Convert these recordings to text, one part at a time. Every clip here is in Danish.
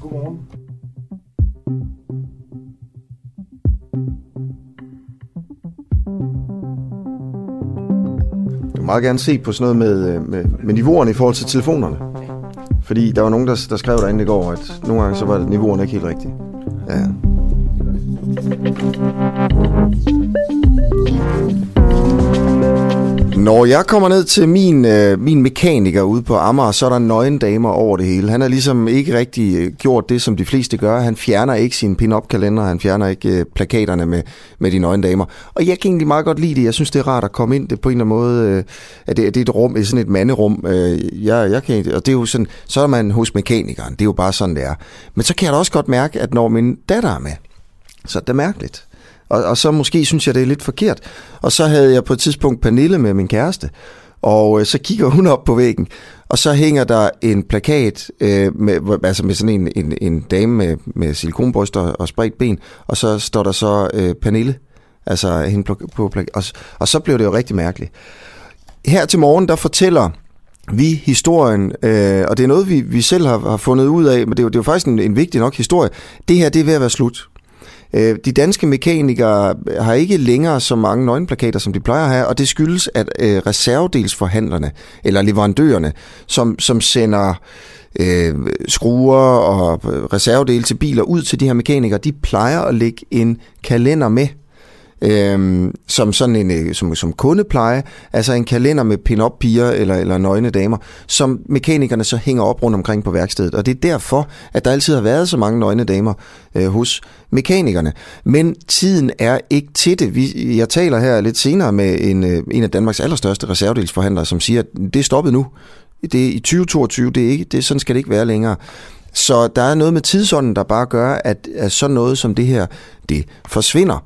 Godmorgen. Jeg vil meget gerne se på sådan noget med, øh, med, med niveauerne i forhold til telefonerne. Fordi der var nogen, der, der skrev derinde i går, at nogle gange så var niveauerne ikke helt rigtige. Ja. Når jeg kommer ned til min, øh, min mekaniker ude på Amager, så er der nøgen damer over det hele. Han har ligesom ikke rigtig øh, gjort det, som de fleste gør. Han fjerner ikke sin pin-up kalender, han fjerner ikke øh, plakaterne med, med de nøgen damer. Og jeg kan egentlig meget godt lide det. Jeg synes, det er rart at komme ind det på en eller anden måde. Øh, at det, at det er et rum, sådan et manderum. Øh, jeg, jeg kan, og det er jo sådan, så er man hos mekanikeren. Det er jo bare sådan, det er. Men så kan jeg da også godt mærke, at når min datter er med, så er det mærkeligt. Og, og så måske synes jeg, det er lidt forkert. Og så havde jeg på et tidspunkt Pernille med min kæreste, og øh, så kigger hun op på væggen, og så hænger der en plakat øh, med, altså med sådan en, en, en dame med, med silikonbryster og spredt ben, og så står der så øh, Pernille, altså hende på, på og, og så blev det jo rigtig mærkeligt. Her til morgen, der fortæller vi historien, øh, og det er noget, vi, vi selv har, har fundet ud af, men det er jo, det er jo faktisk en, en vigtig nok historie. Det her, det er ved at være slut. Øh, de danske mekanikere har ikke længere så mange nøgenplakater, som de plejer at have, og det skyldes, at øh, reservedelsforhandlerne, eller leverandørerne, som, som sender øh, skruer og reservedele til biler ud til de her mekanikere, de plejer at lægge en kalender med øh, som sådan en øh, som, som kundepleje, altså en kalender med pin-up piger eller, eller nøgne damer, som mekanikerne så hænger op rundt omkring på værkstedet. Og det er derfor, at der altid har været så mange nøgne damer øh, hos mekanikerne. Men tiden er ikke til det. Vi, jeg taler her lidt senere med en, øh, en af Danmarks allerstørste reservedelsforhandlere, som siger, at det er stoppet nu. Det er i 2022, det er ikke, det, sådan skal det ikke være længere. Så der er noget med tidsånden, der bare gør, at, at sådan noget som det her, det forsvinder.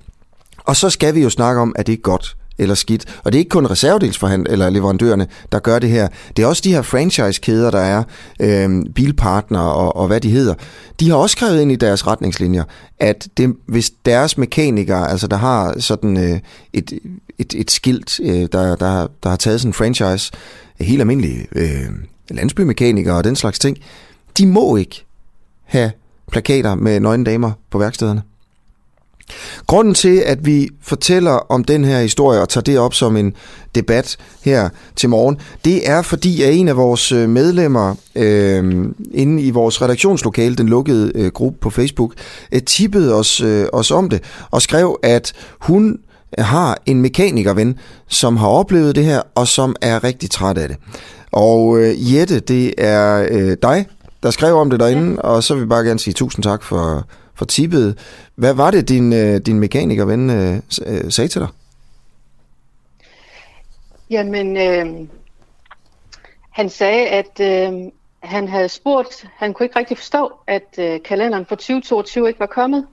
Og så skal vi jo snakke om, at det er godt eller skidt. Og det er ikke kun reservedelsforhandlere eller leverandørerne, der gør det her. Det er også de her franchise-kæder, der er, øh, bilpartner og, og hvad de hedder. De har også skrevet ind i deres retningslinjer, at det, hvis deres mekanikere, altså der har sådan øh, et, et, et skilt, øh, der, der, der har taget sådan en franchise, helt almindelige øh, landsbymekanikere og den slags ting, de må ikke have plakater med nøgne damer på værkstederne. Grunden til, at vi fortæller om den her historie og tager det op som en debat her til morgen, det er fordi, at en af vores øh, medlemmer øh, inde i vores redaktionslokale, den lukkede øh, gruppe på Facebook, øh, tippede os, øh, os om det og skrev, at hun har en mekanikerven, som har oplevet det her, og som er rigtig træt af det. Og øh, Jette, det er øh, dig, der skrev om det derinde, ja. og så vil vi bare gerne sige tusind tak for, for tippet. Hvad var det, din, øh, din mekanikerven øh, øh, sagde til dig? Jamen, øh, han sagde, at øh, han havde spurgt, han kunne ikke rigtig forstå, at øh, kalenderen for 2022 ikke var kommet.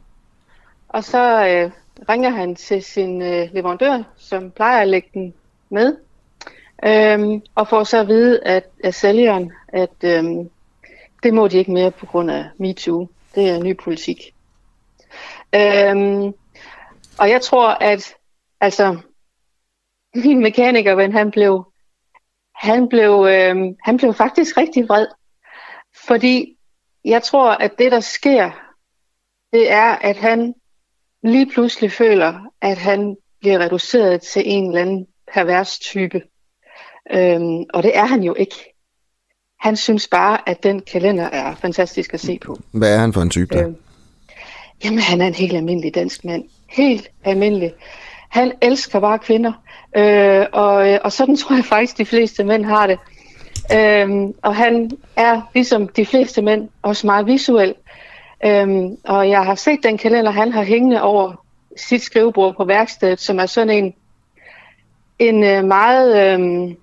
Og så øh, ringer han til sin øh, leverandør, som plejer at lægge den med, øh, og får så at vide at, af sælgeren, at øh, det må de ikke mere på grund af MeToo. Det er ny politik. Øhm, og jeg tror, at altså, min mekanikerven, han blev, han blev, øhm, han blev faktisk rigtig vred. Fordi jeg tror, at det, der sker, det er, at han lige pludselig føler, at han bliver reduceret til en eller anden pervers type. Øhm, og det er han jo ikke. Han synes bare, at den kalender er fantastisk at se på. Hvad er han for en type der? Øhm, Jamen, han er en helt almindelig dansk mand. Helt almindelig. Han elsker bare kvinder. Øh, og, øh, og sådan tror jeg faktisk, de fleste mænd har det. Øh, og han er, ligesom de fleste mænd, også meget visuel. Øh, og jeg har set den kalender, han har hængende over sit skrivebord på værkstedet, som er sådan en, en øh, meget... Øh,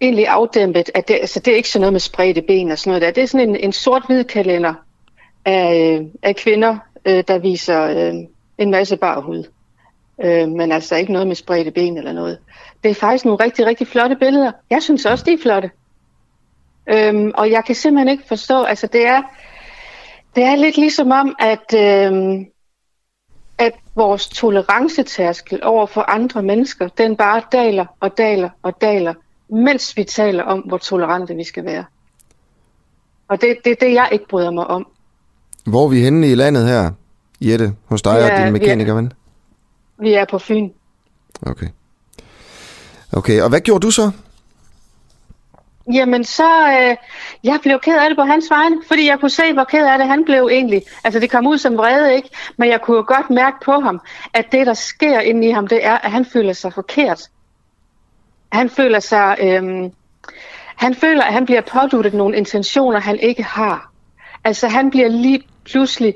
egentlig afdæmpet, at det, altså det er ikke sådan noget med spredte ben og sådan noget der. Det er sådan en, en sort-hvid kalender, af, af kvinder, øh, der viser øh, en masse bar hud. Øh, men altså ikke noget med spredte ben eller noget. Det er faktisk nogle rigtig, rigtig flotte billeder. Jeg synes også, de er flotte. Øhm, og jeg kan simpelthen ikke forstå, altså det er, det er lidt ligesom om, at, øhm, at vores tolerancetærskel over for andre mennesker, den bare daler og daler og daler, mens vi taler om, hvor tolerante vi skal være. Og det er det, det, jeg ikke bryder mig om. Hvor er vi henne i landet her, Jette, hos dig ja, og din mekanikerven? Vi er på Fyn. Okay. Okay, og hvad gjorde du så? Jamen så, øh, jeg blev ked af det på hans vegne, fordi jeg kunne se, hvor ked af det han blev egentlig. Altså det kom ud som vrede, ikke? Men jeg kunne jo godt mærke på ham, at det, der sker inde i ham, det er, at han føler sig forkert. Han føler sig, øh, han føler, at han bliver påduttet nogle intentioner, han ikke har. Altså han bliver lige pludselig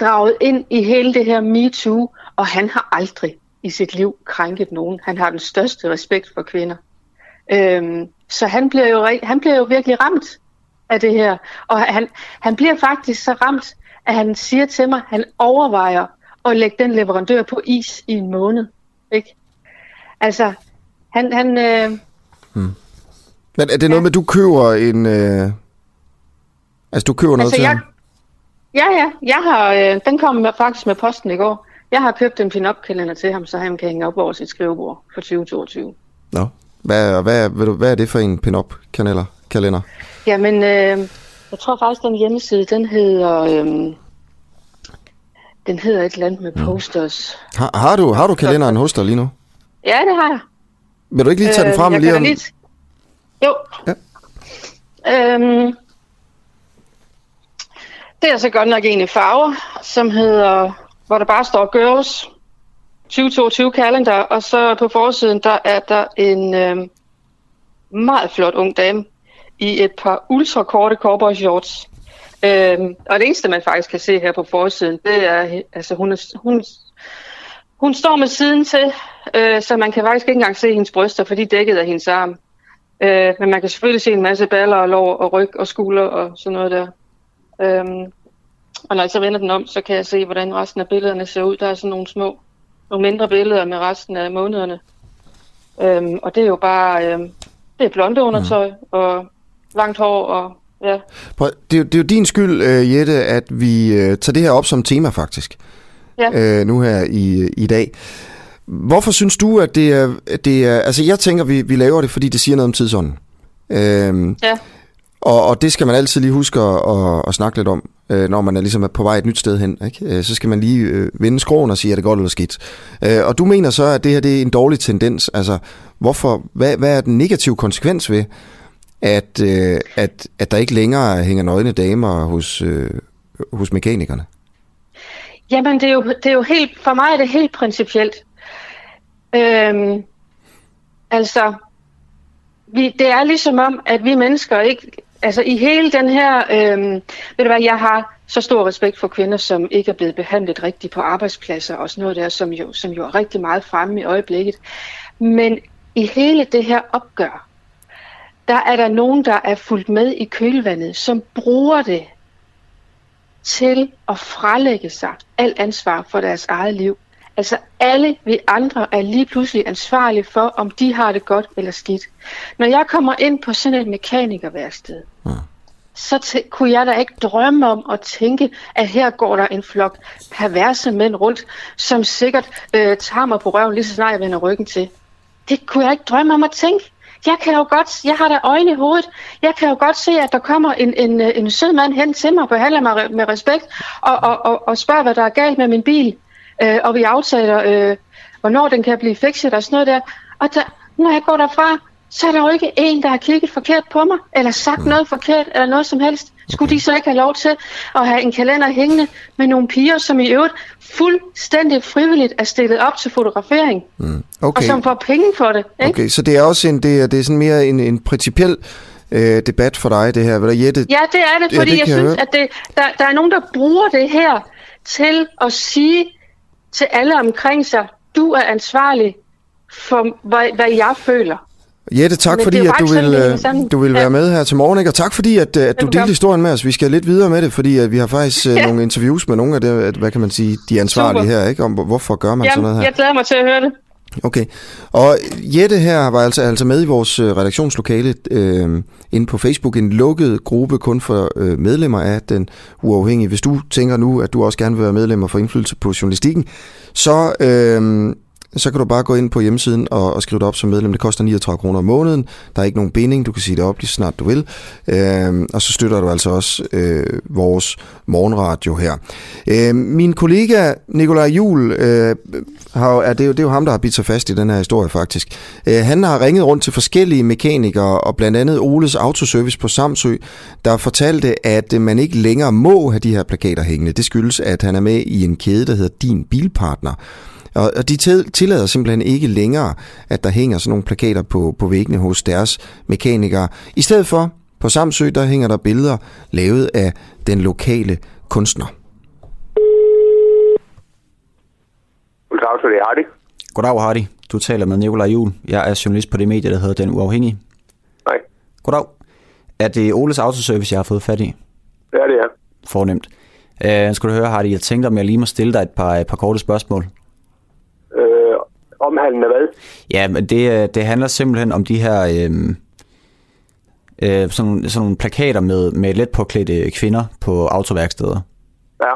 draget ind i hele det her MeToo, og han har aldrig i sit liv krænket nogen. Han har den største respekt for kvinder. Øhm, så han bliver, jo, han bliver jo virkelig ramt af det her. Og han, han bliver faktisk så ramt, at han siger til mig, at han overvejer at lægge den leverandør på is i en måned. Ikke? Altså, han... han øh, hmm. Men er det noget ja. med, at du køber en... Øh... Altså, du køber noget altså, til jeg, ham? Ja, ja. Jeg har, øh, den kom faktisk med posten i går. Jeg har købt en pin-up-kalender til ham, så han kan hænge op over sit skrivebord for 2022. Nå. Hvad, hvad, hvad, hvad er det for en pin-up kalender? Jamen, øh, jeg tror faktisk, den hjemmeside, den hedder... Øh, den hedder et eller andet med posters. Har, har, du, har du kalenderen hos dig lige nu? Ja, det har jeg. Vil du ikke lige tage øh, den frem lige om... Lige... Jo. Ja. Øhm, det er så godt nok en i farver, som hedder, hvor der bare står Girls 2022 kalender, og så på forsiden, der er der en øh, meget flot ung dame i et par ultrakorte cowboy shorts. Øh, og det eneste, man faktisk kan se her på forsiden, det er, altså hun, er, hun, hun står med siden til, øh, så man kan faktisk ikke engang se hendes bryster, for de er dækket af hendes arm. Øh, men man kan selvfølgelig se en masse baller og lår og ryg og skulder og sådan noget der. Øh, og når jeg så vender den om, så kan jeg se, hvordan resten af billederne ser ud. Der er sådan nogle små nogle mindre billeder med resten af månederne. Øhm, og det er jo bare, øhm, det er blonde undertøj mm. og langt hår og ja. Prøv, det, er, det er jo din skyld, uh, Jette, at vi uh, tager det her op som tema faktisk. Ja. Uh, nu her i, i dag. Hvorfor synes du, at det er, det er... Altså jeg tænker, vi, vi laver det, fordi det siger noget om tidsånden. Uh, ja. Og, og det skal man altid lige huske at, at, at snakke lidt om, øh, når man er ligesom på vej et nyt sted hen. Ikke? Øh, så skal man lige øh, vende skroen og sige, er det godt eller skidt. Øh, og du mener så, at det her det er en dårlig tendens. Altså, hvorfor, hvad, hvad er den negative konsekvens ved, at, øh, at, at der ikke længere hænger nøgne damer hos, øh, hos mekanikerne? Jamen, det er, jo, det er jo helt, for mig er det helt principielt. Øhm, altså, vi, det er ligesom om, at vi mennesker ikke altså i hele den her, øh, ved du hvad, jeg har så stor respekt for kvinder, som ikke er blevet behandlet rigtigt på arbejdspladser og sådan noget der, som jo, som jo er rigtig meget fremme i øjeblikket. Men i hele det her opgør, der er der nogen, der er fulgt med i kølvandet, som bruger det til at frelægge sig alt ansvar for deres eget liv. Altså alle vi andre er lige pludselig ansvarlige for, om de har det godt eller skidt. Når jeg kommer ind på sådan et mekanikerværksted, ja. så t- kunne jeg da ikke drømme om at tænke, at her går der en flok perverse mænd rundt, som sikkert øh, tager mig på røven lige så snart jeg vender ryggen til. Det kunne jeg ikke drømme om at tænke. Jeg kan jo godt, jeg har da øjne i hovedet. Jeg kan jo godt se, at der kommer en, en, en sød mand hen til mig, behandler mig med respekt, og, og, og, og spørger, hvad der er galt med min bil øh, og vi aftaler, øh, hvornår den kan blive fikset og sådan noget der. Og der, når jeg går derfra, så er der jo ikke en, der har kigget forkert på mig, eller sagt mm. noget forkert, eller noget som helst. Skulle de så ikke have lov til at have en kalender hængende med nogle piger, som i øvrigt fuldstændig frivilligt er stillet op til fotografering, mm. okay. og som får penge for det. Ikke? Okay, så det er også en, det er, det er sådan mere en, en principiel øh, debat for dig, det her. Vil Jette? Ja, det er det, fordi ja, det jeg synes, høre. at det, der, der er nogen, der bruger det her til at sige, til alle omkring sig, du er ansvarlig for, hvad, hvad jeg føler. Jette, tak Men fordi at du vil, øh, du vil være ja. med her til morgen, ikke? og tak fordi at, at du delte historien med os. Vi skal lidt videre med det, fordi at vi har faktisk øh, ja. nogle interviews med nogle af det, hvad kan man sige, de ansvarlige Super. her, ikke? om hvorfor gør man Jamen, sådan noget her. Jeg glæder mig til at høre det. Okay, og Jette her var altså, altså med i vores øh, redaktionslokale øh, inde på Facebook, en lukket gruppe kun for øh, medlemmer af den uafhængige. Hvis du tænker nu, at du også gerne vil være medlem og for indflydelse på journalistikken, så, øh, så kan du bare gå ind på hjemmesiden og, og skrive dig op som medlem. Det koster 39 kroner om måneden. Der er ikke nogen binding. Du kan sige det op lige snart du vil. Øh, og så støtter du altså også øh, vores morgenradio her. Øh, min kollega Nikolaj Jul, øh, har, er det, jo, det er jo ham, der har bidt sig fast i den her historie faktisk. Øh, han har ringet rundt til forskellige mekanikere, og blandt andet Oles Autoservice på Samsø, der fortalte, at man ikke længere må have de her plakater hængende. Det skyldes, at han er med i en kæde, der hedder Din Bilpartner. Og de tillader simpelthen ikke længere, at der hænger sådan nogle plakater på, på væggene hos deres mekanikere. I stedet for, på Samsø, der hænger der billeder lavet af den lokale kunstner. Goddag, det er Hardy. Goddag, Hardy. Du taler med Nikolaj Jul. Jeg er journalist på det medie, der hedder Den Uafhængige. Nej. Goddag. Er det Oles Autoservice, jeg har fået fat i? Ja, det er. Fornemt. Uh, skal du høre, Hardy, jeg tænkte, om jeg lige må stille dig et par, et par korte spørgsmål. Øh, omhandlende hvad? Ja, men det, det handler simpelthen om de her øh, øh, sådan, sådan nogle plakater med, med let påklædte kvinder på autoværksteder. Ja.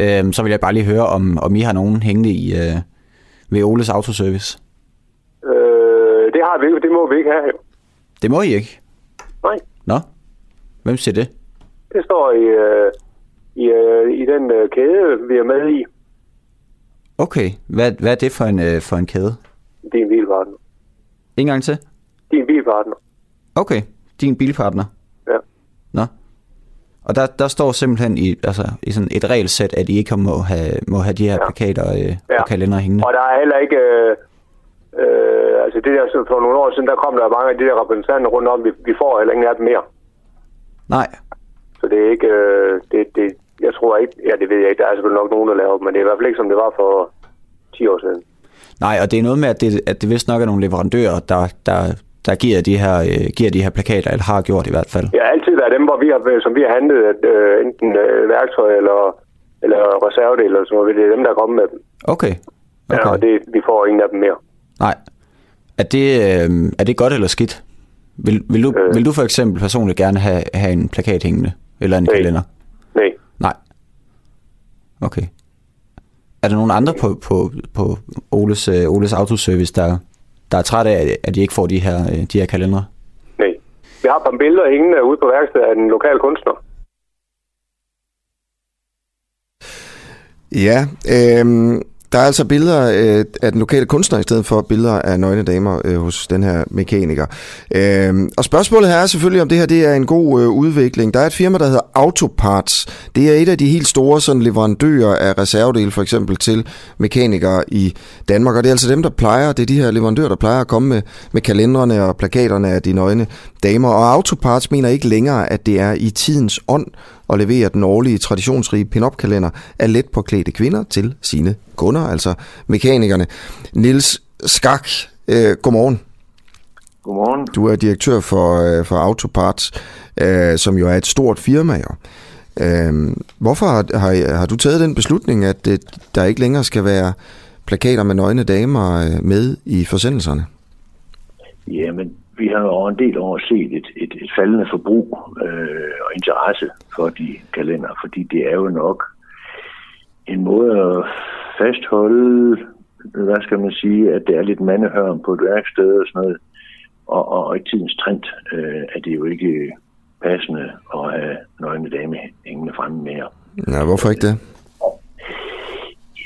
Øh, så vil jeg bare lige høre, om, om I har nogen hængende i øh, ved Oles Autoservice. Øh, det har vi ikke, det må vi ikke have. Det må I ikke? Nej. Nå? Hvem siger det? Det står i, øh, i, øh, i den øh, kæde, vi er med i. Okay. Hvad, hvad er det for en, øh, for en kæde? Din bilpartner. En gang til? Din bilpartner. Okay. Din bilpartner? Ja. Nå. Og der, der står simpelthen i, altså, i sådan et regelsæt, at I ikke må have, må have de her ja. plakater øh, Ja. og kalender hængende. Og der er heller ikke... Øh, øh, altså det der, så for nogle år siden, der kom der mange af de der repræsentanter rundt om, vi, vi får heller ingen af dem mere. Nej. Så det er ikke... Øh, det, det, jeg tror ikke... Ja, det ved jeg ikke. Der er selvfølgelig nok nogen, der laver dem, men det er i hvert fald ikke, som det var for 10 år siden. Nej, og det er noget med, at det, at det vist nok er nogle leverandører, der, der, der giver, de her, øh, giver de her plakater, eller har gjort i hvert fald. Har altid været dem, hvor vi har, som vi har handlet øh, enten øh, værktøj eller, eller reservedel eller sådan noget. Det er dem, der er kommet med dem. Okay. Okay. Ja, og det, vi får ingen af dem mere. Nej. Er det, øh, er det godt eller skidt? Vil, vil, du, Øh. vil du for eksempel personligt gerne have, have en plakat hængende? Eller en kalender? Nej. Nej. Okay. Er der nogen andre på, på, på Oles, øh, Oles Autoservice, der, der er træt af, at de ikke får de her, øh, de her kalendere? Nej. Vi har et par billeder hængende ude på værkstedet af den lokale kunstner. Ja, øh, der er altså billeder øh, af den lokale kunstner i stedet for billeder af nøgne damer øh, hos den her mekaniker. Øh, og spørgsmålet her er selvfølgelig, om det her det er en god øh, udvikling. Der er et firma, der hedder Autoparts. Det er et af de helt store sådan, leverandører af reservedele, for eksempel til mekanikere i Danmark. Og det er altså dem, der plejer, det er de her leverandører, der plejer at komme med, med kalenderne og plakaterne af de nøgne damer. Og Autoparts mener ikke længere, at det er i tidens ånd og levere den årlige traditionsrige pin-up-kalender af let påklædte kvinder til sine kunder, altså mekanikerne. Nils Skak, øh, godmorgen. Godmorgen. Du er direktør for, øh, for Autoparts, øh, som jo er et stort firma. Jo. Øh, hvorfor har, har, har du taget den beslutning, at øh, der ikke længere skal være plakater med nøgne damer øh, med i forsendelserne? Jamen, vi har jo over en del år set et, et, et faldende forbrug øh, og interesse for de kalender, fordi det er jo nok en måde at fastholde, hvad skal man sige, at det er lidt mandehørm på et værksted og sådan noget. Og, og, og i tidens trend øh, er det jo ikke passende at have nøgne dame hængende fremme mere. Ja, hvorfor ikke det?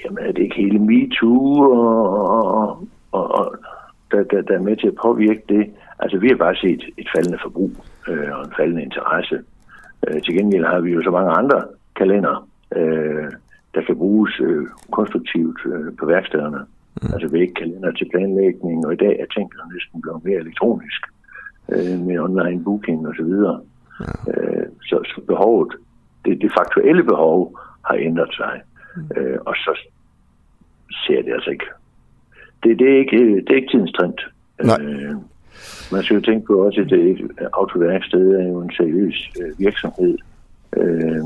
Jamen, er det ikke hele MeToo, og, og, og, og der, der, der er med til at påvirke det? Altså, vi har bare set et faldende forbrug øh, og en faldende interesse. Øh, til gengæld har vi jo så mange andre kalender, øh, der kan bruges øh, konstruktivt øh, på værkstederne. Mm. Altså vægkalender til planlægning, og i dag er tingene næsten blevet mere elektronisk øh, med online booking osv. Ja. Øh, så, så behovet, det, det faktuelle behov har ændret sig. Mm. Øh, og så ser det altså ikke. Det, det, er ikke det er ikke tidens trend. Nej. Øh, man skal jo tænke på også, at et autoværksted er jo en seriøs øh, virksomhed. Øh,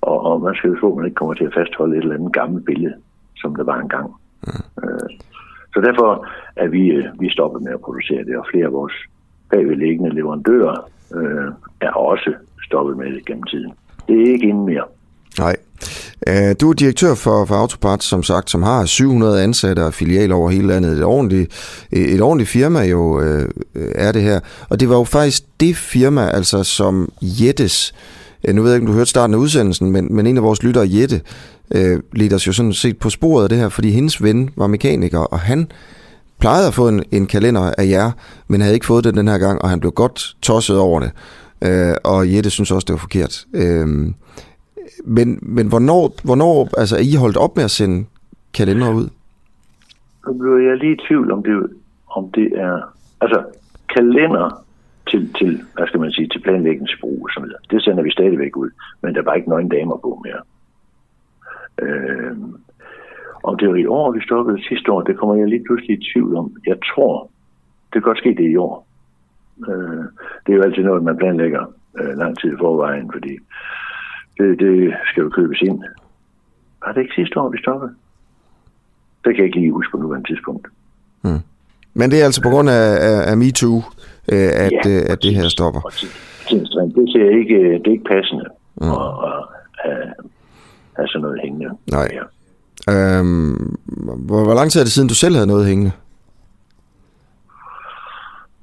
og, og man skal jo tro, at man ikke kommer til at fastholde et eller andet gammelt billede, som der var engang. Mm. Øh, så derfor er vi, øh, vi stoppet med at producere det, og flere af vores bagvedliggende leverandører øh, er også stoppet med det gennem tiden. Det er ikke inden mere. Nej. Øh, du er direktør for, for Autoparts, som sagt, som har 700 ansatte og filialer over hele landet. Et ordentligt, et ordentligt firma jo øh, er det her. Og det var jo faktisk det firma, altså som Jettes, øh, nu ved jeg ikke, om du hørte starten af udsendelsen, men, men en af vores lyttere, Jette, øh, ledte os jo sådan set på sporet af det her, fordi hendes ven var mekaniker, og han plejede at få en, en kalender af jer, men havde ikke fået det den her gang, og han blev godt tosset over det. Øh, og Jette synes også, det var forkert. Øh, men, men hvornår, hvornår altså, er I holdt op med at sende kalender ud? Nu bliver jeg lige i tvivl, om det, om det er... Altså, kalender til, til, hvad skal man sige, til planlægningsbrug og sådan noget. Det sender vi stadigvæk ud, men der var ikke nogen damer på mere. Øh, om det var i år, vi stoppede sidste år, det kommer jeg lige pludselig i tvivl om. Jeg tror, det kan godt ske det i år. Øh, det er jo altid noget, man planlægger øh, lang tid i forvejen, fordi det, det skal jo købes ind. Var det ikke sidste år, vi stoppede? Det kan jeg ikke lige huske på nuværende tidspunkt. Hmm. Men det er altså på grund af, af, af MeToo, øh, at, ja, øh, at det her stopper? Det ser ikke, det er ikke passende mm. at, at have, have sådan noget hængende. Nej. Ja. Øhm, hvor, hvor lang tid er det siden, du selv havde noget hængende?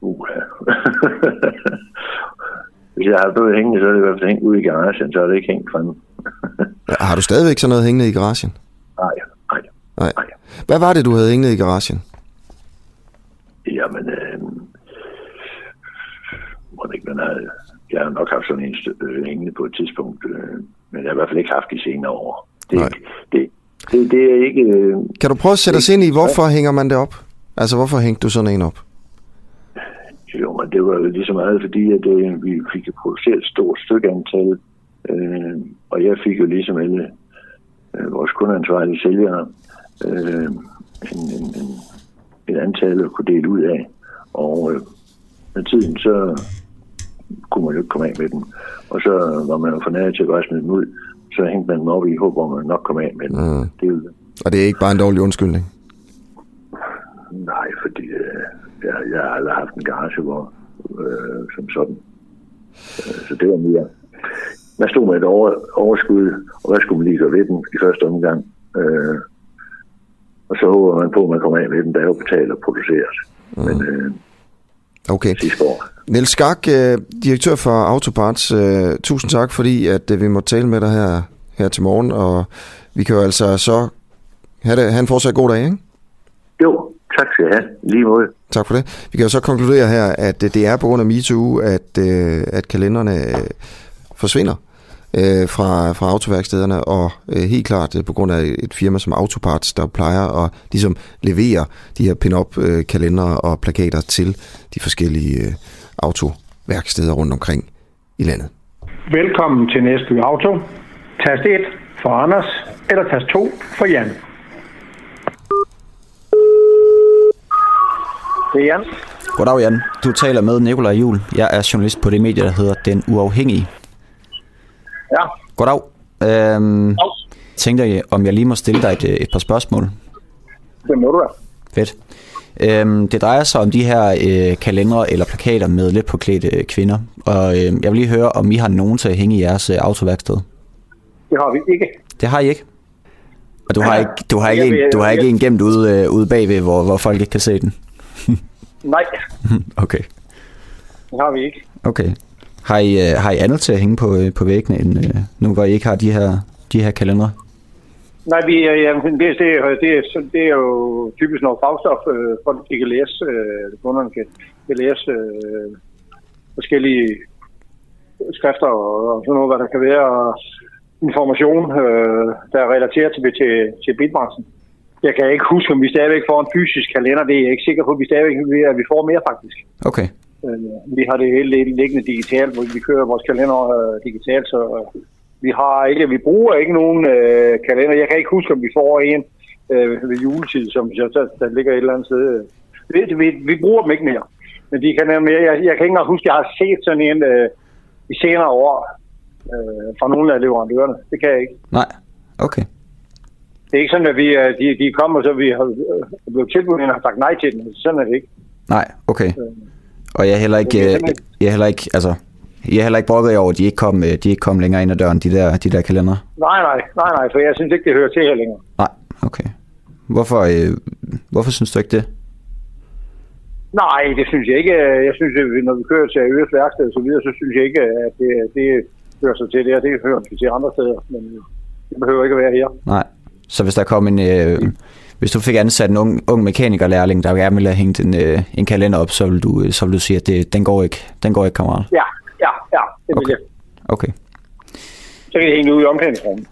Uh, Hvis jeg har noget hængende, så er det i hvert fald hængt ude i garagen, så er det ikke hængt fremme. har du stadigvæk sådan noget hængende i garagen? Nej, nej. nej. nej. Hvad var det, du havde hængende i garagen? Jamen, øh, må det ikke, man har, jeg har nok haft sådan en øh, hængende på et tidspunkt, øh, men jeg har i hvert fald ikke haft de senere år. Det, nej. det, det, det er ikke... Øh, kan du prøve at sætte os ind i, hvorfor ja. hænger man det op? Altså, hvorfor hængte du sådan en op? Jo, men det var jo ligesom meget, fordi at, øh, vi fik produceret et stort stykke antal, øh, og jeg fik jo ligesom alle øh, vores kundeansvarlige sælgere øh, en, en, en, et antal at kunne dele ud af. Og øh, med tiden, så kunne man jo ikke komme af med dem. Og så var man jo for nær til at bare smide dem ud så hængte man dem op i håb om, at man nok kom af med dem. Mm. Det og det er ikke bare en dårlig undskyldning? Nej, fordi øh, jeg, jeg har aldrig haft en garage, hvor, øh, som sådan. Øh, så det var mere... Man stod med et over, overskud, og hvad skulle man lige gøre ved den i første omgang? Øh, og så håber man på, at man kommer af med den, der er jo betalt og produceret. Mm. Men øh, Okay. Niels Skak, øh, direktør for Autoparts, øh, tusind tak, fordi at øh, vi måtte tale med dig her, her til morgen, og vi kan jo altså så have, det, have en fortsat god dag, ikke? Jo, tak skal jeg have. Lige måde. Tak for det. Vi kan jo så konkludere her, at det er på grund af MeToo, at, at kalenderne forsvinder øh, fra, fra autoværkstederne, og øh, helt klart øh, på grund af et firma som Autoparts, der plejer at ligesom levere de her pin-up øh, kalendere og plakater til de forskellige øh, autoværksteder rundt omkring i landet. Velkommen til Næsby Auto. Tast 1 for Anders, eller tast 2 for Jan. Det er Jan. Goddag Jan. Du taler med Nikolaj Jul. Jeg er journalist på det medie, der hedder Den Uafhængige. Ja. Goddag. Øhm, jeg tænkte, om jeg lige må stille dig et, et par spørgsmål. Det må du da. Fedt. Øhm, det drejer sig om de her øh, kalendere eller plakater med lidt påklædte øh, kvinder. Og øh, jeg vil lige høre, om I har nogen til at hænge i jeres øh, autoværksted? Det har vi ikke. Det har I ikke? Og du har ikke, du har ikke, en, du har ikke en gemt ude, øh, ude bagved, hvor, hvor folk ikke kan se den? Nej. okay. Det har vi ikke. Okay. Har I, øh, har I andet til at hænge på, øh, på væggene, end øh, nu hvor I ikke har de her, de her kalendere? Nej, vi, ja, det, det, det, er, det er jo typisk noget fagstof, øh, at de kan læse, øh, kunderne kan, kan læse øh, forskellige skrifter og, og sådan noget, hvad der kan være, og information, øh, der er relateret til, til, til bitbranchen. Jeg kan ikke huske, om vi stadigvæk får en fysisk kalender. Det er jeg ikke sikker på, at vi stadigvæk at vi får mere faktisk. Okay. Øh, vi har det hele liggende digitalt, hvor vi kører vores kalender øh, digitalt, så øh, vi har ikke, vi bruger ikke nogen øh, kalender. Jeg kan ikke huske, om vi får en øh, ved juletid, som der, der ligger et eller andet sted. Vi, vi, vi bruger dem ikke mere. Men de kan mere. Jeg, jeg kan ikke engang huske, at jeg har set sådan en øh, i senere år øh, fra nogle af leverandørerne. Det kan jeg ikke. Nej, okay. Det er ikke sådan, at vi, de, de kommer, så vi har blevet tilbudt og har sagt nej til den. Sådan er det ikke. Nej, okay. Og jeg er heller ikke, jeg, jeg er heller ikke, altså, har heller ikke brokket over, at de ikke kom, øh, de ikke kom længere ind ad døren, de der, de der kalendere? Nej, nej, nej, nej, for jeg synes ikke, det hører til her længere. Nej, okay. Hvorfor, øh, hvorfor synes du ikke det? Nej, det synes jeg ikke. Jeg synes, at når vi kører til Øres værksted og så videre, så synes jeg ikke, at det, det hører sig til og det hører sig til andre steder. Men det behøver ikke at være her. Nej. Så hvis der kom en... Øh, hvis du fik ansat en ung, ung mekanikerlærling, der gerne ville have hængt en, øh, en kalender op, så vil du, så vil du sige, at det, den går ikke, den går ikke, kammerat. Ja, ja, ja, det vil Okay. jeg. Okay. Så kan det hænge ud i omklædningsrummet.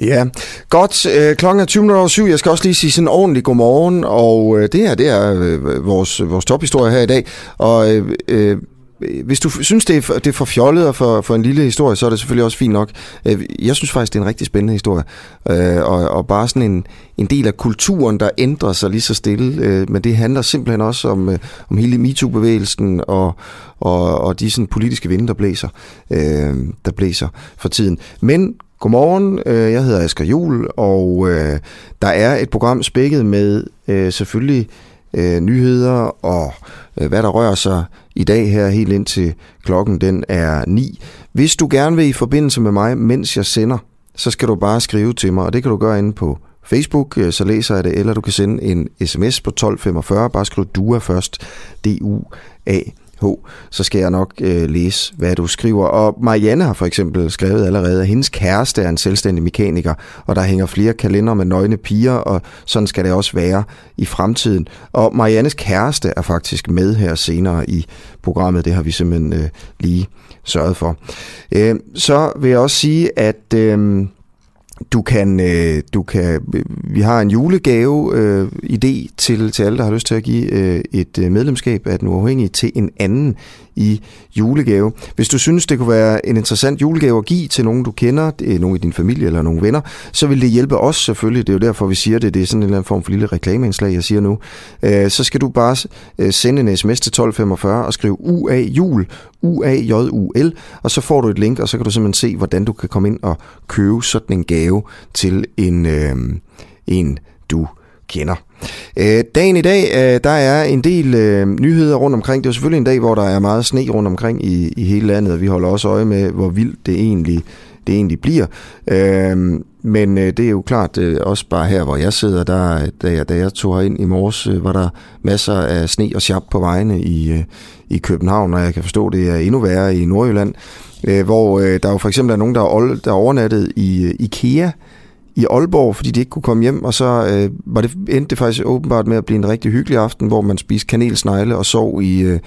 Ja, godt. Øh, klokken er 20 minutter over syv. Jeg skal også lige sige sådan en ordentlig godmorgen, og øh, det her, det er øh, vores, vores tophistorie her i dag. Og øh, øh, Øh, hvis du synes, det er, for, det er for fjollet og for, for en lille historie, så er det selvfølgelig også fint nok. Øh, jeg synes faktisk, det er en rigtig spændende historie. Øh, og, og bare sådan en, en del af kulturen, der ændrer sig lige så stille. Men det handler simpelthen også om, om hele MeToo-bevægelsen og, og, og de sådan politiske vinde, der blæser, der blæser for tiden. Men Godmorgen, jeg hedder Asger Jul, og der er et program spækket med selvfølgelig nyheder og hvad der rører sig i dag her helt indtil klokken den er 9. Hvis du gerne vil i forbindelse med mig, mens jeg sender, så skal du bare skrive til mig, og det kan du gøre inde på Facebook, øh, så læser jeg det, eller du kan sende en sms på 1245, bare skriv DUA først, D-U-A så skal jeg nok øh, læse, hvad du skriver. Og Marianne har for eksempel skrevet allerede, at hendes kæreste er en selvstændig mekaniker, og der hænger flere kalender med nøgne piger, og sådan skal det også være i fremtiden. Og Mariannes kæreste er faktisk med her senere i programmet, det har vi simpelthen øh, lige sørget for. Øh, så vil jeg også sige, at... Øh, du kan, øh, du kan, øh, vi har en julegave øh, idé til, til alle, der har lyst til at give øh, et øh, medlemskab af den uafhængige til en anden i julegave. Hvis du synes, det kunne være en interessant julegave at give til nogen, du kender, nogen i din familie eller nogle venner, så vil det hjælpe os selvfølgelig. Det er jo derfor, vi siger det. Det er sådan en eller anden form for lille reklameindslag, jeg siger nu. Øh, så skal du bare øh, sende en sms til 1245 og skrive UA jul, U-A-J-U-L, og så får du et link, og så kan du simpelthen se, hvordan du kan komme ind og købe sådan en gave til en, øh, en du kender. Øh, dagen i dag, øh, der er en del øh, nyheder rundt omkring. Det er jo selvfølgelig en dag, hvor der er meget sne rundt omkring i, i hele landet, og vi holder også øje med, hvor vildt det egentlig, det egentlig bliver. Øh, men øh, det er jo klart, øh, også bare her, hvor jeg sidder, der, da, jeg, da jeg tog ind i morges, øh, var der masser af sne og sjap på vejene i, øh, i København, og jeg kan forstå, det er endnu værre i Nordjylland, øh, hvor øh, der jo for eksempel er nogen, der er, der er overnattet i øh, IKEA, i Aalborg, fordi de ikke kunne komme hjem, og så øh, var det, endte det faktisk åbenbart med at blive en rigtig hyggelig aften, hvor man spiste kanelsnegle og sov i, øh,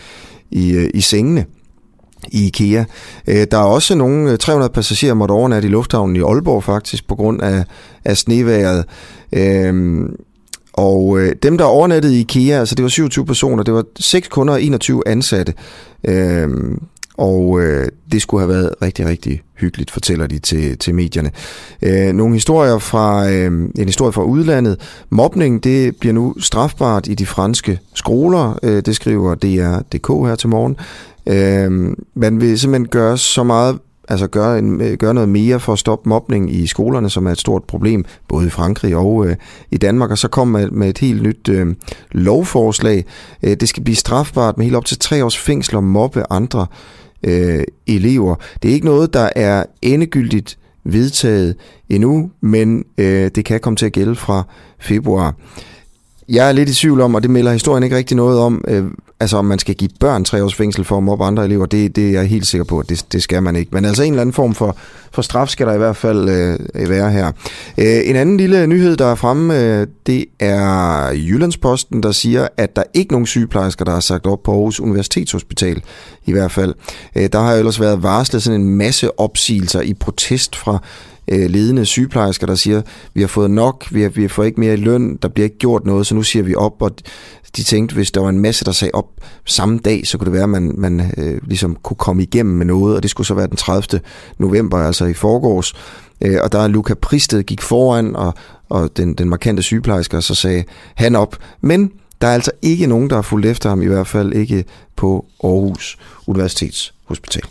i, øh, i sengene i IKEA. Øh, der er også nogle øh, 300 passagerer måtte overnatte i lufthavnen i Aalborg faktisk, på grund af, af sneværet. Øh, og øh, dem, der overnattede i IKEA, altså det var 27 personer, det var 6 kunder og 21 ansatte. Øh, og øh, det skulle have været rigtig, rigtig hyggeligt, fortæller de til, til medierne. Øh, nogle historier fra øh, en historie fra udlandet. Mobning, det bliver nu strafbart i de franske skoler. Øh, det skriver DR.dk her til morgen. Øh, man vil simpelthen gøre så meget altså gøre, en, øh, gøre noget mere for at stoppe mobning i skolerne, som er et stort problem, både i Frankrig og øh, i Danmark, og så kommer med, med et helt nyt øh, lovforslag. Øh, det skal blive strafbart med helt op til tre års fængsel og mobbe andre øh, elever. Det er ikke noget, der er endegyldigt vedtaget endnu, men øh, det kan komme til at gælde fra februar. Jeg er lidt i tvivl om, og det melder historien ikke rigtig noget om, øh, altså om man skal give børn tre års fængsel for at mobbe andre elever, det, det er jeg helt sikker på, at det, det skal man ikke. Men altså en eller anden form for, for straf skal der i hvert fald øh, være her. Øh, en anden lille nyhed, der er fremme, øh, det er Jyllandsposten, der siger, at der er ikke nogen sygeplejersker, der har sagt op på Aarhus Universitetshospital i hvert fald. Øh, der har ellers været varslet sådan en masse opsigelser i protest fra øh, ledende sygeplejersker, der siger, vi har fået nok, vi har, vi har fået ikke mere i løn, der bliver ikke gjort noget, så nu siger vi op, og de tænkte, hvis der var en masse, der sagde op samme dag, så kunne det være, at man, man øh, ligesom kunne komme igennem med noget, og det skulle så være den 30. november, altså i forgårs. Øh, og der er Luca Pristed gik foran, og, og den, den markante sygeplejerske, så sagde han op. Men der er altså ikke nogen, der har fulgt efter ham, i hvert fald ikke på Aarhus Universitetshospital.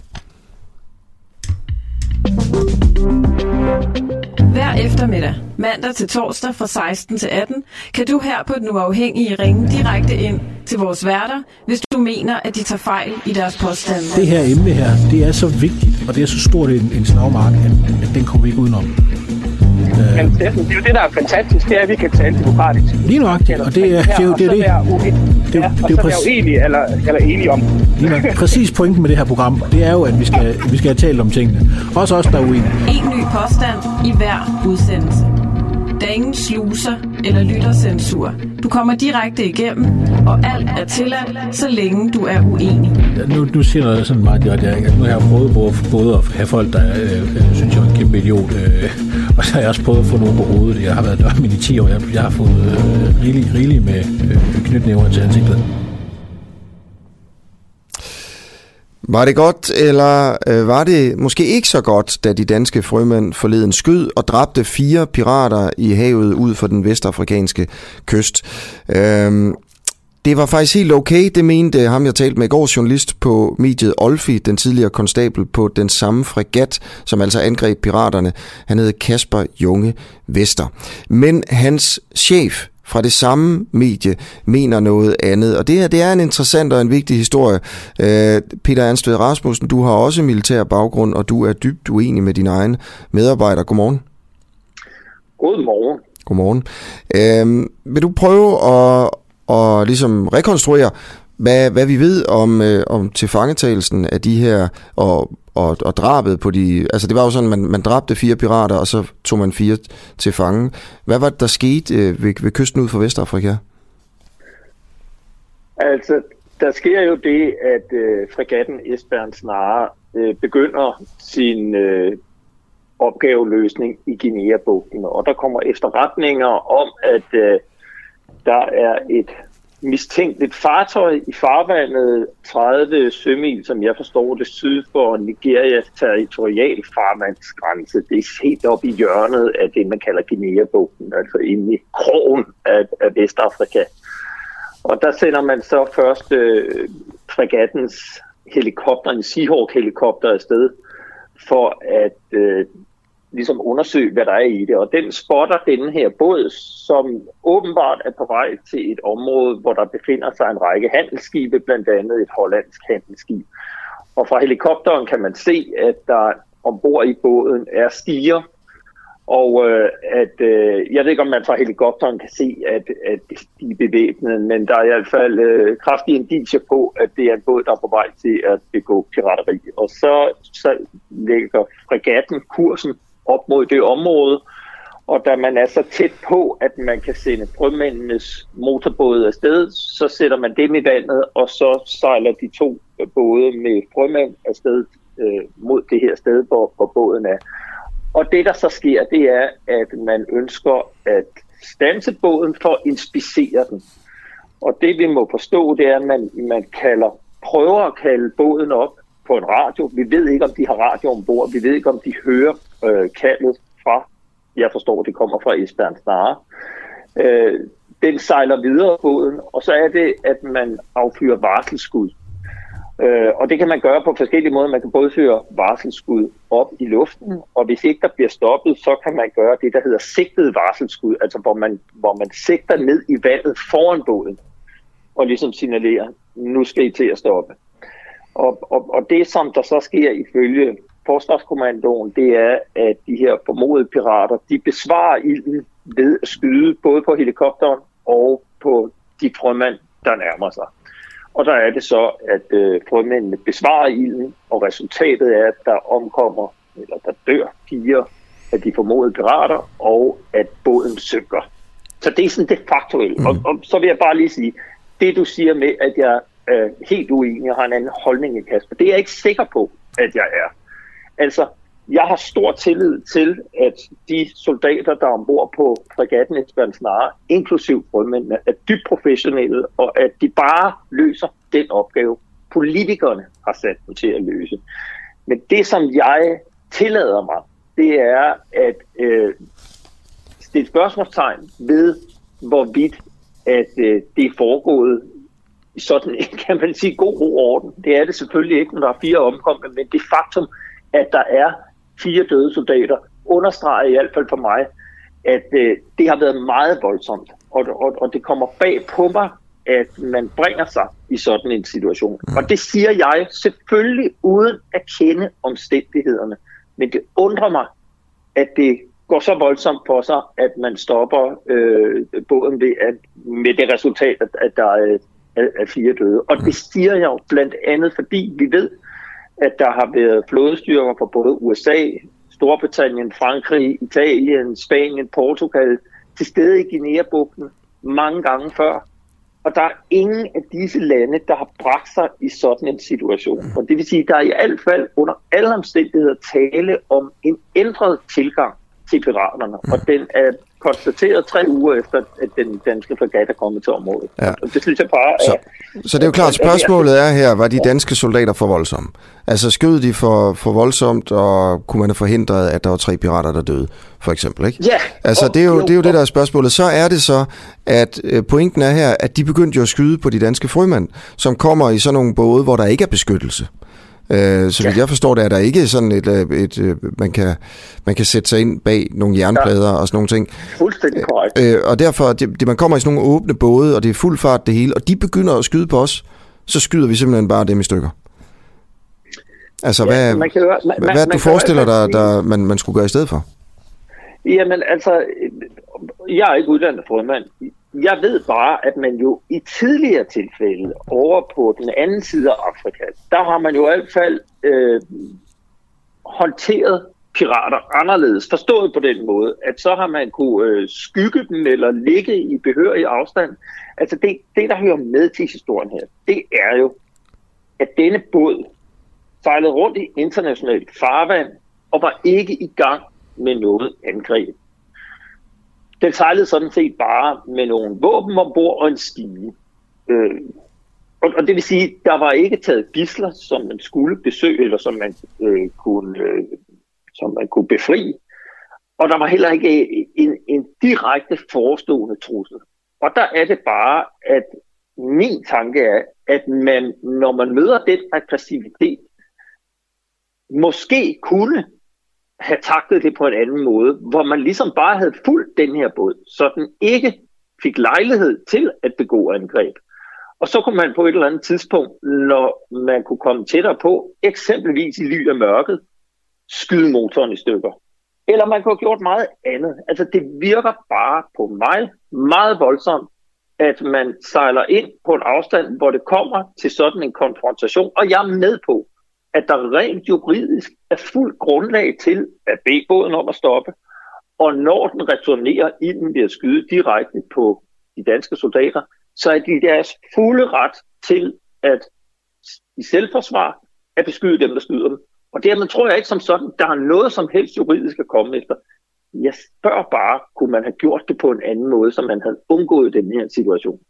Hver eftermiddag, mandag til torsdag fra 16 til 18, kan du her på Den Uafhængige ringe direkte ind til vores værter, hvis du mener, at de tager fejl i deres påstande. Det her emne her, det er så vigtigt, og det er så stort en, en slagmark, at, at den kommer vi ikke udenom. Men det, det er jo det, der er fantastisk, det er, at vi kan tale demokratisk. Lige nøjagtigt, og det er det, er jo det. Er det. Det, det, og er uenige eller, eller enige om. Lige nok. Præcis pointen med det her program, det er jo, at vi skal, vi skal have talt om tingene. Også os, der er uenige. En ny påstand i hver udsendelse. Der er ingen sluser eller lyttercensur. Du kommer direkte igennem, og alt er tilladt, så længe du er uenig. Nu, nu siger noget sådan meget direkte. Jeg, altså, nu har jeg prøvet både, både at have folk, der øh, øh, synes, jeg er en kæmpe idiot, øh, og så har jeg også prøvet at få nogen på hovedet. Jeg har været dørmænd i 10 år. Jeg, jeg har fået øh, rigeligt rigelig med øh, knytnæver til ansigtet. Var det godt, eller øh, var det måske ikke så godt, da de danske frømænd forleden skød og dræbte fire pirater i havet ud for den vestafrikanske kyst? Øhm, det var faktisk helt okay, det mente ham, jeg talte med i går, journalist på mediet Olfi, den tidligere konstabel på den samme fregat, som altså angreb piraterne. Han hed Kasper Junge Vester. Men hans chef, fra det samme medie mener noget andet. Og det her, det er en interessant og en vigtig historie. Øh, Peter Anstved Rasmussen, du har også militær baggrund, og du er dybt uenig med dine egne medarbejdere. Godmorgen. Godmorgen. Godmorgen. Øh, vil du prøve at, at ligesom rekonstruere, hvad, hvad vi ved om, øh, om tilfangetagelsen af de her, og, og, og drabet på de... Altså det var jo sådan, man, man dræbte fire pirater, og så tog man fire til fange. Hvad var det, der skete øh, ved, ved kysten ud for Vestafrika? Altså, der sker jo det, at øh, fregatten Esbern Snare øh, begynder sin øh, opgaveløsning i Guinea-bugten, og der kommer efterretninger om, at øh, der er et mistænkeligt fartøj i farvandet 30 sømil, som jeg forstår det, syd for Nigerias territorial farvandsgrænse. Det er helt op i hjørnet af det, man kalder Guinea-bugten, altså inde i krogen af, af Vestafrika. Og der sender man så først øh, fregattens helikopter, en Seahawk-helikopter afsted, for at øh, ligesom undersøge, hvad der er i det. Og den spotter denne her båd, som åbenbart er på vej til et område, hvor der befinder sig en række handelsskibe, blandt andet et hollandsk handelsskib. Og fra helikopteren kan man se, at der ombord i båden er stiger, og øh, at, øh, jeg ved ikke, om man fra helikopteren kan se, at, at de er bevæbnede, men der er i hvert fald øh, kraftige indicier på, at det er en båd, der er på vej til at begå pirateri. Og så, så lægger fregatten kursen op mod det område, og da man er så tæt på, at man kan sende frømændenes motorbåde afsted, så sætter man dem i vandet, og så sejler de to både med frømænd afsted øh, mod det her sted, hvor, hvor båden er. Og det, der så sker, det er, at man ønsker at stanse båden for at inspicere den. Og det, vi må forstå, det er, at man, man kalder, prøver at kalde båden op på en radio. Vi ved ikke, om de har radio ombord. Vi ved ikke, om de hører øh, kaldet fra, jeg forstår, det kommer fra Esbern Snare. Øh, den sejler videre båden, og så er det, at man affyrer varselsskud. Øh, og det kan man gøre på forskellige måder. Man kan både føre varselsskud op i luften, og hvis ikke der bliver stoppet, så kan man gøre det, der hedder sigtet varselsskud, altså hvor man, hvor man sigter ned i vandet foran båden, og ligesom signalerer, nu skal I til at stoppe. Og, og, og det, som der så sker ifølge Forsvarskommandoen, det er, at de her formodede pirater, de besvarer ilden ved at skyde både på helikopteren og på de frømænd, der nærmer sig. Og der er det så, at øh, frømændene besvarer ilden, og resultatet er, at der omkommer, eller der dør fire af de formodede pirater, og at båden synker. Så det er sådan det faktuelle. Mm. Og, og så vil jeg bare lige sige, det du siger med, at jeg er helt uenig og har en anden holdning i Kasper, det er jeg ikke sikker på, at jeg er. Altså, jeg har stor tillid til, at de soldater, der er ombord på fregatten Esbjørn Snare, inklusiv frømændene, er dybt professionelle, og at de bare løser den opgave, politikerne har sat dem til at løse. Men det, som jeg tillader mig, det er at øh, stille spørgsmålstegn ved, hvorvidt at øh, det er foregået i sådan kan man sige, god ro orden. Det er det selvfølgelig ikke, når der er fire omkomne, men det faktum, at der er fire døde soldater, understreger i hvert fald for mig, at øh, det har været meget voldsomt. Og, og, og det kommer bag på mig, at man bringer sig i sådan en situation. Mm. Og det siger jeg selvfølgelig uden at kende omstændighederne. Men det undrer mig, at det går så voldsomt for sig, at man stopper øh, båden ved at, med det resultat, at, at der er, er fire døde. Og det siger jeg jo blandt andet, fordi vi ved, at der har været flådestyrker fra både USA, Storbritannien, Frankrig, Italien, Spanien, Portugal til stede i Guinea-bugten mange gange før. Og der er ingen af disse lande, der har bragt sig i sådan en situation. Og det vil sige, at der er i hvert fald under alle omstændigheder tale om en ændret tilgang til piraterne. Og den er konstateret tre uger efter, at den danske fregat er kommet til området. Ja. Og det synes jeg bare er... Så, så det er jo klart, spørgsmålet er her, var de danske soldater for voldsomme? Altså skød de for, for voldsomt, og kunne man have forhindret, at der var tre pirater, der døde, for eksempel, ikke? Ja. Altså det er jo, det, er jo det, der er spørgsmålet. Så er det så, at øh, pointen er her, at de begyndte jo at skyde på de danske frømænd, som kommer i sådan nogle både, hvor der ikke er beskyttelse. Øh, så ja. jeg forstår det, er der ikke sådan et, øh, et, et øh, man, kan, man kan sætte sig ind bag nogle jernplader ja. og sådan nogle ting. Fuldstændig korrekt. Øh, og derfor, det, det, man kommer i sådan nogle åbne både, og det er fuld fart det hele, og de begynder at skyde på os, så skyder vi simpelthen bare dem i stykker. Altså, ja, hvad, man kan, man, hvad man, du man forestiller dig, der man, man skulle gøre i stedet for? Jamen, altså, jeg er ikke uddannet frømand. Jeg ved bare, at man jo i tidligere tilfælde over på den anden side af Afrika, der har man jo i hvert fald øh, håndteret pirater anderledes, forstået på den måde, at så har man kunne øh, skygge dem eller ligge i behørig afstand. Altså det, det, der hører med til historien her, det er jo, at denne båd sejlede rundt i internationalt farvand og var ikke i gang med noget angreb. Den sejlede sådan set bare med nogle våben ombord og en stige. Øh, og, og det vil sige, der var ikke taget gisler, som man skulle besøge, eller som man, øh, kunne, øh, som man kunne befri. Og der var heller ikke en, en direkte forestående trussel. Og der er det bare, at min tanke er, at man, når man møder den aggressivitet, måske kunne have taklet det på en anden måde, hvor man ligesom bare havde fulgt den her båd, så den ikke fik lejlighed til at begå angreb. Og så kunne man på et eller andet tidspunkt, når man kunne komme tættere på, eksempelvis i ly af mørket, skyde motoren i stykker. Eller man kunne have gjort meget andet. Altså det virker bare på mig meget voldsomt, at man sejler ind på en afstand, hvor det kommer til sådan en konfrontation. Og jeg er med på, at der rent juridisk er fuld grundlag til at bede båden om at stoppe. Og når den returnerer inden den ved at skyde direkte på de danske soldater, så er de deres fulde ret til at i selvforsvar at beskyde dem, der skyder dem. Og dermed tror jeg ikke som sådan, der er noget som helst juridisk at komme efter. Jeg spørger bare, kunne man have gjort det på en anden måde, så man havde undgået den her situation?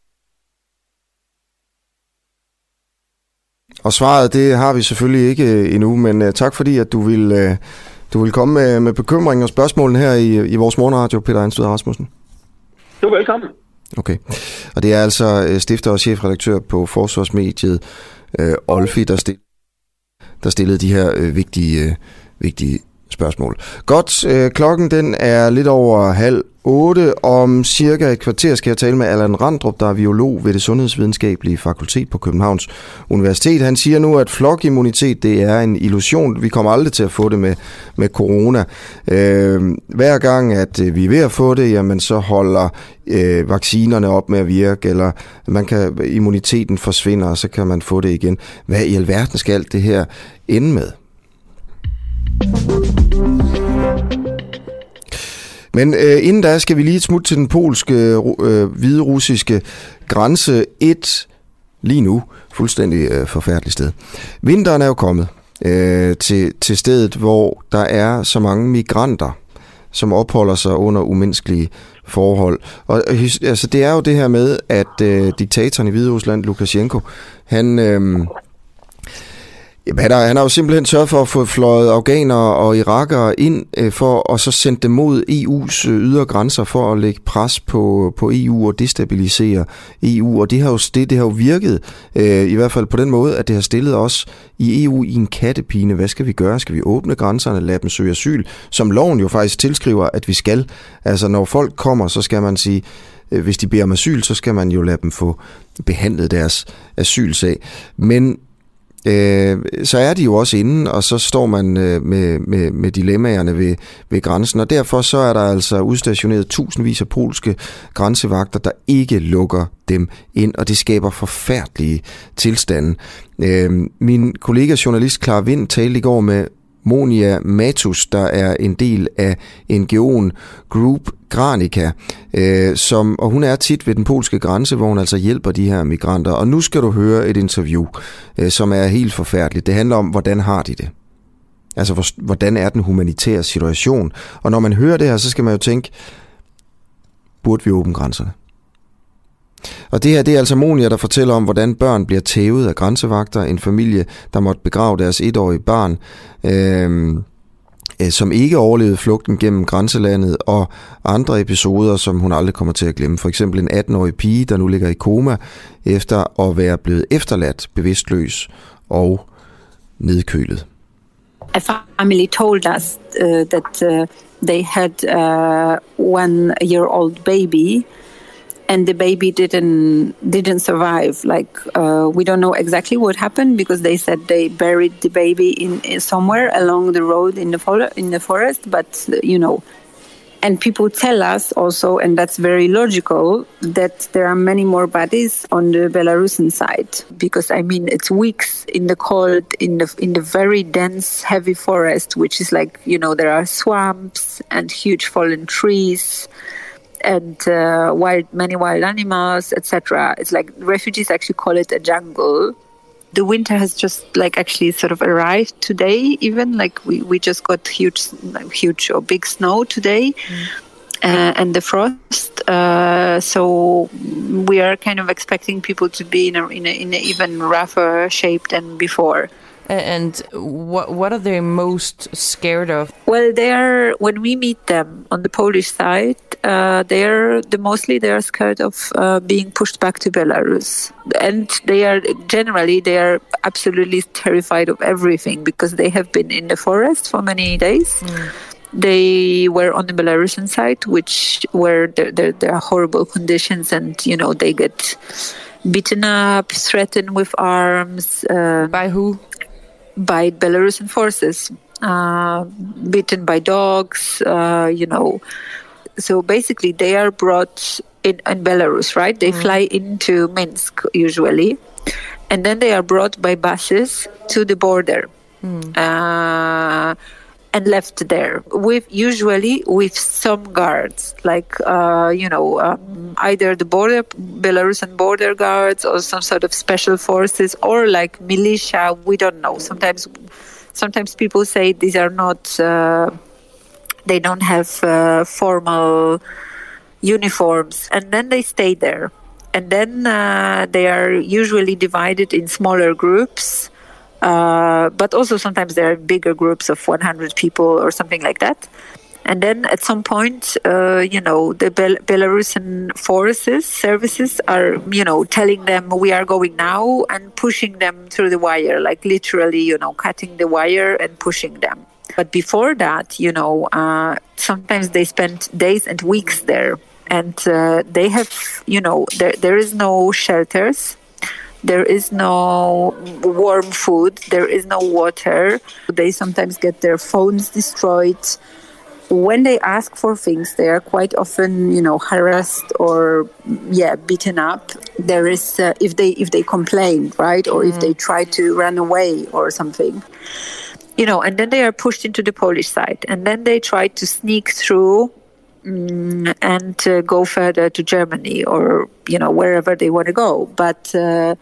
Og svaret, det har vi selvfølgelig ikke øh, endnu, men uh, tak fordi, at du vil, uh, du vil komme med, med bekymring og spørgsmålene her i, i vores morgenradio, Peter Einsted Rasmussen. Du er velkommen. Okay. Og det er altså stifter og chefredaktør på Forsvarsmediet, uh, Olfi, der, stil, der stillede de her uh, vigtige, uh, vigtige spørgsmål. Godt, øh, klokken den er lidt over halv 8. Om cirka et kvarter skal jeg tale med Allan Randrup, der er biolog ved det Sundhedsvidenskabelige Fakultet på Københavns Universitet. Han siger nu, at flokimmunitet det er en illusion. Vi kommer aldrig til at få det med, med corona. Øh, hver gang, at øh, vi er ved at få det, jamen så holder øh, vaccinerne op med at virke, eller man kan, immuniteten forsvinder, og så kan man få det igen. Hvad i alverden skal alt det her ende med? Men øh, inden da skal vi lige smut til den polske, øh, hvide-russiske grænse. Et lige nu fuldstændig øh, forfærdeligt sted. Vinteren er jo kommet øh, til, til stedet, hvor der er så mange migranter, som opholder sig under umenneskelige forhold. Og øh, altså, det er jo det her med, at øh, diktatoren i Hvide Rusland, Lukashenko, han... Øh, Jamen, han, har, han har jo simpelthen sørget for at få fløjet afghanere og irakere ind øh, for at så sende dem mod EU's øh, ydre grænser for at lægge pres på, på EU og destabilisere EU. Og det har jo, det, det har jo virket, øh, i hvert fald på den måde, at det har stillet os i EU i en kattepine. Hvad skal vi gøre? Skal vi åbne grænserne, lade dem søge asyl? Som loven jo faktisk tilskriver, at vi skal. Altså når folk kommer, så skal man sige, øh, hvis de beder om asyl, så skal man jo lade dem få behandlet deres asylsag. Men øh, så er de jo også inde, og så står man øh, med, med, med dilemmaerne ved, ved grænsen, og derfor så er der altså udstationeret tusindvis af polske grænsevagter, der ikke lukker dem ind, og det skaber forfærdelige tilstande. Øh, min kollega journalist Clara Vind talte i går med Monia Matus, der er en del af NGO'en Group Granica, øh, som, og hun er tit ved den polske grænse, hvor hun altså hjælper de her migranter. Og nu skal du høre et interview, øh, som er helt forfærdeligt. Det handler om, hvordan har de det? Altså, hvordan er den humanitære situation? Og når man hører det her, så skal man jo tænke, burde vi åbne grænserne? Og det her, det er altså Monia, der fortæller om, hvordan børn bliver tævet af grænsevagter. En familie, der måtte begrave deres etårige barn, øhm, øh, som ikke overlevede flugten gennem grænselandet, og andre episoder, som hun aldrig kommer til at glemme. For eksempel en 18-årig pige, der nu ligger i koma, efter at være blevet efterladt bevidstløs og nedkølet. A family told us uh, that uh, they had uh, one year old baby and the baby didn't didn't survive. Like uh, we don't know exactly what happened because they said they buried the baby in, in somewhere along the road in the in the forest. But you know, and people tell us also, and that's very logical, that there are many more bodies on the Belarusian side because I mean it's weeks in the cold, in the in the very dense, heavy forest, which is like you know there are swamps and huge fallen trees and uh, wild many wild animals, etc. It's like refugees actually call it a jungle. The winter has just like actually sort of arrived today. Even like we, we just got huge, huge or big snow today. Mm. Uh, and the frost. Uh, so we are kind of expecting people to be in a, in a, in a even rougher shape than before. And what what are they most scared of? Well, they are when we meet them on the Polish side, uh, they are the mostly they are scared of uh, being pushed back to Belarus, and they are generally they are absolutely terrified of everything because they have been in the forest for many days. Mm. They were on the Belarusian side, which where there, there, there are horrible conditions, and you know they get beaten up, threatened with arms. Uh, By who? By Belarusian forces, uh, beaten by dogs, uh, you know. So basically, they are brought in, in Belarus, right? They mm. fly into Minsk usually, and then they are brought by buses to the border. Mm. Uh, and left there. With usually with some guards like uh, you know um, either the border belarusian border guards or some sort of special forces or like militia we don't know. Sometimes sometimes people say these are not uh, they don't have uh, formal uniforms and then they stay there. And then uh, they are usually divided in smaller groups uh, but also sometimes there are bigger groups of 100 people or something like that. And then at some point, uh, you know, the Bel- Belarusian forces, services are, you know, telling them we are going now and pushing them through the wire, like literally, you know, cutting the wire and pushing them. But before that, you know, uh, sometimes they spend days and weeks there. And uh, they have, you know, there, there is no shelters there is no warm food, there is no water. They sometimes get their phones destroyed. When they ask for things, they are quite often, you know, harassed or yeah, beaten up. There is uh, if they if they complain, right, or mm. if they try to run away or something you know, and then they are pushed into the Polish side, and then they try to sneak through um, and uh, go further to Germany or you know wherever they want to go. But uh,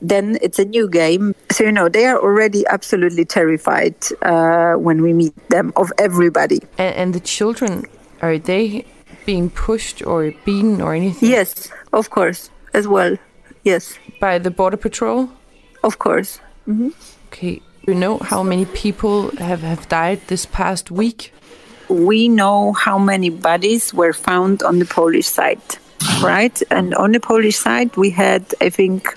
then it's a new game. So you know they are already absolutely terrified uh, when we meet them of everybody. And, and the children are they being pushed or beaten or anything? Yes, of course, as well. Yes. By the border patrol. Of course. Mm-hmm. Okay. You know how many people have, have died this past week? We know how many bodies were found on the Polish side, right? And on the Polish side, we had, I think,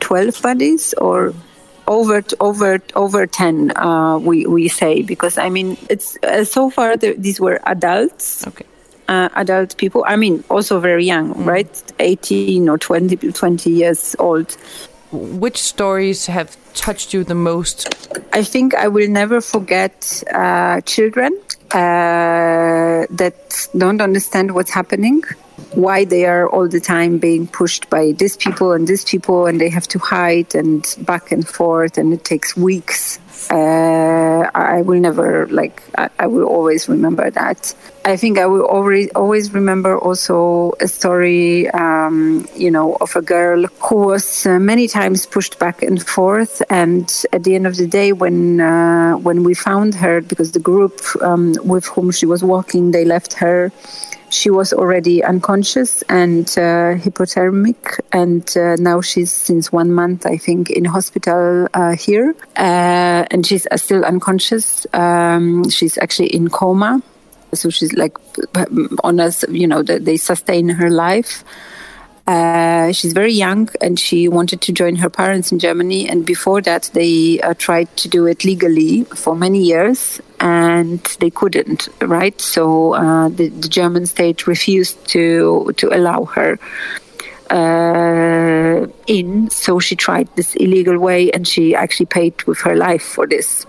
12 bodies or over over over 10 uh, we we say because i mean it's uh, so far the, these were adults okay uh, adult people. I mean, also very young, Mm. right? 18 or 20, 20 years old. Which stories have touched you the most? I think I will never forget uh, children uh, that don't understand what's happening, why they are all the time being pushed by these people and these people, and they have to hide and back and forth, and it takes weeks. Uh, I will never like. I, I will always remember that. I think I will always always remember also a story, um, you know, of a girl who was uh, many times pushed back and forth, and at the end of the day, when uh, when we found her, because the group um, with whom she was walking, they left her. She was already unconscious and uh, hypothermic, and uh, now she's since one month, I think, in hospital uh, here, and she's uh, still unconscious. Um, she's actually in coma, so she's like on us. You know, that they sustain her life. Uh, she's very young and she wanted to join her parents in Germany. And before that, they uh, tried to do it legally for many years and they couldn't, right? So uh, the, the German state refused to, to allow her uh, in. So she tried this illegal way and she actually paid with her life for this.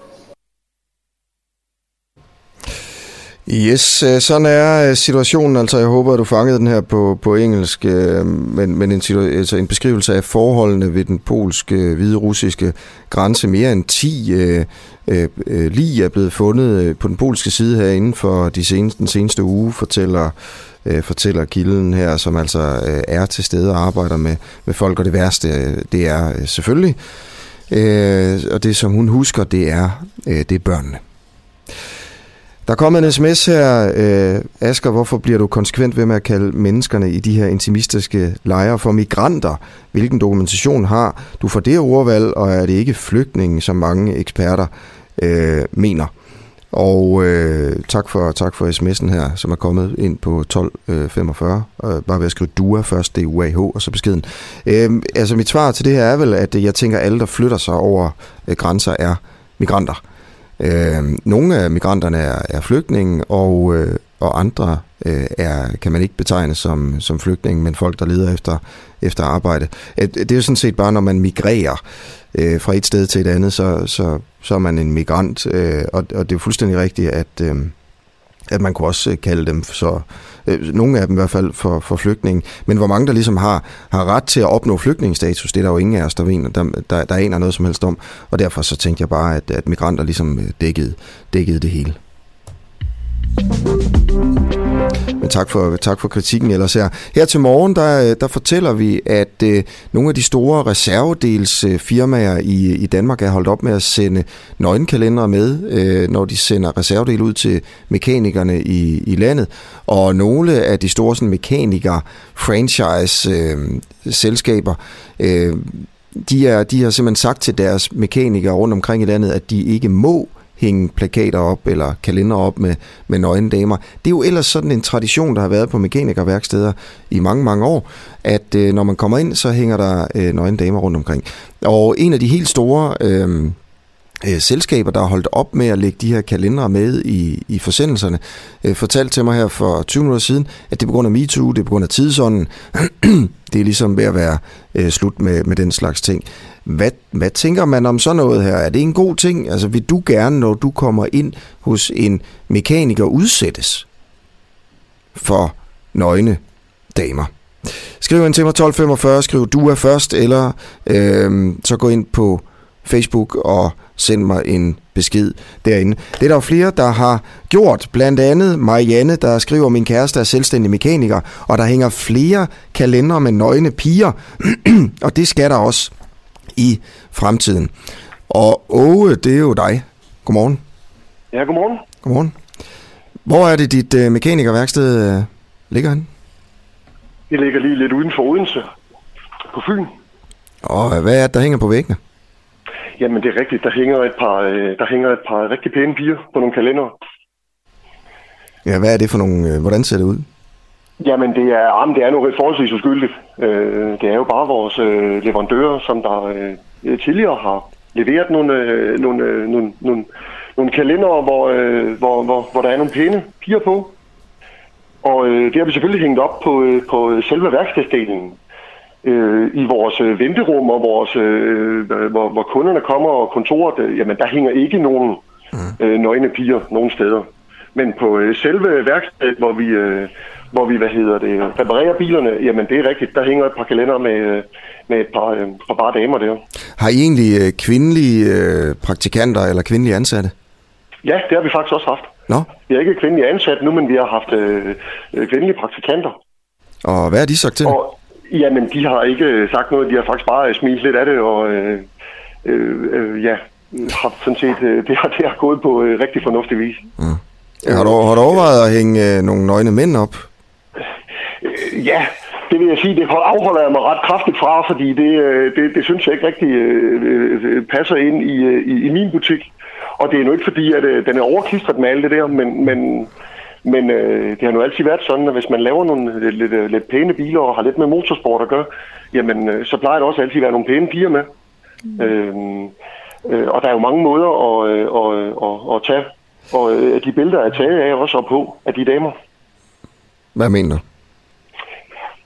Yes, øh, sådan er øh, situationen. Altså, jeg håber, at du fangede den her på, på engelsk, øh, men, men en, altså en beskrivelse af forholdene ved den polske, hvide russiske grænse. Mere end 10 øh, øh, lige er blevet fundet på den polske side her inden for de seneste, den seneste uge, fortæller, øh, Øh, fortæller kilden her, som altså øh, er til stede og arbejder med, med folk. Og det værste, øh, det er øh, selvfølgelig, øh, og det som hun husker, det er, øh, det er børnene. Der er kommet en sms her, øh, Asger, hvorfor bliver du konsekvent ved med at kalde menneskerne i de her intimistiske lejre for migranter? Hvilken dokumentation har du for det ordvalg, og er det ikke flygtninge, som mange eksperter øh, mener? Og øh, tak for tak for sms'en her, som er kommet ind på 1245. Øh, øh, bare ved at skrive DUA først, det er UAH, og så beskeden. Øh, altså mit svar til det her er vel, at øh, jeg tænker, at alle, der flytter sig over øh, grænser, er migranter. Øh, nogle af migranterne er, er flygtninge, og, øh, og andre øh, er, kan man ikke betegne som, som flygtninge, men folk, der leder efter, efter arbejde. Øh, det er jo sådan set bare, når man migrerer øh, fra et sted til et andet, så, så, så er man en migrant, øh, og, og det er fuldstændig rigtigt, at, øh, at man kunne også øh, kalde dem så, øh, nogle af dem i hvert fald for, for flygtninge, men hvor mange der ligesom har, har ret til at opnå flygtningsstatus, det er der jo ingen af os, der, ved, der, der, der aner noget som helst om, og derfor så tænkte jeg bare, at, at migranter ligesom øh, dækkede, dækkede det hele. Men tak for, tak for kritikken ellers her. Her til morgen, der, der fortæller vi, at øh, nogle af de store reservedelsfirmaer i, i Danmark er holdt op med at sende nøgenkalendere med, øh, når de sender reservedel ud til mekanikerne i, i landet. Og nogle af de store sådan, mekaniker-franchise-selskaber, øh, øh, de, er, de har simpelthen sagt til deres mekanikere rundt omkring i landet, at de ikke må hænge plakater op eller kalender op med, med nøgendamer. Det er jo ellers sådan en tradition, der har været på mekanikerværksteder i mange, mange år, at øh, når man kommer ind, så hænger der øh, nøgendamer rundt omkring. Og en af de helt store øh, øh, selskaber, der har holdt op med at lægge de her kalendere med i, i forsendelserne, øh, fortalte til mig her for 20 minutter siden, at det er på grund af MeToo, det er på grund af tidsånden. det er ligesom ved at være øh, slut med, med den slags ting. Hvad, hvad tænker man om sådan noget her? Er det en god ting? Altså vil du gerne, når du kommer ind hos en mekaniker, udsættes for nøgne damer? Skriv ind til mig 1245, skriv du er først, eller øh, så gå ind på Facebook og send mig en besked derinde. Det er der jo flere, der har gjort. Blandt andet Marianne, der skriver, min kæreste er selvstændig mekaniker, og der hænger flere kalendere med nøgne piger, og det skal der også i fremtiden. Og Åge, det er jo dig. Godmorgen. Ja, godmorgen. Godmorgen. Hvor er det, dit øh, mekanikerværksted øh, ligger henne? Det ligger lige lidt uden for Odense, på Fyn. Og hvad er det, der hænger på væggene? Jamen, det er rigtigt. Der hænger et par, øh, der hænger et par rigtig pæne piger på nogle kalendere. Ja, hvad er det for nogle... Øh, hvordan ser det ud? Jamen, det er, jamen, det er noget forholdsvis uskyldigt. Øh, det er jo bare vores øh, leverandører, som der øh, tidligere har leveret nogle, øh, nogle, øh, nogle, nogle, nogle kalendere, hvor, øh, hvor, hvor, hvor der er nogle pæne piger på. Og øh, det har vi selvfølgelig hængt op på, øh, på selve værkstedsdelen. Øh, I vores øh, venterum, og vores, øh, hvor, hvor kunderne kommer og kontoret, øh, jamen der hænger ikke nogen øh, nøgne piger nogen steder. Men på øh, selve værkstedet, hvor vi, øh, hvor vi hvad hedder det, reparerer bilerne, jamen det er rigtigt, der hænger et par kalender med, øh, med et par, øh, par bare damer der. Har I egentlig øh, kvindelige øh, praktikanter eller kvindelige ansatte? Ja, det har vi faktisk også haft. Nå, Vi har ikke kvindelige ansat nu, men vi har haft øh, øh, kvindelige praktikanter. og hvad er de sagt til? Og, jamen, de har ikke øh, sagt noget. De har faktisk bare øh, smilet lidt af det, og øh, øh, øh, ja, har sådan set, øh, det, har, det har gået på øh, rigtig fornuftig vis. Har du, har du overvejet at hænge øh, nogle nøgne mænd op? Øh, ja, det vil jeg sige, det afholder jeg mig ret kraftigt fra, fordi det, det, det synes jeg ikke rigtig øh, passer ind i, i, i min butik. Og det er nu ikke fordi, at øh, den er overklistret med alt det der, men, men, men øh, det har nu altid været sådan, at hvis man laver nogle lidt, lidt, lidt pæne biler og har lidt med motorsport at gøre, jamen øh, så plejer der også altid at være nogle pæne piger med. Mm. Øh, øh, og der er jo mange måder at, øh, at, at, at tage, og øh, de billeder er taget af også og på af de damer. Hvad mener du?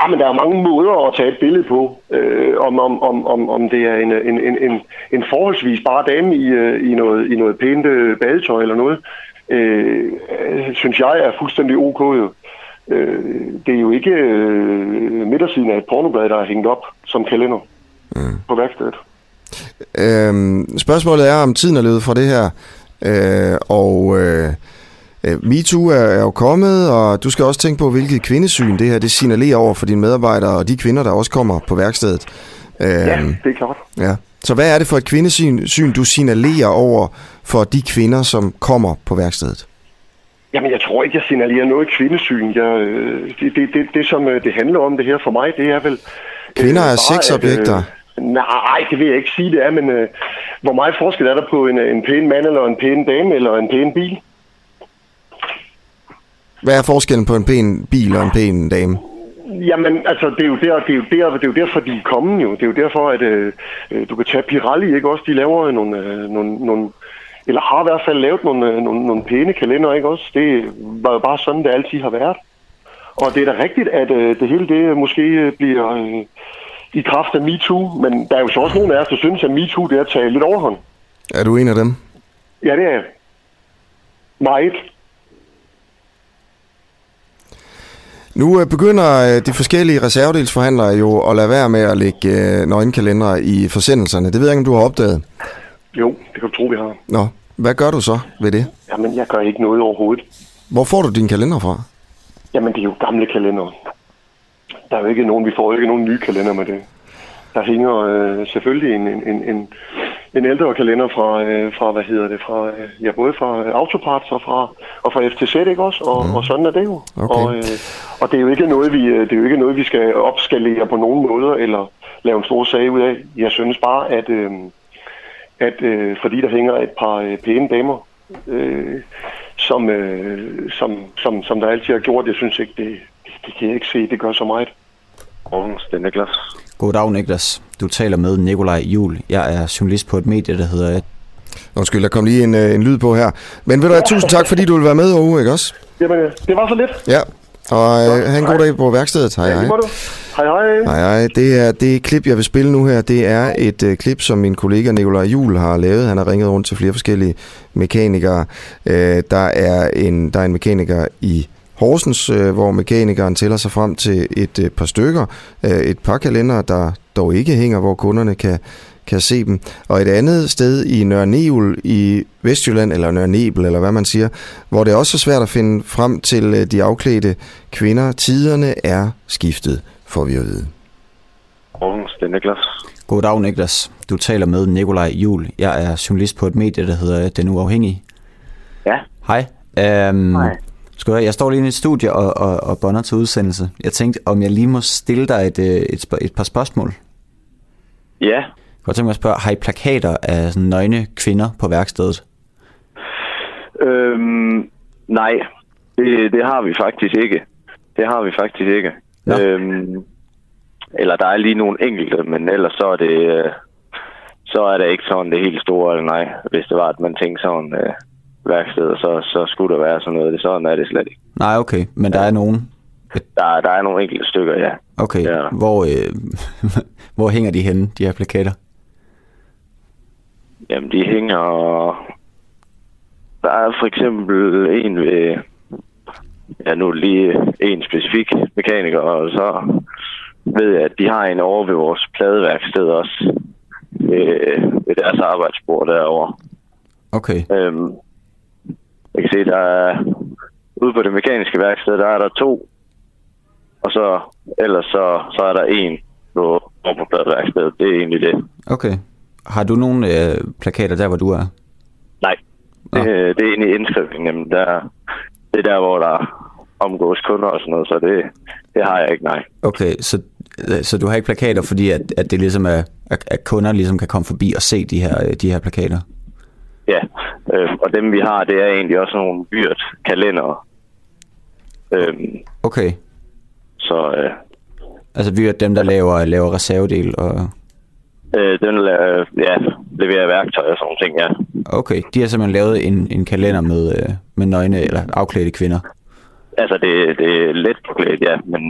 Ja, men der er mange måder at tage et billede på. Øh, om, om, om, om, om det er en, en, en, en, en forholdsvis bare dame i, øh, i, noget, i noget pænt øh, badetøj eller noget, øh, synes jeg er fuldstændig ok. Jo. Øh, det er jo ikke øh, midtersiden af et pornoblad, der er hængt op som kalender mm. på værkstedet. Øhm, spørgsmålet er, om tiden er løbet fra det her. Øh, og øh, øh, MeToo er, er jo kommet, og du skal også tænke på, hvilket kvindesyn det her det signalerer over for dine medarbejdere og de kvinder, der også kommer på værkstedet. Øh, Ja, det er klart. ja. Så hvad er det for et kvindesyn, syn, du signalerer over for de kvinder, som kommer på værkstedet? Jamen, jeg tror ikke, jeg signalerer noget kvindesyn. Jeg, øh, det, det, det, det, som øh, det handler om det her for mig, det er vel... Kvinder er bare, sexobjekter. At, øh, nej, det vil jeg ikke sige, det er, men øh, hvor meget forskel er der på en, en pæn mand, eller en pæn dame, eller en pæn bil? Hvad er forskellen på en pæn bil og en pæn dame? Jamen, altså, det er jo, der, det er jo, der, det er jo derfor, de er kommet jo. Det er jo derfor, at øh, øh, du kan tage Pirelli, ikke også? De laver nogle, øh, nogle, nogle eller har i hvert fald lavet nogle, øh, nogle, nogle pæne kalender, ikke også? Det var jo bare sådan, det altid har været. Og det er da rigtigt, at øh, det hele det måske bliver øh, i kraft af MeToo, men der er jo så også nogen af os, der synes, at MeToo det er at tage lidt overhånd. Er du en af dem? Ja, det er jeg. Meget. Nu øh, begynder øh, de forskellige reservedelsforhandlere jo at lade være med at lægge nøgenkalendere i forsendelserne. Det ved jeg ikke, om du har opdaget. Jo, det kan du tro, vi har. Nå, hvad gør du så ved det? Jamen, jeg gør ikke noget overhovedet. Hvor får du din kalender fra? Jamen, det er jo gamle kalendere. Der er jo ikke nogen, vi får ikke nogen nye kalender med det. Der hænger øh, selvfølgelig en, en, en, en, ældre kalender fra, øh, fra, hvad hedder det, fra, øh, ja, både fra øh, Autoparts og fra, og fra FTZ, ikke også? Og, mm. og sådan er det jo. Okay. Og, øh, og det er jo ikke noget, vi, øh, det er jo ikke noget, vi skal opskalere på nogen måder, eller lave en stor sag ud af. Jeg synes bare, at, øh, at øh, fordi der hænger et par øh, pæne damer, øh, som, øh, som, som, som der altid har gjort, jeg synes ikke, det, det, det kan jeg ikke se, det gør så meget. Aarhus, det er Niklas. Goddag, Niklas. Du taler med Nikolaj Jul. Jeg er journalist på et medie, der hedder... Undskyld, der kom lige en, øh, en lyd på her. Men ved du hvad, tusind tak, fordi du vil være med, Ove, ikke også? Jamen, øh, det var så lidt. Ja, og øh, have en god dag på værkstedet. Hej, Ja, hej. du. Hej, hej. Hej, hej. Det er det klip, jeg vil spille nu her. Det er et øh, klip, som min kollega Nikolaj Jul har lavet. Han har ringet rundt til flere forskellige mekanikere. Øh, der, er en, der er en mekaniker i Horsens, øh, hvor mekanikeren tæller sig frem til et øh, par stykker. Øh, et par kalender, der dog ikke hænger, hvor kunderne kan, kan se dem. Og et andet sted i Nørre Nebel i Vestjylland, eller Nørre Nebel, eller hvad man siger, hvor det er også er svært at finde frem til øh, de afklædte kvinder. Tiderne er skiftet, får vi at vide. Aarhus, det er Niklas. Goddag, Niklas. Du taler med Nikolaj Jul. Jeg er journalist på et medie, der hedder Den Uafhængige. Ja. Hej. Um, Hej. Skal høre, jeg står lige i et studie og, og, og bonder til udsendelse. Jeg tænkte, om jeg lige må stille dig et, øh, et, et par spørgsmål. Ja. Godt tænke mig at spørge, har I plakater af sådan nøgne kvinder på værkstedet? Øhm, nej, det, det har vi faktisk ikke. Det har vi faktisk ikke. Øhm, eller der er lige nogle enkelte, men ellers så er det, øh, så er det ikke sådan det helt store, eller nej, hvis det var, at man tænkte sådan, øh, værksteder, så, så skulle der være sådan noget. Det sådan er det slet ikke. Nej, okay. Men der er nogen. Der, der er nogle enkelte stykker, ja. Okay. Ja. Hvor, øh, hvor hænger de henne, de her plakater? Jamen, de hænger... Der er for eksempel en ved... Ja, nu lige en specifik mekaniker, og så ved jeg, at de har en over ved vores pladeværksted også. Ved, ved deres arbejdsbord derovre. Okay. Øhm, jeg kan se, der er... Ude på det mekaniske værksted, der er der to. Og så ellers så, så er der en på, på pladeværkstedet. Det er egentlig det. Okay. Har du nogle øh, plakater der, hvor du er? Nej, det, det er egentlig indskrivningen. Jamen, der, det er der, hvor der omgås kunder og sådan noget, så det, det har jeg ikke, nej. Okay, så, så du har ikke plakater, fordi at, at det ligesom er, at, kunder ligesom kan komme forbi og se de her, øh, de her plakater? Ja, øh, og dem vi har, det er egentlig også nogle byrt kalender. Øhm, Okay. så øh, Altså vi er dem, der laver, laver reservedel og... øh, den la- ja, leverer værktøj og sådan nogle ting, ja. Okay, de har simpelthen lavet en, en kalender med, øh, med nøgne eller afklædte kvinder. Altså, det, det er let forklædt, ja, men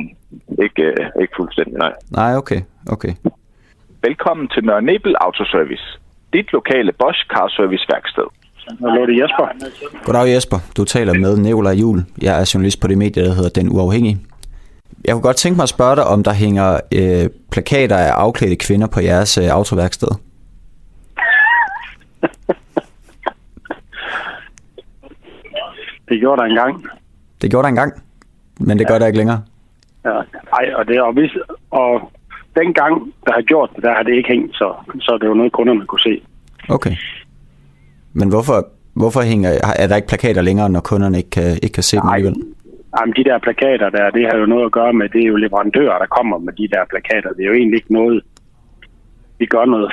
ikke, øh, ikke fuldstændig, nej. Nej, okay, okay. Velkommen til Nørre Nebel Autoservice. Dit lokale Bosch Car Service værksted. Hallo, det er Jesper. Goddag Jesper, du taler med Nikolaj Jul. Jeg er journalist på det medie, der hedder Den Uafhængige. Jeg kunne godt tænke mig at spørge dig, om der hænger øh, plakater af afklædte kvinder på jeres øh, autoværksted. Det gjorde der engang. Det gjorde der engang, men det gør der ikke længere. Ja. Ej, og, det, og, hvis, og dengang, der har gjort det, der har det ikke hængt, så, så det jo noget, kunderne kunne se. Okay. Men hvorfor, hvorfor hænger, er der ikke plakater længere, når kunderne ikke kan, ikke kan se dem alligevel? Jamen, de der plakater der, det har jo noget at gøre med, det er jo leverandører, der kommer med de der plakater. Det er jo egentlig ikke noget, vi gør noget,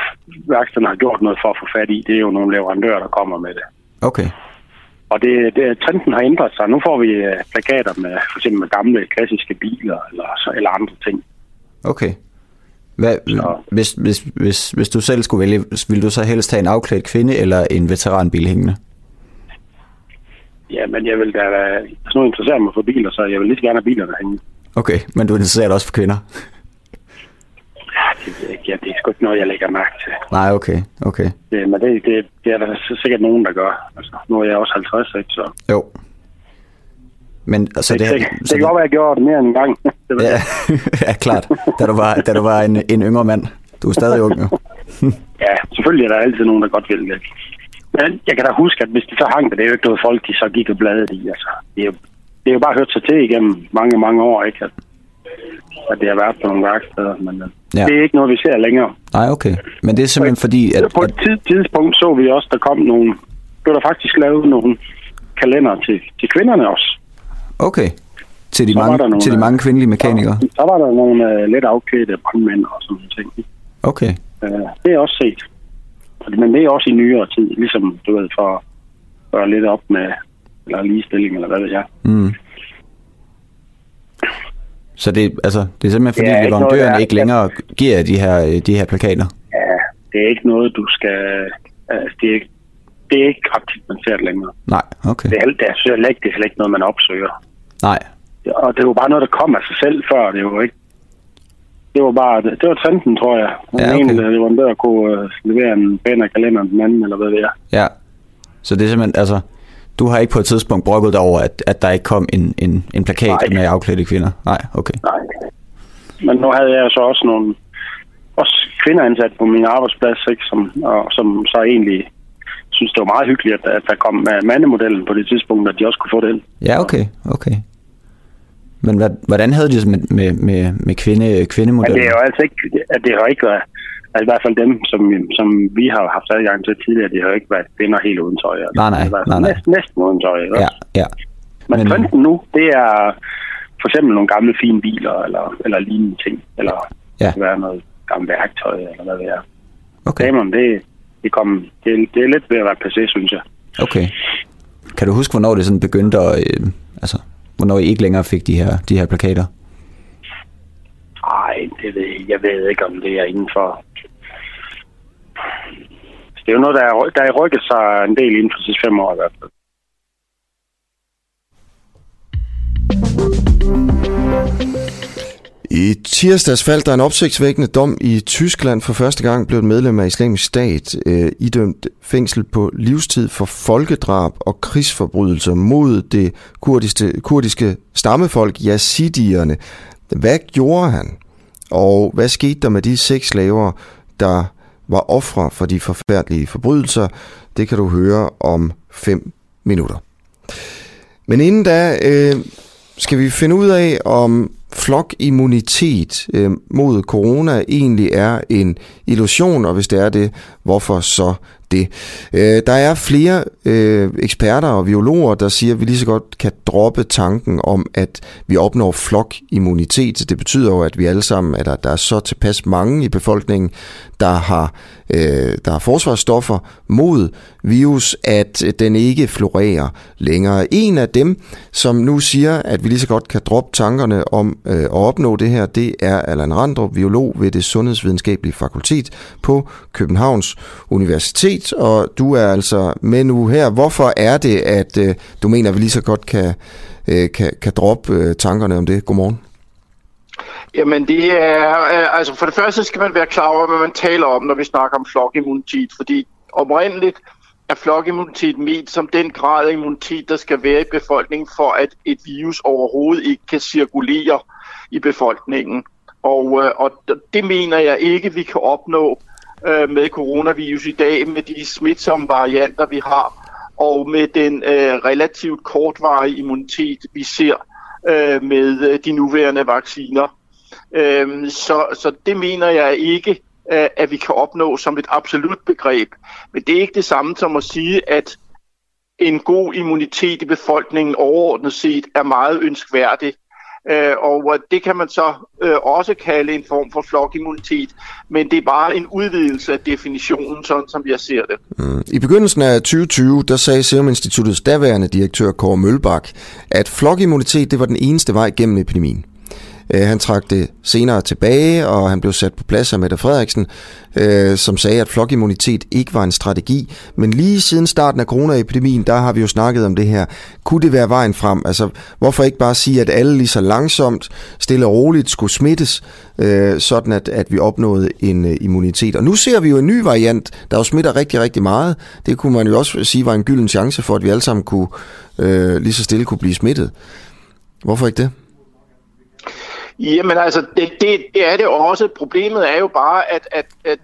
værkstederne har gjort noget for at få fat i. Det er jo nogle leverandører, der kommer med det. Okay. Og det, det, trenden har ændret sig. Nu får vi øh, plakater med for eksempel med gamle klassiske biler eller, så- eller andre ting. Okay. Hvad, hvis, hvis, hvis, hvis du selv skulle vælge, ville du så helst have en afklædt kvinde eller en veteranbil hængende? Ja, men jeg vil da, hvis nu interesserer mig for biler, så jeg vil lige så gerne have biler der hænger. Okay, men du er interesseret også for kvinder? Det, ved jeg ikke. ja, det er sgu ikke noget, jeg lægger mærke til. Nej, okay, okay. Det, men det, det, det er der så sikkert nogen, der gør. Altså, nu er jeg også 50, ikke? Så Jo. Men altså, det, det, det, det, det kan godt være, jeg gjorde det mere end en gang. det ja, ja, klart. Da du var, da du var en, en yngre mand. Du er stadig ung, jo. ja, selvfølgelig er der altid nogen, der godt vil det. Men jeg kan da huske, at hvis de så hang det, det er jo ikke noget folk, de så gik og bladede i. Altså, det, er jo, det er jo bare hørt sig til igennem mange, mange år, ikke? At, at det har været på nogle værksteder, men Ja. ja. det er ikke noget, vi ser længere. Nej, okay. Men det er simpelthen fordi, at... På et tid, tidspunkt så vi også, der kom nogle, blev der faktisk lavet nogle kalender til, til kvinderne også. Okay. Til de, Så mange, nogle, til de mange kvindelige mekanikere. Så var der nogle uh, let afklædte brandmænd og sådan nogle ting. Okay. Uh, det er også set. Og det- Men det er også i nyere tid, ligesom du ved, for at gøre lidt op med eller ligestilling, eller hvad ved jeg. Mm. Så det, altså, det er simpelthen fordi, Ja, ikke der- ikke længere giver de her, øh, de her plakater. Ja, det er ikke noget, du skal... Altså, det, er, ikke- det er ikke det længere. Nej, okay. Det er, heller- det er, heller ikke, det er heller ikke noget, man opsøger. Nej. Og det er jo bare noget, der kom af sig selv før. Det var ikke... Det var bare... Det, det var trenden, tror jeg. Ja, Ja, okay. okay. En leverandør kunne uh, levere en pænere kalender end den anden, eller hvad det er. Ja. Så det er simpelthen, altså, du har ikke på et tidspunkt brokket dig over, at, at der ikke kom en, en, en plakat Nej. med afklædte kvinder? Nej, okay. Nej. Men nu havde jeg så også nogle også kvinder ansat på min arbejdsplads, ikke, som, og, som så egentlig synes, det var meget hyggeligt, at, at der kom med mandemodellen på det tidspunkt, at de også kunne få den. Ja, okay, okay. Men hvad, hvordan havde de det med, med, med, med kvinde, Men kvindemodellen? det er jo altså ikke, at det har ikke været, altså i hvert fald dem, som, som vi har haft adgang til tidligere, det har ikke været kvinder helt uden tøj. Altså. Nej, nej, nej, nej. Næsten, næsten uden tøj. Ikke? Ja, ja. Men, Men trenden nu, det er for eksempel nogle gamle fine biler, eller, eller lignende ting, eller Ja. det kan være noget gammelt værktøj, eller hvad det er. Okay. Damerne, det, det, kom, det, det er lidt ved at være passé, synes jeg. Okay. Kan du huske, hvornår det sådan begyndte at, øh, altså, hvornår I ikke længere fik de her, de her plakater? Nej, det ved jeg. jeg ved ikke, om det er indenfor. Det er jo noget, der er, der er rykket sig en del inden for de sidste fem år i hvert fald. Thank you. I tirsdags faldt der en opsigtsvækkende dom i Tyskland. For første gang blev et medlem af islamisk stat øh, idømt fængsel på livstid for folkedrab og krigsforbrydelser mod det kurdiske, kurdiske stammefolk, yazidierne. Hvad gjorde han? Og hvad skete der med de seks slaver, der var ofre for de forfærdelige forbrydelser? Det kan du høre om fem minutter. Men inden da øh, skal vi finde ud af, om flokimmunitet øh, mod corona egentlig er en illusion, og hvis det er det, hvorfor så det? Øh, der er flere øh, eksperter og biologer, der siger, at vi lige så godt kan droppe tanken om, at vi opnår flokimmunitet. Det betyder jo, at vi alle sammen, at der, der er så tilpas mange i befolkningen, der har, øh, der har forsvarsstoffer mod virus, at øh, den ikke florerer længere. En af dem, som nu siger, at vi lige så godt kan droppe tankerne om øh, at opnå det her, det er Allan Randrup, biolog ved det Sundhedsvidenskabelige Fakultet på Københavns Universitet, og du er altså med nu her. Hvorfor er det, at øh, du mener, at vi lige så godt kan, øh, kan, kan droppe øh, tankerne om det? Godmorgen. Jamen det er, øh, altså for det første skal man være klar over, hvad man taler om, når vi snakker om flokimmunitet, fordi oprindeligt er flokimmunitet ment som den grad af immunitet, der skal være i befolkningen, for at et virus overhovedet ikke kan cirkulere i befolkningen. Og, øh, og det mener jeg ikke, vi kan opnå øh, med coronavirus i dag, med de smitsomme varianter, vi har, og med den øh, relativt kortvarige immunitet, vi ser øh, med øh, de nuværende vacciner. Øh, så, så det mener jeg ikke, at vi kan opnå som et absolut begreb. Men det er ikke det samme som at sige, at en god immunitet i befolkningen overordnet set er meget ønskværdig. Øh, og det kan man så øh, også kalde en form for flokimmunitet, men det er bare en udvidelse af definitionen, sådan som jeg ser det. Mm. I begyndelsen af 2020, der sagde Serum Instituttets daværende direktør Kåre Mølbak, at flokimmunitet det var den eneste vej gennem epidemien. Øh, han trak det senere tilbage, og han blev sat på plads af Mette Frederiksen, øh, som sagde, at flokimmunitet ikke var en strategi. Men lige siden starten af coronaepidemien, der har vi jo snakket om det her. Kunne det være vejen frem? Altså, hvorfor ikke bare sige, at alle lige så langsomt, stille og roligt skulle smittes, øh, sådan at, at vi opnåede en øh, immunitet. Og nu ser vi jo en ny variant, der jo smitter rigtig, rigtig meget. Det kunne man jo også sige var en gylden chance for, at vi alle sammen kunne øh, lige så stille kunne blive smittet. Hvorfor ikke det? Jamen altså, det, det, det er det også. Problemet er jo bare, at, at, at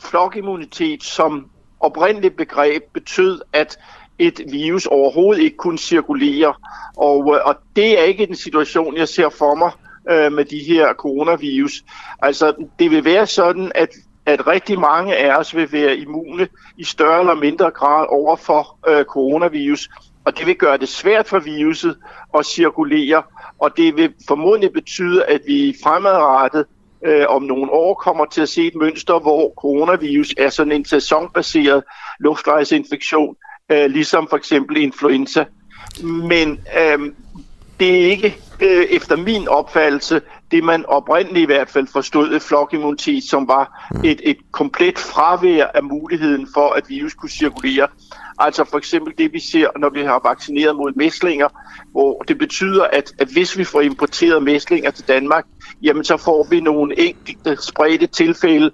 flokimmunitet som oprindeligt begreb betød, at et virus overhovedet ikke kunne cirkulere. Og, øh, og det er ikke den situation, jeg ser for mig øh, med de her coronavirus. Altså, det vil være sådan, at, at rigtig mange af os vil være immune i større eller mindre grad over for øh, coronavirus. Og det vil gøre det svært for viruset at cirkulere, og det vil formodentlig betyde, at vi fremadrettet øh, om nogle år kommer til at se et mønster, hvor coronavirus er sådan en sæsonbaseret luftvejsinfektion, øh, ligesom for eksempel influenza. Men øh, det er ikke øh, efter min opfattelse det, man oprindeligt i hvert fald forstod et flokimmunitet, som var et, et komplet fravær af muligheden for, at virus kunne cirkulere. Altså for eksempel det, vi ser, når vi har vaccineret mod mæslinger, hvor det betyder, at, at hvis vi får importeret mæslinger til Danmark, jamen så får vi nogle enkelte spredte tilfælde,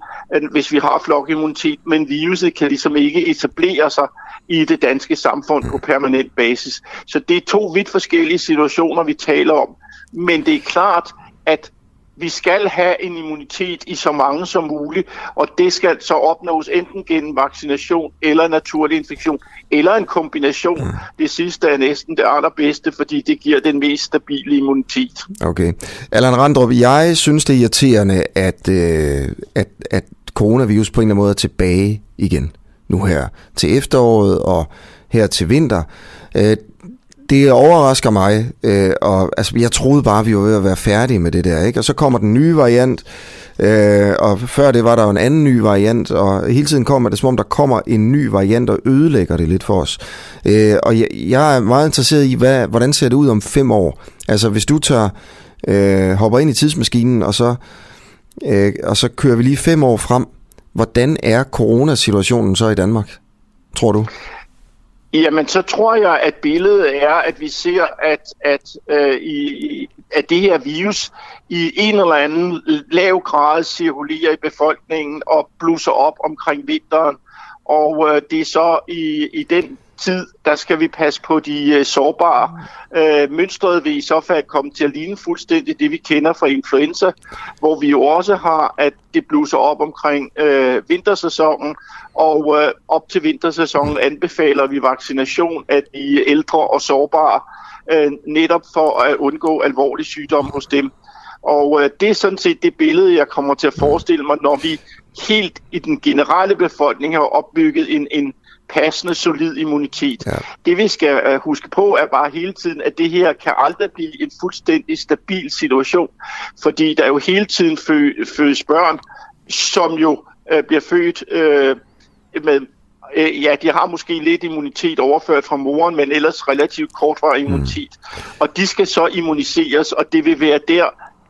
hvis vi har flokimmunitet, men viruset kan ligesom ikke etablere sig i det danske samfund på permanent basis. Så det er to vidt forskellige situationer, vi taler om. Men det er klart, at vi skal have en immunitet i så mange som muligt, og det skal så opnås enten gennem vaccination eller naturlig infektion, eller en kombination. Mm. Det sidste er næsten det allerbedste, fordi det giver den mest stabile immunitet. Okay. Allan Randrup, jeg synes det er irriterende, at, øh, at, at coronavirus på en eller anden måde er tilbage igen nu her til efteråret og her til vinter. Øh, det overrasker mig, øh, og altså, jeg troede bare, vi var ved at være færdige med det der, ikke? Og så kommer den nye variant, øh, og før det var der jo en anden ny variant, og hele tiden kommer det, som om der kommer en ny variant og ødelægger det lidt for os. Øh, og jeg, jeg er meget interesseret i, hvad, hvordan ser det ud om fem år? Altså, hvis du tager, øh, hopper ind i tidsmaskinen, og så, øh, og så kører vi lige fem år frem, hvordan er coronasituationen så i Danmark, tror du? Jamen, så tror jeg, at billedet er, at vi ser, at, at, øh, i, at det her virus i en eller anden lav grad cirkulerer i befolkningen og blusser op omkring vinteren. Og øh, det er så i, i den tid, der skal vi passe på de øh, sårbare. Øh, mønstret vil i så fald komme til at ligne fuldstændig det, vi kender fra influenza, hvor vi jo også har, at det blusser op omkring øh, vintersæsonen, og øh, op til vintersæsonen anbefaler vi vaccination af de ældre og sårbare, øh, netop for at undgå alvorlig sygdom hos dem. Og øh, det er sådan set det billede, jeg kommer til at forestille mig, når vi helt i den generelle befolkning har opbygget en, en passende, solid immunitet. Ja. Det vi skal uh, huske på er bare hele tiden, at det her kan aldrig blive en fuldstændig stabil situation, fordi der jo hele tiden fø, fødes børn, som jo uh, bliver født uh, med uh, ja, de har måske lidt immunitet overført fra moren, men ellers relativt kortvarig immunitet. Mm. Og de skal så immuniseres, og det vil være der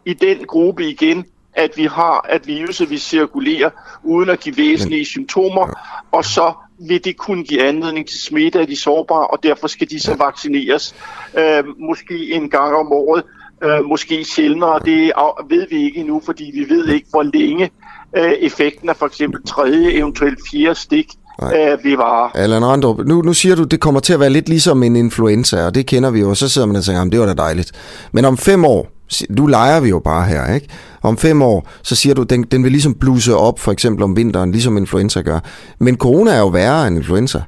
i den gruppe igen, at vi har, at viruset vil cirkulere uden at give væsentlige men, symptomer, ja. og så vil det kunne give anledning til smitte af de sårbare, og derfor skal de så vaccineres øh, måske en gang om året, øh, måske sjældnere. Det ved vi ikke endnu, fordi vi ved ikke, hvor længe øh, effekten af for eksempel tredje, eventuelt fjerde stik øh, vil vare. Allan Randrup, nu, nu siger du, det kommer til at være lidt ligesom en influenza, og det kender vi jo, og så sidder man og tænker, det var da dejligt. Men om fem år, nu leger vi jo bare her, ikke? Om fem år, så siger du, den, den vil ligesom bluse op, for eksempel om vinteren, ligesom influenza gør. Men corona er jo værre end influenza.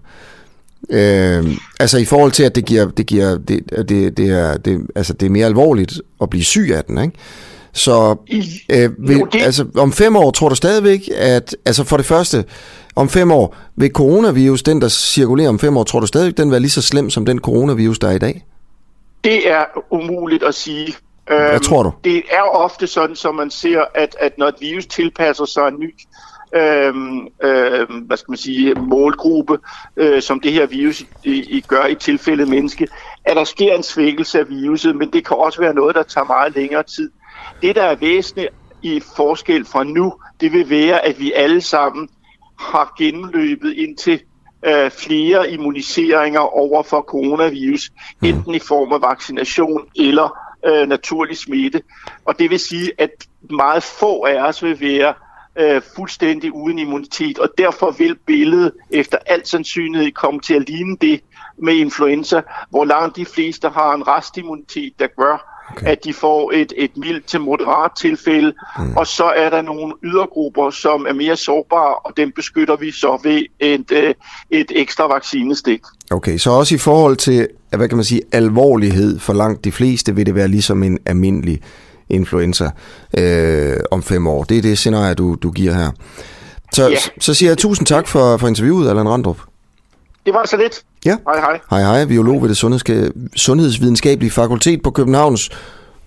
Øh, altså i forhold til, at det giver, det giver, det, det, det er, det, altså det er mere alvorligt at blive syg af den, ikke? Så øh, vil, jo, det... altså, om fem år tror du stadigvæk, at altså for det første, om fem år, vil coronavirus, den der cirkulerer om fem år, tror du stadigvæk, den være lige så slem som den coronavirus, der er i dag? Det er umuligt at sige. Hvad øhm, tror du? Det er ofte sådan, som man ser, at, at når et virus tilpasser sig en ny øhm, øhm, hvad skal man sige, målgruppe, øh, som det her virus i, i gør i tilfælde menneske, at der sker en svækkelse af viruset, men det kan også være noget, der tager meget længere tid. Det, der er væsentligt i forskel fra nu, det vil være, at vi alle sammen har gennemløbet indtil øh, flere immuniseringer over for coronavirus, mm. enten i form af vaccination eller øh, naturlig smitte. Og det vil sige, at meget få af os vil være øh, fuldstændig uden immunitet, og derfor vil billedet efter alt sandsynlighed komme til at ligne det med influenza, hvor langt de fleste har en restimmunitet, der gør, okay. at de får et, et mildt til moderat tilfælde, mm. og så er der nogle ydergrupper, som er mere sårbare, og dem beskytter vi så ved et, øh, et ekstra vaccinestik. Okay, så også i forhold til, hvad kan man sige, alvorlighed for langt de fleste, vil det være ligesom en almindelig influenza øh, om fem år. Det er det scenarie, du, du giver her. Så, ja. så siger jeg tusind tak for, for interviewet, Allan Randrup. Det var så lidt. Ja. Hej hej. Hej hej, biolog ved det Sundhedsvidenskabelige Fakultet på Københavns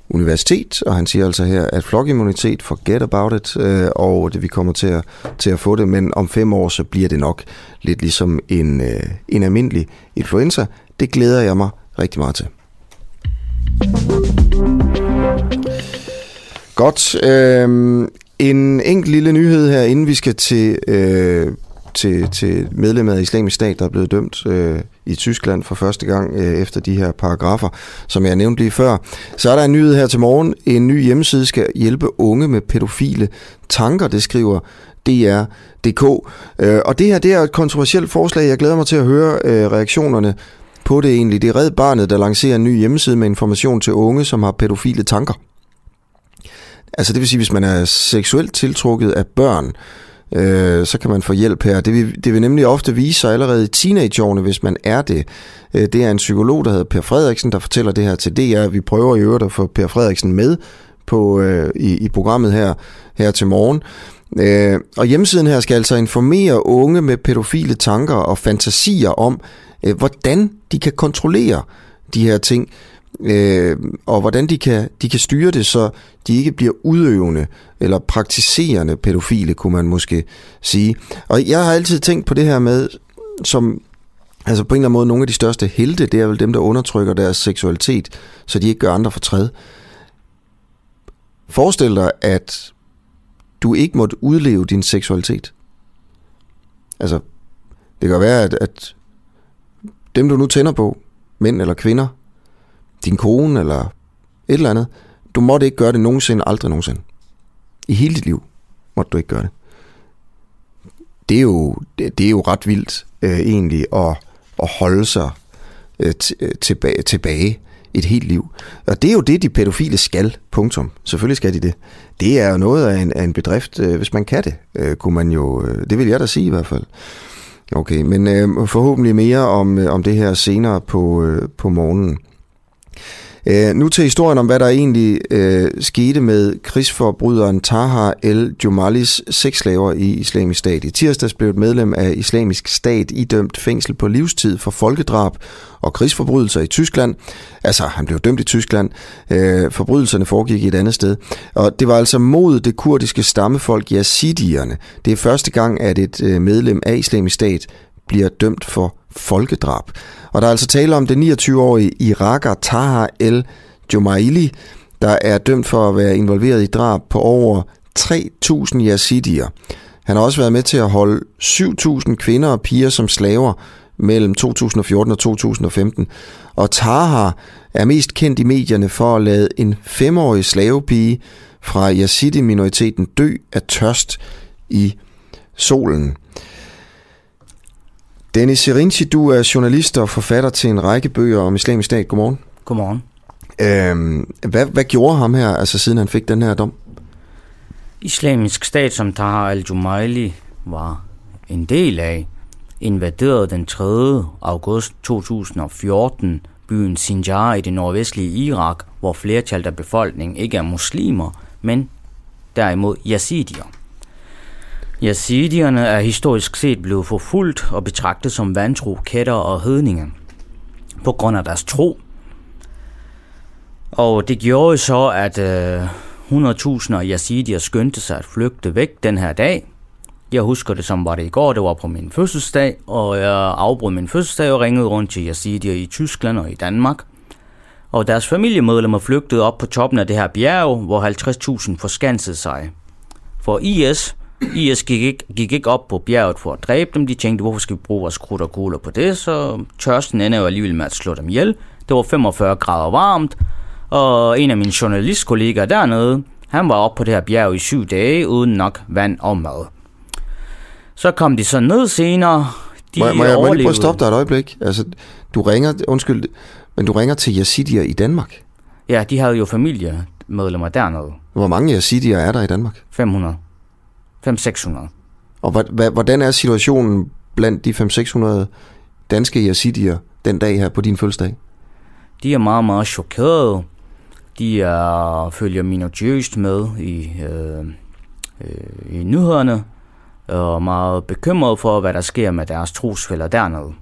Universitet, og han siger altså her, at flokimmunitet, forget about it, øh, og det, vi kommer til at, til at få det, men om fem år, så bliver det nok lidt ligesom en, øh, en almindelig influenza. Det glæder jeg mig rigtig meget til. Godt. Øh, en enkelt lille nyhed her, inden vi skal til øh, til, til medlemmer af islamisk stat, der er blevet dømt øh, i Tyskland for første gang øh, efter de her paragrafer, som jeg nævnte lige før. Så er der en nyhed her til morgen. En ny hjemmeside skal hjælpe unge med pædofile tanker, det skriver DR.dk. Øh, og det her det er et kontroversielt forslag. Jeg glæder mig til at høre øh, reaktionerne på det egentlig. Det er Red Barnet, der lancerer en ny hjemmeside med information til unge, som har pædofile tanker. Altså det vil sige, hvis man er seksuelt tiltrukket af børn, øh, så kan man få hjælp her. Det vil, det vil nemlig ofte vise sig allerede i teenageårene, hvis man er det. Øh, det er en psykolog, der hedder Per Frederiksen, der fortæller det her til DR. Vi prøver i øvrigt at få Per Frederiksen med på, øh, i, i programmet her, her til morgen. Øh, og hjemmesiden her skal altså informere unge med pædofile tanker og fantasier om, øh, hvordan de kan kontrollere de her ting øh, og hvordan de kan, de kan styre det, så de ikke bliver udøvende eller praktiserende pædofile, kunne man måske sige. Og jeg har altid tænkt på det her med, som altså på en eller anden måde nogle af de største helte, det er vel dem, der undertrykker deres seksualitet, så de ikke gør andre fortræd. Forestil dig, at du ikke måtte udleve din seksualitet. Altså, det kan være, at, at dem du nu tænder på, mænd eller kvinder, din kone eller et eller andet, du måtte ikke gøre det nogensinde, aldrig nogensinde. I hele dit liv måtte du ikke gøre det. Det er jo, det, er jo ret vildt øh, egentlig at, at holde sig øh, øh, tilbage, tilbage et helt liv. Og det er jo det, de pædofile skal, punktum. Selvfølgelig skal de det. Det er jo noget af en, af en bedrift, øh, hvis man kan det, øh, kunne man jo, øh, det vil jeg da sige i hvert fald. Okay, men øh, forhåbentlig mere om, øh, om det her senere på, øh, på morgenen. Øh, nu til historien om, hvad der egentlig øh, skete med krigsforbryderen Taha El Jumalis sexslaver i Islamisk Stat. I tirsdags blev et medlem af Islamisk Stat idømt fængsel på livstid for folkedrab og krigsforbrydelser i Tyskland. Altså, han blev dømt i Tyskland. Øh, forbrydelserne foregik i et andet sted. Og det var altså mod det kurdiske stammefolk Yazidierne. Det er første gang, at et øh, medlem af Islamisk Stat bliver dømt for folkedrab. Og der er altså tale om det 29-årige Iraker Taha El Jumaili, der er dømt for at være involveret i drab på over 3.000 yazidier. Han har også været med til at holde 7.000 kvinder og piger som slaver mellem 2014 og 2015. Og Taha er mest kendt i medierne for at lade en femårig slavepige fra yazidi-minoriteten dø af tørst i solen. Dennis Serinci, du er journalist og forfatter til en række bøger om islamisk stat. Godmorgen. Godmorgen. Øhm, hvad, hvad gjorde ham her, altså siden han fik den her dom? Islamisk stat, som Tahar al-Jumaili var en del af, invaderede den 3. august 2014 byen Sinjar i det nordvestlige Irak, hvor flertallet af befolkningen ikke er muslimer, men derimod yazidier. Yazidierne er historisk set blevet forfulgt og betragtet som vantro, kætter og hedninge på grund af deres tro. Og det gjorde så, at øh, 100.000 yazidier skyndte sig at flygte væk den her dag. Jeg husker det som var det i går, det var på min fødselsdag, og jeg afbrød min fødselsdag og ringede rundt til yazidier i Tyskland og i Danmark. Og deres familiemedlemmer flygtede op på toppen af det her bjerg, hvor 50.000 forskansede sig. For IS IS gik ikke, gik ikke op på bjerget for at dræbe dem. De tænkte, hvorfor skal vi bruge vores krudt og kugler på det? Så tørsten ender jo alligevel med at slå dem ihjel. Det var 45 grader varmt, og en af mine journalistkollegaer dernede, han var oppe på det her bjerg i syv dage, uden nok vand og mad. Så kom de så ned senere. De må, må, jeg, må jeg lige prøve at stoppe dig et øjeblik? Altså, du ringer, undskyld, men du ringer til Yazidier i Danmark? Ja, de havde jo familiemedlemmer dernede. Hvor mange Yazidier er der i Danmark? 500. 500-600. Og hvordan er situationen blandt de 500-600 danske yazidier den dag her på din fødselsdag? De er meget, meget chokerede. De er, følger minutiøst med i, øh, øh, i nyhederne og meget bekymrede for, hvad der sker med deres trosfælder dernede.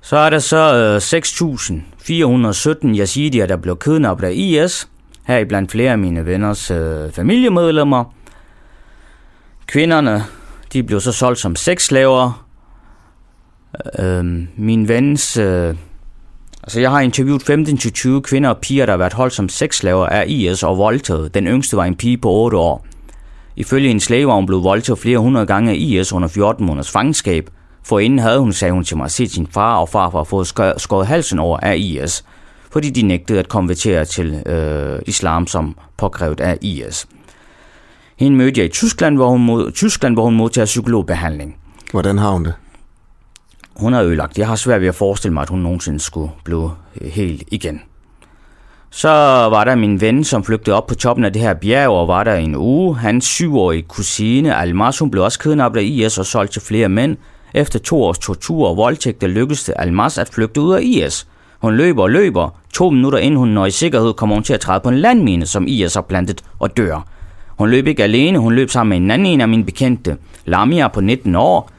Så er der så øh, 6.417 yazidier, der blev kidnappet af IS, her i blandt flere af mine venners øh, familiemedlemmer. Kvinderne, de blev så solgt som sexslaver. Øh, min vens... Øh, altså, jeg har interviewet 15-20 kvinder og piger, der har været holdt som sexslaver af IS og voldtaget. Den yngste var en pige på 8 år. Ifølge en slave var hun blevet voldtaget flere hundrede gange af IS under 14 måneders fangenskab. For inden havde hun, sagde hun til mig, set sin far og far for fået skåret halsen over af IS fordi de nægtede at konvertere til øh, islam som påkrævet af IS. Hende mødte jeg i Tyskland, hvor hun, mod, Tyskland, hvor hun modtager psykologbehandling. Hvordan har hun det? Hun er ødelagt. Jeg har svært ved at forestille mig, at hun nogensinde skulle blive øh, helt igen. Så var der min ven, som flygtede op på toppen af det her bjerg, og var der en uge. Hans syvårige kusine, Almas, hun blev også kidnappet af IS og solgt til flere mænd. Efter to års tortur og voldtægt, der lykkedes det Almas at flygte ud af IS. Hun løber og løber. To minutter inden hun når i sikkerhed, kommer hun til at træde på en landmine, som IS har plantet og dør. Hun løb ikke alene, hun løb sammen med en anden en af mine bekendte. Lamia på 19 år.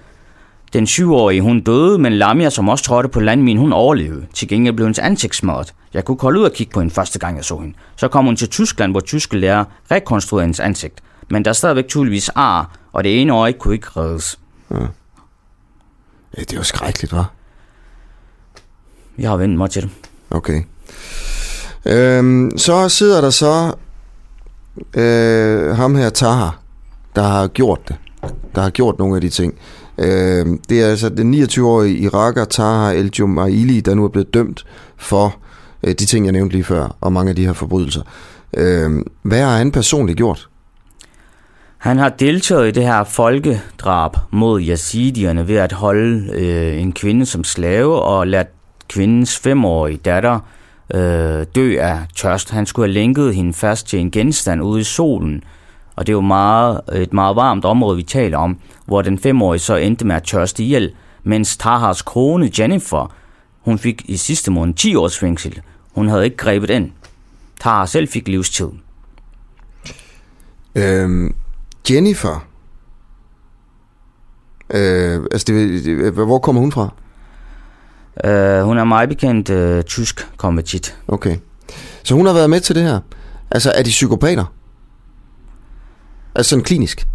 Den syvårige hun døde, men Lamia, som også trådte på landminen, hun overlevede. Til gengæld blev hendes ansigt smadret. Jeg kunne holde ud og kigge på hende første gang, jeg så hende. Så kom hun til Tyskland, hvor tyske lærer rekonstruerede hendes ansigt. Men der er stadigvæk tydeligvis ar, og det ene øje kunne ikke reddes. Ja. ja det er jo skrækkeligt, hva'? Jeg har vendt mig til det. Okay. Øhm, så sidder der så øh, ham her Taha, der har gjort det. Der har gjort nogle af de ting. Øh, det er altså den 29-årige iraker Taha El Jumaili, der nu er blevet dømt for øh, de ting, jeg nævnte lige før, og mange af de her forbrydelser. Øh, hvad har han personligt gjort? Han har deltaget i det her folkedrab mod yazidierne ved at holde øh, en kvinde som slave og lade kvindens femårige datter øh, dø af tørst. Han skulle have lænket hende fast til en genstand ude i solen, og det er jo meget, et meget varmt område, vi taler om, hvor den femårige så endte med at tørste ihjel, mens Tahars kone Jennifer, hun fik i sidste måned 10 års fængsel. Hun havde ikke grebet ind. Tahar selv fik livstid. Øhm, Jennifer, øh, altså det, det, hvor kommer hun fra? Uh, hun er meget bekendt uh, tysk konvertit. Okay. Så hun har været med til det her. Altså, er de psykopater? Altså sådan klinisk.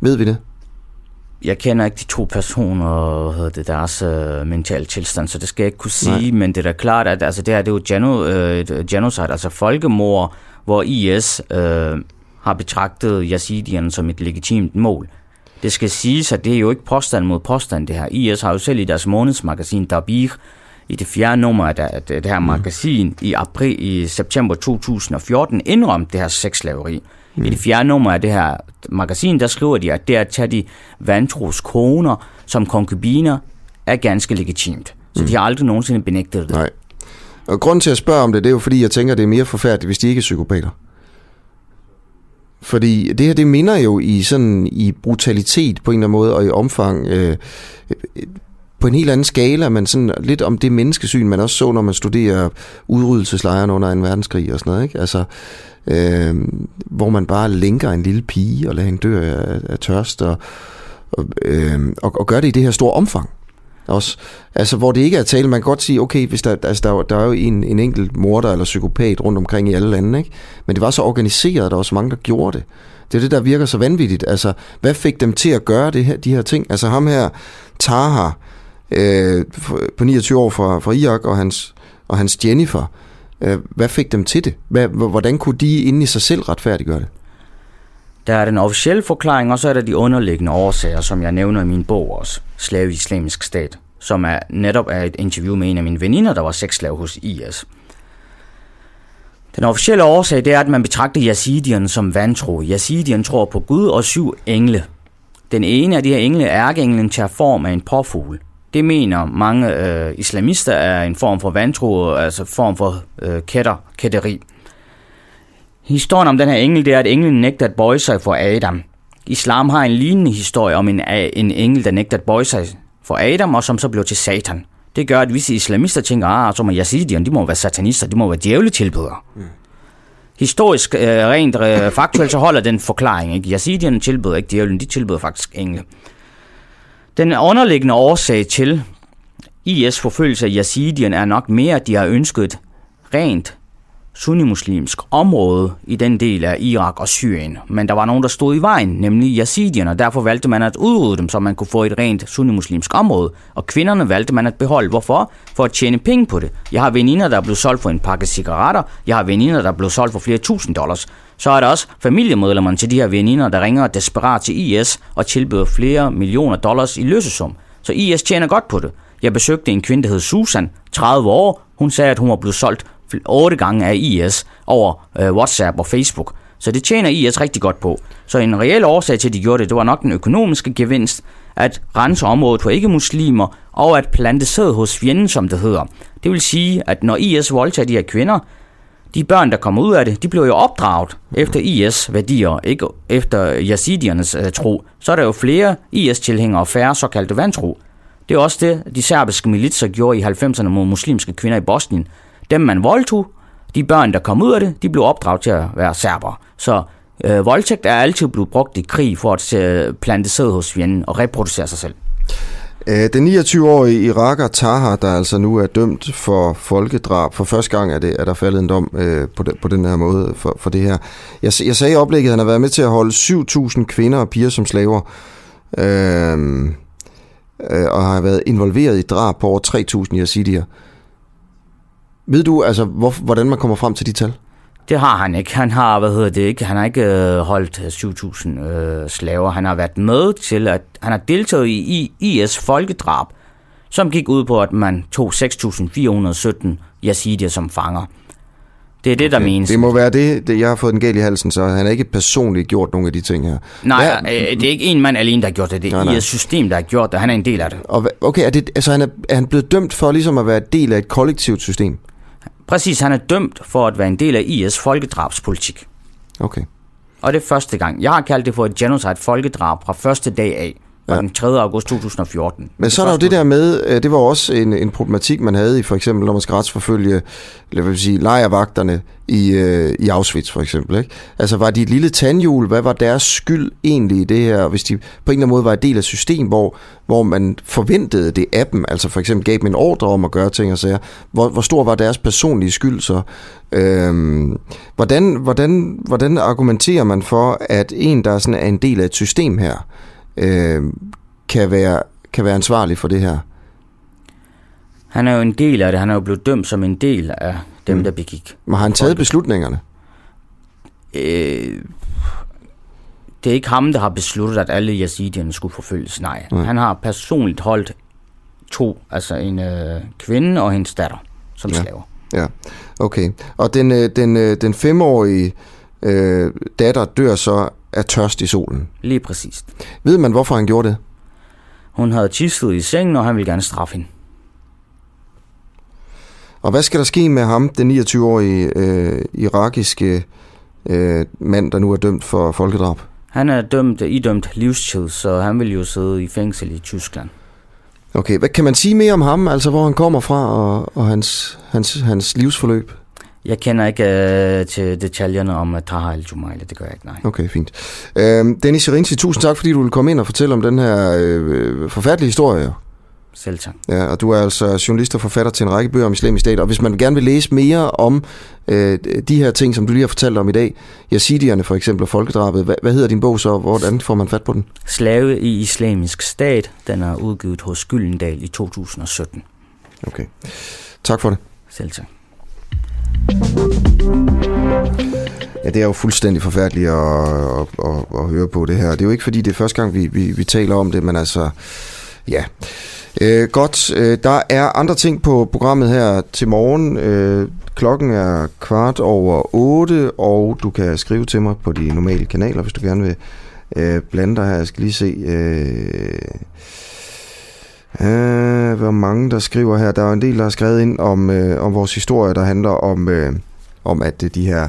Ved vi det? Jeg kender ikke de to personer og det deres uh, mentale tilstand, så det skal jeg ikke kunne sige, Nej. men det er da klart, at altså, det her det er jo geno, uh, genocide, altså folkemord, hvor IS uh, har betragtet yazidierne som et legitimt mål. Det skal siges, at det er jo ikke påstand mod påstand, det her. IS har jo selv i deres månedsmagasin Dabir, i det fjerde nummer af det, det her magasin i april i september 2014 indrømt det her sexslaveri. Mm. I det fjerde nummer af det her magasin, der skriver de, at det at tage de vantros koner som konkubiner er ganske legitimt. Så mm. de har aldrig nogensinde benægtet det. Nej. Og grund til at spørge om det, det er jo fordi, jeg tænker, det er mere forfærdeligt, hvis de ikke er psykopater. Fordi det her, det minder jo i sådan i brutalitet på en eller anden måde, og i omfang øh, på en helt anden skala, men sådan lidt om det menneskesyn, man også så, når man studerer udryddelseslejrene under en verdenskrig og sådan noget, ikke? Altså, øh, hvor man bare lænker en lille pige og lader hende dø af, af tørst, og, og, øh, og, og gør det i det her store omfang. Også. Altså, hvor det ikke er tale, man kan godt sige, okay, hvis der, altså, der, der er jo en, en enkelt morder eller psykopat rundt omkring i alle lande, ikke? men det var så organiseret, der var så mange, der gjorde det. Det er det, der virker så vanvittigt. Altså, hvad fik dem til at gøre det her, de her ting? Altså ham her, Taha, øh, på 29 år fra, fra Irak, og hans, og hans Jennifer, øh, hvad fik dem til det? Hvad, hvordan kunne de inde i sig selv retfærdiggøre det? Der er den officielle forklaring, og så er der de underliggende årsager, som jeg nævner i min bog også, Slave i Islamisk Stat, som er netop er et interview med en af mine veninder, der var sexslave hos IS. Den officielle årsag det er, at man betragter yazidierne som vantro. Yazidierne tror på Gud og syv engle. Den ene af de her engle, ærkeenglen, tager form af en påfugl. Det mener mange øh, islamister er en form for vantro, altså form for øh, kætter, kætteri. Historien om den her engel, det er, at englen nægter at bøje sig for Adam. Islam har en lignende historie om en, en engel, der nægter at bøje sig for Adam, og som så blev til Satan. Det gør, at visse islamister tænker, ah, så må yazidierne, de må være satanister, de må være djævletilbedere. Mm. Historisk, øh, rent øh, faktuelt, så holder den forklaring. Ikke? Yazidierne tilbeder ikke djævlen, de tilbeder faktisk engle. Den underliggende årsag til IS forfølgelse af yazidierne er nok mere, at de har ønsket et rent sunnimuslimsk område i den del af Irak og Syrien. Men der var nogen, der stod i vejen, nemlig yazidierne, og derfor valgte man at udrydde dem, så man kunne få et rent sunnimuslimsk område. Og kvinderne valgte man at beholde. Hvorfor? For at tjene penge på det. Jeg har veninder, der er blevet solgt for en pakke cigaretter. Jeg har veninder, der er blevet solgt for flere tusind dollars. Så er der også familiemedlemmerne til de her veninder, der ringer desperat til IS og tilbyder flere millioner dollars i løsesum. Så IS tjener godt på det. Jeg besøgte en kvinde, der hed Susan, 30 år. Hun sagde, at hun var blevet solgt otte gange af IS over øh, WhatsApp og Facebook. Så det tjener IS rigtig godt på. Så en reel årsag til, at de gjorde det, det var nok den økonomiske gevinst, at rense området for ikke-muslimer, og at plante sæd hos fjenden, som det hedder. Det vil sige, at når IS voldtager de her kvinder, de børn, der kommer ud af det, de bliver jo opdraget efter IS-værdier, ikke efter yazidiernes uh, øh, tro. Så er der jo flere IS-tilhængere og færre såkaldte vantro. Det er også det, de serbiske militser gjorde i 90'erne mod muslimske kvinder i Bosnien. Dem man voldtog, de børn, der kom ud af det, de blev opdraget til at være serber. Så øh, voldtægt er altid blevet brugt i krig for at øh, plante sæd hos fjenden og reproducere sig selv. Øh, den 29-årige iraker Taha, der altså nu er dømt for folkedrab, for første gang er, det, er der faldet en dom øh, på, den, på den her måde for, for det her. Jeg, jeg sagde i oplægget, at han har været med til at holde 7.000 kvinder og piger som slaver, øh, øh, og har været involveret i drab på over 3.000 yazidier. Ved du, altså, hvor, hvordan man kommer frem til de tal? Det har han ikke. Han har, hvad hedder det ikke, han har ikke øh, holdt 7.000 øh, slaver. Han har været med til, at han har deltaget i IS folkedrab, som gik ud på, at man tog 6.417 yazidier som fanger. Det er det, okay. der menes. Det må være det, det, jeg har fået den galt i halsen, så han har ikke personligt gjort nogle af de ting her. Nej, Hvad? Øh, det er ikke en mand alene, der har gjort det. Det er nej, nej. system, der har gjort det. Han er en del af det. Og, okay, er, det, altså, han er, er han blevet dømt for ligesom at være en del af et kollektivt system? Præcis, han er dømt for at være en del af IS folkedrabspolitik. Okay. Og det er første gang. Jeg har kaldt det for et genocide folkedrab fra første dag af ja. den 3. august 2014. Men så er der jo det der med, øh, det var også en, en problematik, man havde i for eksempel, når man skal retsforfølge eller vil sige, lejervagterne i, øh, i Auschwitz for eksempel. Ikke? Altså var de et lille tandhjul, hvad var deres skyld egentlig i det her, hvis de på en eller anden måde var en del af system, hvor, hvor man forventede det af dem, altså for eksempel gav dem en ordre om at gøre ting og sager, hvor, hvor stor var deres personlige skyld så? Øhm, hvordan, hvordan, hvordan argumenterer man for, at en, der er, sådan, er en del af et system her, øh, kan, være, kan være ansvarlig for det her? Han er jo en del af det. Han er jo blevet dømt som en del af dem, mm. der begik. Men har han taget beslutningerne? Øh, det er ikke ham, der har besluttet, at alle yazidierne skulle forfølges. Nej, Nej. han har personligt holdt to, altså en øh, kvinde og hendes datter, som ja. slaver. Ja, okay. Og den, øh, den, øh, den femårige øh, datter dør så af tørst i solen. Lige præcis. Ved man, hvorfor han gjorde det? Hun havde tisset i sengen, og han ville gerne straffe hende. Og hvad skal der ske med ham, den 29-årige øh, irakiske øh, mand, der nu er dømt for folkedrab? Han er dømt, idømt livstid, så han vil jo sidde i fængsel i Tyskland. Okay, hvad kan man sige mere om ham, altså hvor han kommer fra og, og hans, hans, hans livsforløb? Jeg kender ikke uh, til detaljerne om uh, Taha al-Jumaila, det gør jeg ikke, nej. Okay, fint. Uh, Dennis Serinci, tusind tak, fordi du vil komme ind og fortælle om den her uh, forfærdelige historie. Selv tak. Ja, og du er altså journalist og forfatter til en række bøger om islamisk stat, og hvis man gerne vil læse mere om øh, de her ting, som du lige har fortalt om i dag, Yazidierne for eksempel og folkedrabet, hvad, hvad hedder din bog så, hvordan får man fat på den? Slave i islamisk stat, den er udgivet hos Gyldendal i 2017. Okay, tak for det. Selv tak. Ja, det er jo fuldstændig forfærdeligt at, at, at, at høre på det her. Det er jo ikke fordi, det er første gang, vi, vi, vi taler om det, men altså, ja. Øh, godt, øh, der er andre ting på programmet her til morgen. Øh, klokken er kvart over 8, og du kan skrive til mig på de normale kanaler, hvis du gerne vil øh, blande dig her. Jeg skal lige se... Øh, Uh, hvor mange der skriver her. Der er en del, der har skrevet ind om, øh, om vores historie, der handler om, øh, om at øh, de her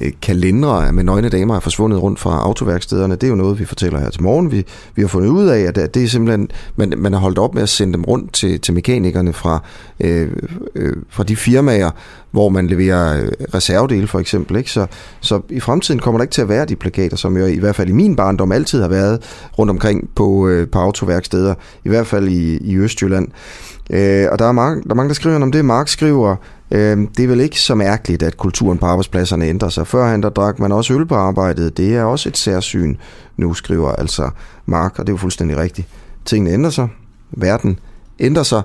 Øh, kalendere med nøgne damer er forsvundet rundt fra autoværkstederne. Det er jo noget, vi fortæller her til morgen. Vi, vi har fundet ud af, at det er simpelthen, man, man har holdt op med at sende dem rundt til, til mekanikerne fra, øh, øh, fra de firmaer, hvor man leverer øh, reservedele for eksempel. Ikke? Så, så i fremtiden kommer der ikke til at være de plakater, som jo i hvert fald i min barndom altid har været rundt omkring på, øh, på autoværksteder, i hvert fald i, i Østjylland. Øh, og der er, mange, der er mange, der skriver om det. Mark skriver, øh, det er vel ikke så mærkeligt, at kulturen på arbejdspladserne ændrer sig. Førhen der drak man også øl på arbejdet. Det er også et særsyn, nu skriver altså Mark, og det er jo fuldstændig rigtigt. Tingene ændrer sig. Verden ændrer sig.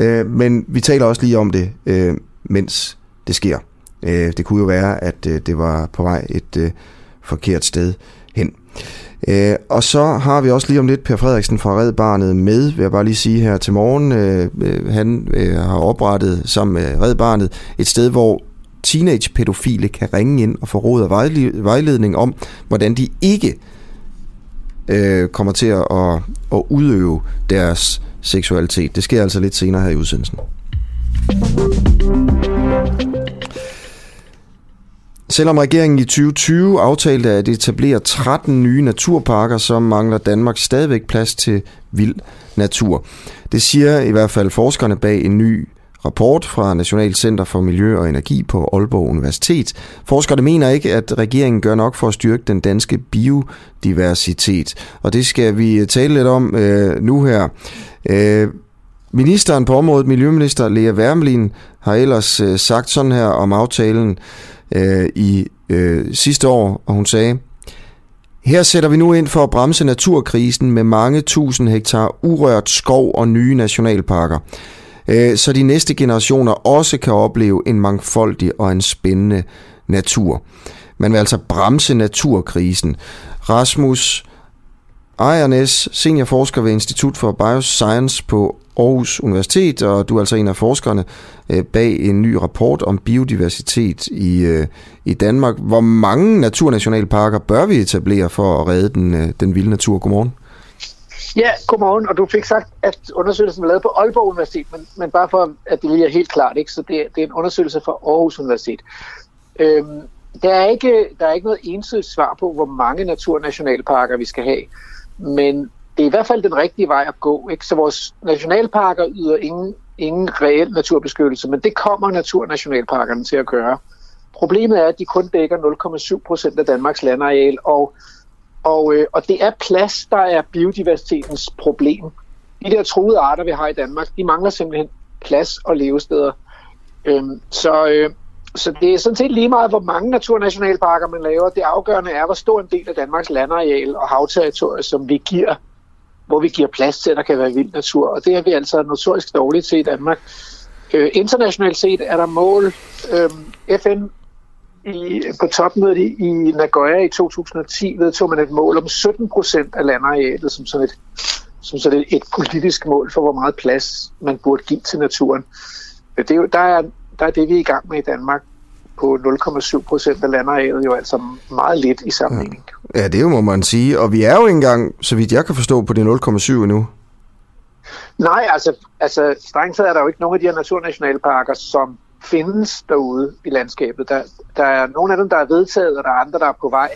Øh, men vi taler også lige om det, øh, mens det sker. Øh, det kunne jo være, at øh, det var på vej et øh, forkert sted hen. Øh, og så har vi også lige om lidt Per Frederiksen fra Red Barnet med, vil jeg bare lige sige her til morgen. Øh, øh han øh, har oprettet sammen med Red Barnet et sted, hvor teenage-pædofile kan ringe ind og få råd og vejledning om, hvordan de ikke øh, kommer til at, at, at udøve deres seksualitet. Det sker altså lidt senere her i udsendelsen. Selvom regeringen i 2020 aftalte at etablere 13 nye naturparker, så mangler Danmark stadigvæk plads til vild natur. Det siger i hvert fald forskerne bag en ny rapport fra National Center for Miljø og Energi på Aalborg Universitet. Forskerne mener ikke, at regeringen gør nok for at styrke den danske biodiversitet. Og det skal vi øh, tale lidt om øh, nu her. Øh, ministeren på området, Miljøminister Lea Wermelin, har ellers øh, sagt sådan her om aftalen øh, i øh, sidste år, og hun sagde, her sætter vi nu ind for at bremse naturkrisen med mange tusind hektar urørt skov og nye nationalparker. øh, så de næste generationer også kan opleve en mangfoldig og en spændende natur. Man vil altså bremse naturkrisen. Rasmus Ejernes, seniorforsker ved Institut for Bioscience på Aarhus Universitet, og du er altså en af forskerne øh, bag en ny rapport om biodiversitet i, øh, i Danmark. Hvor mange naturnationalparker bør vi etablere for at redde den, øh, den vilde natur? Godmorgen. Ja, godmorgen. Og du fik sagt, at undersøgelsen var lavet på Aalborg Universitet, men, men bare for, at det lige er helt klart, ikke? så det, det er en undersøgelse fra Aarhus Universitet. Øhm, der, er ikke, der er ikke noget ensidigt svar på, hvor mange naturnationalparker vi skal have. Men det er i hvert fald den rigtige vej at gå. Ikke? Så vores nationalparker yder ingen, ingen reel naturbeskyttelse, men det kommer naturnationalparkerne til at gøre. Problemet er, at de kun dækker 0,7 procent af Danmarks landareal, og, og, øh, og det er plads, der er biodiversitetens problem. De der truede arter, vi har i Danmark, de mangler simpelthen plads og levesteder. Øhm, så, øh, så det er sådan set lige meget, hvor mange naturnationalparker man laver. Det afgørende er, hvor stor en del af Danmarks landareal og havterritorier, som vi giver, hvor vi giver plads til, at der kan være vild natur. Og det er vi altså notorisk dårligt til i Danmark. Øh, internationalt set er der mål. Øh, FN i, på topmødet i, i Nagoya i 2010 vedtog man et mål om 17 procent af landarealet som sådan et, som sådan et, et politisk mål for, hvor meget plads man burde give til naturen. Øh, det er jo, der, er, der er det, vi er i gang med i Danmark på 0,7 procent af landarealet jo altså meget lidt i sammenligning. Ja. ja, det må man sige. Og vi er jo engang, så vidt jeg kan forstå, på det 0,7 endnu. Nej, altså, altså strengt taget er der jo ikke nogen af de her naturnationalparker, som findes derude i landskabet. Der, der er nogle af dem, der er vedtaget, og der er andre, der er på vej.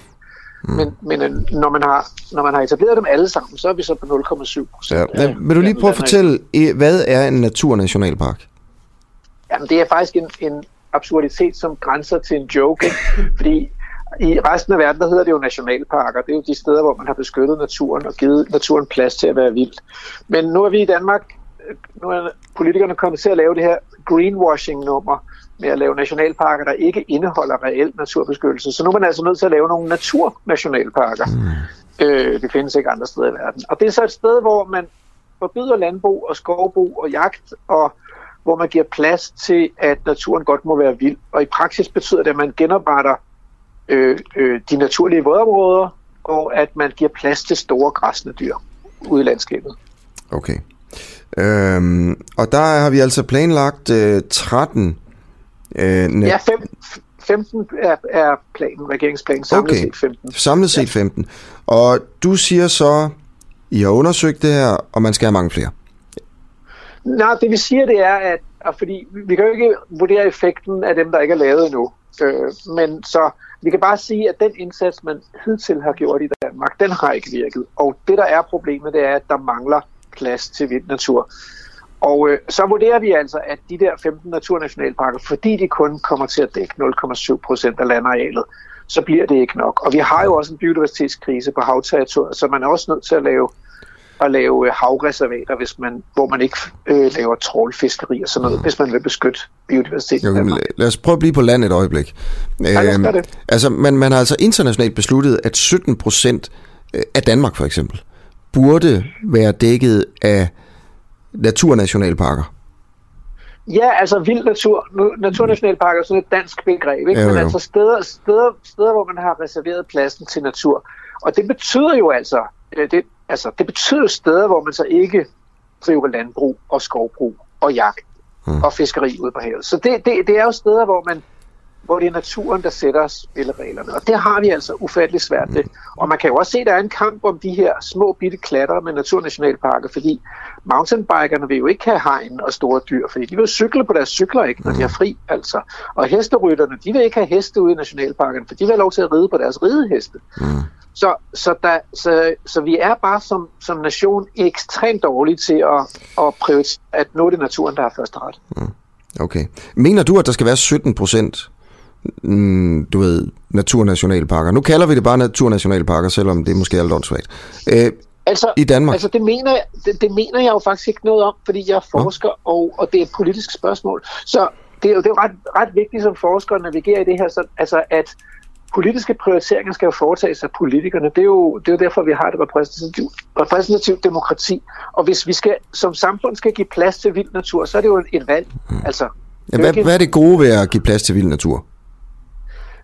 Mm. Men, men øh, når, man har, når man har etableret dem alle sammen, så er vi så på 0,7 procent. Ja. Vil du lige prøve at fortælle, hvad er en naturnationalpark? Jamen, det er faktisk en, en absurditet, som grænser til en joke. Ikke? Fordi i resten af verden, der hedder det jo nationalparker. Det er jo de steder, hvor man har beskyttet naturen og givet naturen plads til at være vild. Men nu er vi i Danmark, nu er politikerne kommet til at lave det her greenwashing-nummer med at lave nationalparker, der ikke indeholder reel naturbeskyttelse. Så nu er man altså nødt til at lave nogle naturnationalparker. Mm. Øh, det findes ikke andre steder i verden. Og det er så et sted, hvor man forbyder landbrug og skovbrug og jagt og hvor man giver plads til, at naturen godt må være vild. Og i praksis betyder det, at man genopretter øh, øh, de naturlige vådområder, og at man giver plads til store græsne dyr ude i landskabet. Okay. Øhm, og der har vi altså planlagt øh, 13... Øh, net... Ja, fem, 15 er, er planen, regeringsplanen, samlet okay. set 15. Samlet set 15. Og du siger så, I har undersøgt det her, og man skal have mange flere. Nej, det vi siger, det er, at, at fordi vi kan jo ikke vurdere effekten af dem, der ikke er lavet endnu. Øh, men så vi kan bare sige, at den indsats, man hidtil har gjort i Danmark, den har ikke virket. Og det, der er problemet, det er, at der mangler plads til vild natur. Og øh, så vurderer vi altså, at de der 15 naturnationalparker, fordi de kun kommer til at dække 0,7 procent af landarealet, så bliver det ikke nok. Og vi har jo også en biodiversitetskrise på havterritoriet, så man er også nødt til at lave at lave øh, havreservater, hvis man, hvor man ikke øh, laver trålfiskeri og sådan noget, mm. hvis man vil beskytte biodiversiteten. Okay, lad os prøve at blive på land et øjeblik. Ja, øhm, det. Altså, man, man har altså internationalt besluttet, at 17 procent øh, af Danmark for eksempel, burde være dækket af naturnationalparker. Ja, altså vild natur. Naturnationalparker er sådan et dansk begreb, ikke? Jo, jo. men altså steder, steder, steder, hvor man har reserveret pladsen til natur. Og det betyder jo altså, øh, det, altså, det betyder steder, hvor man så ikke driver landbrug og skovbrug og jagt mm. og fiskeri ude på havet. Så det, det, det er jo steder, hvor man hvor det er naturen, der sætter spillereglerne. Og det har vi altså ufatteligt svært ved. Og man kan jo også se, at der er en kamp om de her små bitte klatter med naturnationalparker, fordi mountainbikerne vil jo ikke have hegn og store dyr, fordi de vil cykle på deres cykler ikke, når de har fri. Altså. Og hesterytterne, de vil ikke have heste ude i nationalparken, for de vil have lov til at ride på deres rideheste. Mm. Så, så, der, så, så vi er bare som, som nation ekstremt dårlige til at, at prioritere, at nu er det naturen, der har første ret. Mm. Okay. Mener du, at der skal være 17 procent mm, du ved, naturnationalparker. Nu kalder vi det bare naturnationalparker, selvom det er måske alt åndssvagt. Øh, altså, I Danmark? Altså, det mener, det, det mener jeg jo faktisk ikke noget om, fordi jeg er forsker, ja. og, og det er et politisk spørgsmål. Så det er jo, det er ret, ret vigtigt som forsker at navigere i det her, så, altså at politiske prioriteringer skal jo foretages af politikerne. Det er jo, det er jo derfor, vi har et repræsentativt, repræsentativt demokrati. Og hvis vi skal, som samfund skal give plads til vild natur, så er det jo et valg. Mm. Altså, Ja, hvad, hvad er det gode ved at give plads til vild natur?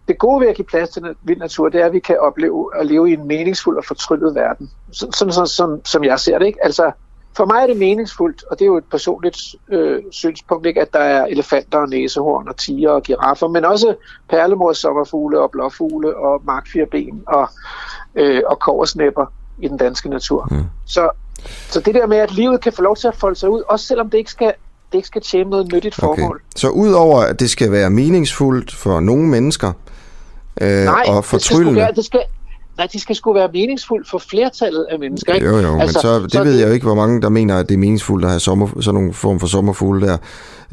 det gode ved at give plads til vild natur, det er, at vi kan opleve at leve i en meningsfuld og fortryllet verden. Sådan som, som, som jeg ser det. Ikke? Altså, for mig er det meningsfuldt, og det er jo et personligt øh, synspunkt, ikke, at der er elefanter og næsehorn og tiger og giraffer, men også perlemors sommerfugle og blåfugle og markfirben og, øh, og koversnæpper i den danske natur. Mm. Så, så det der med, at livet kan få lov til at folde sig ud, også selvom det ikke skal, det ikke skal tjene noget nyttigt formål. Okay. Så udover at det skal være meningsfuldt for nogle mennesker, øh, Nej, og det skal, fortryllende... det skal, nej, det skal sgu være meningsfuldt for flertallet af mennesker. Ikke? Jo, jo, altså, men så, det så ved jeg jo ikke, hvor mange, der mener, at det er meningsfuldt at have sommer, sådan nogle form for sommerfugle der.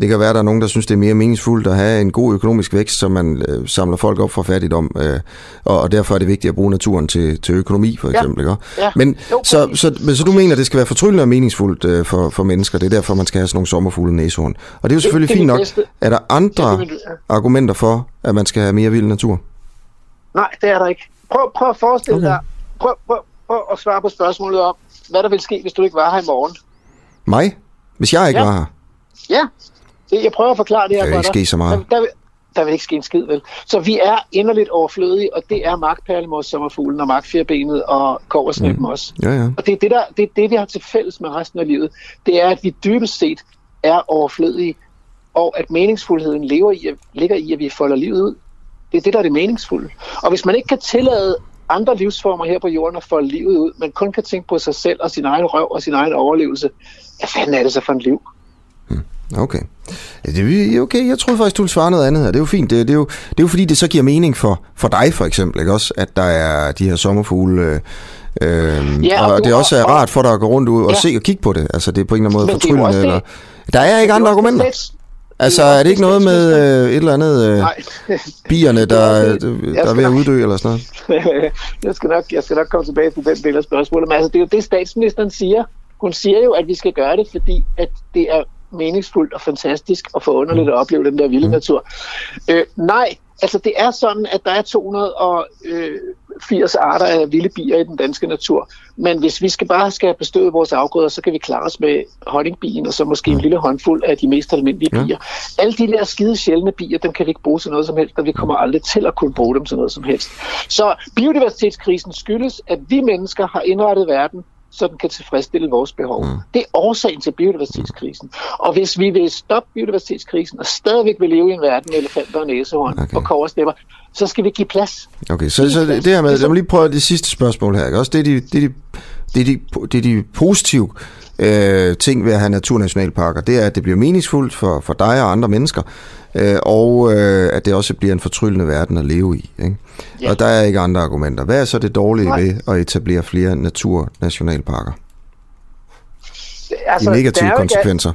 Det kan være, at der er nogen, der synes, det er mere meningsfuldt at have en god økonomisk vækst, så man øh, samler folk op fra fattigdom, øh, og, og derfor er det vigtigt at bruge naturen til, til økonomi, for eksempel. Ja. Ikke? Ja. Men, Jo, så, så, men så du mener, at det skal være fortryllende og meningsfuldt øh, for, for mennesker, det er derfor, man skal have sådan nogle sommerfugle næsehorn. Og det er jo selvfølgelig det er fint det nok. Er der andre Det er det, argumenter for, at man skal have mere vild natur? Nej, det er der ikke. Prøv, prøv at forestille okay. dig, prøv, prøv, prøv at svare på spørgsmålet om, hvad der vil ske, hvis du ikke var her i morgen. Mig? Hvis jeg ikke Ja. var her? Ja, det, jeg prøver at forklare det her Der vil for ikke dig. ske så meget. Der, der, vil, der vil ikke ske en skid, vel? Så vi er inderligt overflødige, og det er markperlemors sommerfuglen og markfirbenet og koversnæppen mm. også. Ja, ja. Og det er det, der, det er det, vi har til fælles med resten af livet. Det er, at vi dybest set er overflødige, og at meningsfuldheden lever i, ligger i, at vi folder livet ud. Det er det, der er det meningsfulde. Og hvis man ikke kan tillade andre livsformer her på jorden at folde livet ud, men kun kan tænke på sig selv og sin egen røv og sin egen overlevelse, hvad fanden er det så for et liv? Okay. Ja, det er okay. Jeg troede faktisk, du ville svare noget andet her. Det er jo fint. Det, det, er, jo, det er jo fordi, det så giver mening for, for dig for eksempel, ikke også? At der er de her sommerfugle... Øh, øh, Ja, og og, det også er rart for dig at gå rundt ud og Ja. se og kigge på det. Altså, det er på en eller anden måde fortryllende. Eller... Der er ikke andre argumenter. Altså, er det ikke noget med øh, et eller andet øh, Nej. bierne, der, er der, det. der er ved at uddø eller sådan noget? jeg, skal nok, jeg skal nok komme tilbage til den del af spørgsmålet. Men altså, det er jo det, statsministeren siger. Hun siger jo, at vi skal gøre det, fordi at det er meningsfuldt og fantastisk og forunderligt at opleve den der vilde natur. Øh, nej, altså det er sådan, at der er 280 arter af vilde bier i den danske natur. Men hvis vi skal bare skal bestøde vores afgrøder, så kan vi klare os med honningbien og så måske en lille håndfuld af de mest almindelige Ja. bier. Alle de der skide sjældne bier, dem kan vi ikke bruge til noget som helst, og vi kommer aldrig til at kunne bruge dem til noget som helst. Så biodiversitetskrisen skyldes, at vi mennesker har indrettet verden, så den kan tilfredsstille vores behov. Mm. Det er årsagen til biodiversitetskrisen. Og hvis vi vil stoppe biodiversitetskrisen og stadigvæk vil leve i en verden med elefanter og næsehorn okay. og koversnæpper, så skal vi give plads. Okay, så, så det, det her med, lad mig lige prøve det sidste spørgsmål her, ikke? Også det er de, det er de, det er de, det er de positive øh, ting ved at have naturnationalparker, det er, at det bliver meningsfuldt for, for dig og andre mennesker, øh, og øh, at det også bliver en fortryllende verden at leve i. Ikke? Ja. Og der er ikke andre argumenter. Hvad er så det dårlige Nej. ved at etablere flere naturnationalparker? Altså, De der negative er jo ikke- konsekvenser.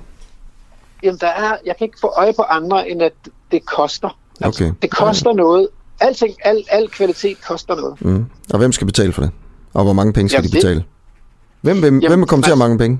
Jamen, der er, jeg kan ikke få øje på andre, end at det koster. Okay. Det koster noget. Alting, al, al kvalitet koster noget. Mm. Og hvem skal betale for det? Og hvor mange penge skal Jamen, de det- Hvem, hvem, hvem vil komme til at mange penge?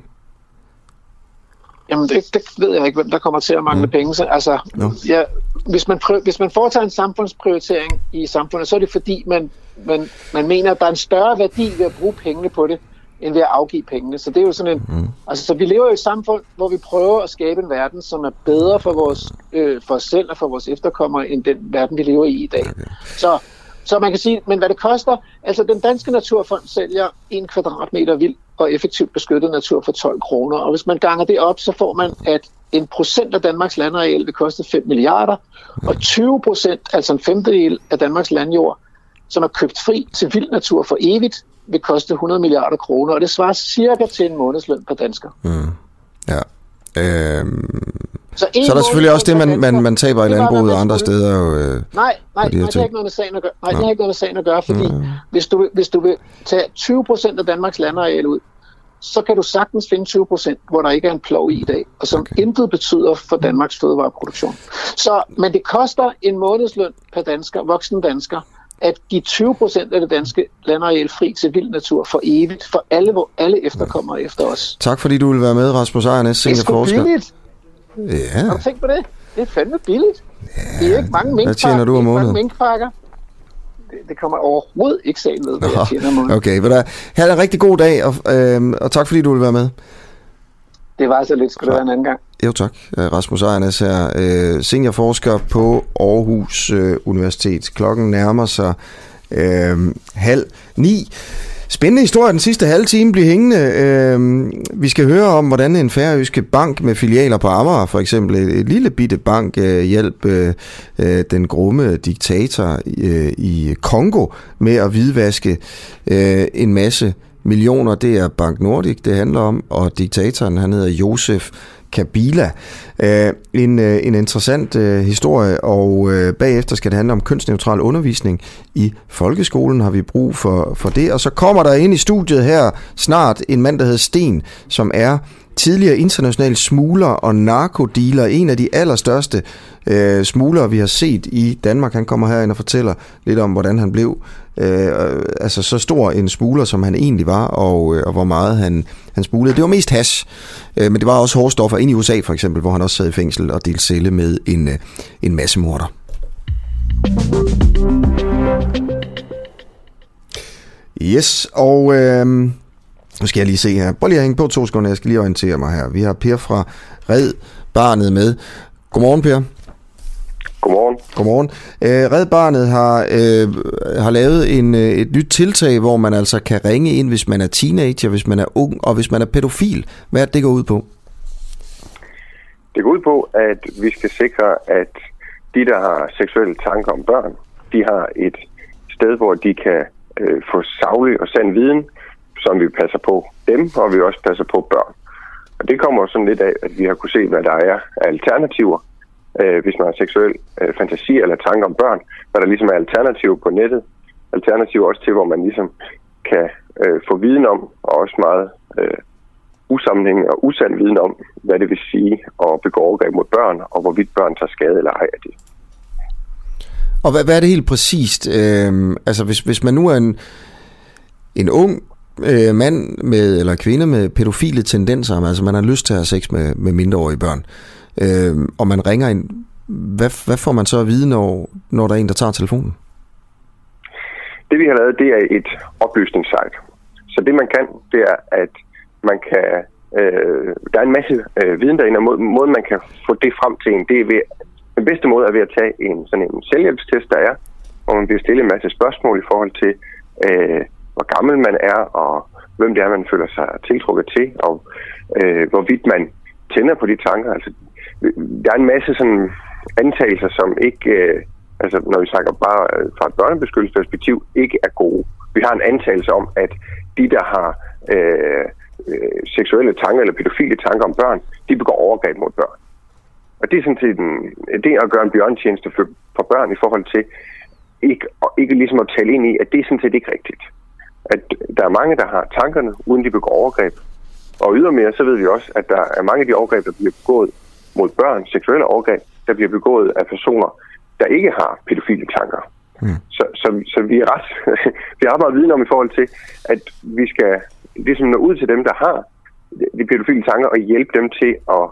Jamen, det, det ved jeg ikke, hvem der kommer til at mangle mm. penge. Så, altså, Nå. ja, hvis, man prøv, hvis man foretager en samfundsprioritering i samfundet, så er det fordi, man, man, man mener, at der er en større værdi ved at bruge pengene på det, end ved at afgive pengene. Så det er jo sådan en... Mm. Altså, så vi lever i et samfund, hvor vi prøver at skabe en verden, som er bedre for, vores, øh, for os selv og for vores efterkommere, end den verden, vi lever i i dag. Okay. Så, så man kan sige, men hvad det koster, altså den danske naturfond sælger en kvadratmeter vild og effektivt beskyttet natur for 12 kroner, og hvis man ganger det op, så får man, at en procent af Danmarks landareal vil koste 5 milliarder, og 20 procent, altså en femtedel af Danmarks landjord, som er købt fri til vild natur for evigt, vil koste 100 milliarder kroner, og det svarer cirka til en månedsløn per dansker. Mm. Ja. Øhm, så, så er der selvfølgelig også det, man, man, man taber i landbruget og andre steder. Jo, øh, Nej, nej, de nej det har ikke noget med sagen at gøre. Nej, Nå. det har ikke noget med sagen at gøre, fordi hvis, du, hvis du vil tage 20 procent af Danmarks landareal ud, så kan du sagtens finde 20 procent, hvor der ikke er en plov i i dag, og som okay. intet betyder for Danmarks fødevareproduktion. Så, men det koster en månedsløn per dansker, voksen dansker, at give 20 procent af det danske landareal fri til vild natur for evigt, for alle, hvor alle efterkommer efter os. Tak fordi du vil være med, Rasmus Ejernes, Det er sgu seniorforsker. billigt. Ja, Har du tænkt på det? Det er fandme billigt. Det er ikke mange Hvad tjener minkpakker. du om ikke mange måneden? minkpakker. det, det kommer overhovedet ikke sagen med, hvad jeg tjener mod. Okay, men der, have en rigtig god dag, og, øh, og tak fordi du vil være med. Det var så lidt, skulle det være en anden gang. Jo tak, Øh, Rasmus Ejernes her, øh, seniorforsker på Aarhus øh, Universitet. Klokken nærmer sig øh, halv ni. Spændende historie. Den sidste halve time bliver hængende. Øh, vi skal høre om, hvordan en færøske bank med filialer på Amager, for eksempel et, et lille bitte bank, øh, hjælp øh, øh, den grumme diktator øh, i Kongo med at hvidvaske øh, en masse millioner. Det er Bank Nordic, det handler om, og diktatoren, han hedder Josef Kabila. Øh, en, øh, en interessant øh, historie, og øh, bagefter skal det handle om kønsneutral undervisning i folkeskolen, har vi brug for, for det. Og så kommer der ind i studiet her snart en mand, der hedder Sten, som er tidligere international smugler og narkodealer, en af de allerstørste øh, smuglere, vi har set i Danmark. Han kommer her ind og fortæller lidt om, hvordan han blev øh, altså så stor en smugler, som han egentlig var, og, øh, og hvor meget han, han smuglede. Det var mest hash, øh, men det var også hårde stoffer ind i USA for eksempel, hvor han også sad i fængsel og delte celle med en, øh, en masse morder. Yes, og øh, nu skal jeg lige se her. Prøv lige at hænge på to sekunder, jeg skal lige orientere mig her. Vi har Per fra Red Barnet med. Godmorgen, Per. Godmorgen. Godmorgen. Øh, Red Barnet har, øh, har lavet en, øh, et nyt tiltag, hvor man altså kan ringe ind, hvis man er teenager, hvis man er ung og hvis man er pædofil. Hvad er det, det går ud på? Det går ud på, at vi skal sikre, at de, der har seksuelle tanker om børn, de har et sted, hvor de kan øh, få savlig og sand viden, som vi passer på dem, og vi også passer på børn. Og det kommer sådan lidt af, at vi har kunne se, hvad der er af alternativer, øh, hvis man har seksuel øh, fantasi eller tanker om børn, hvad der ligesom er alternativer på nettet. Alternativer også til, hvor man ligesom kan øh, få viden om, og også meget øh, usammenhængende og usand viden om, hvad det vil sige at begå overgreb mod børn, og hvorvidt børn tager skade eller ej af det. Og hvad, hvad er det helt præcist? Øh, altså hvis, hvis man nu er en, en ung øh, mand med, eller kvinde med pædofile tendenser, altså man har lyst til at have sex med, med mindreårige børn, øh, og man ringer ind, hvad, hvad får man så at vide, når, når der er en, der tager telefonen? Det vi har lavet, det er et oplysningssite. Så det man kan, det er, at man kan, øh, der er en masse øh, viden derinde, og må, måden man kan få det frem til en, det er ved, den bedste måde er ved at tage en sådan en selvhjælpstest, der er, hvor man bliver stillet en masse spørgsmål i forhold til, øh, hvor gammel man er, og hvem det er, man føler sig tiltrukket til, og øh, hvorvidt man tænder på de tanker. Altså, der er en masse sådan antagelser, som ikke, øh, altså når vi snakker bare øh, fra et børnebeskyttelsesperspektiv, ikke er gode. Vi har en antagelse om, at de, der har øh, øh, seksuelle tanker eller pædofile tanker om børn, de begår overgreb mod børn. Og det er sådan set en, det at gøre en bjørntjeneste for, for børn i forhold til ikke, og ikke ligesom at tale ind i, at det er sådan set ikke rigtigt. At der er mange, der har tankerne, uden de begår overgreb. Og ydermere, så ved vi også, at der er mange af de overgreb, der bliver begået mod børn, seksuelle overgreb, der bliver begået af personer, der ikke har pædofile tanker. Mm. Så, så, så vi er ret, vi har meget viden om i forhold til, at vi skal ligesom nå ud til dem, der har de pædofile tanker, og hjælpe dem til at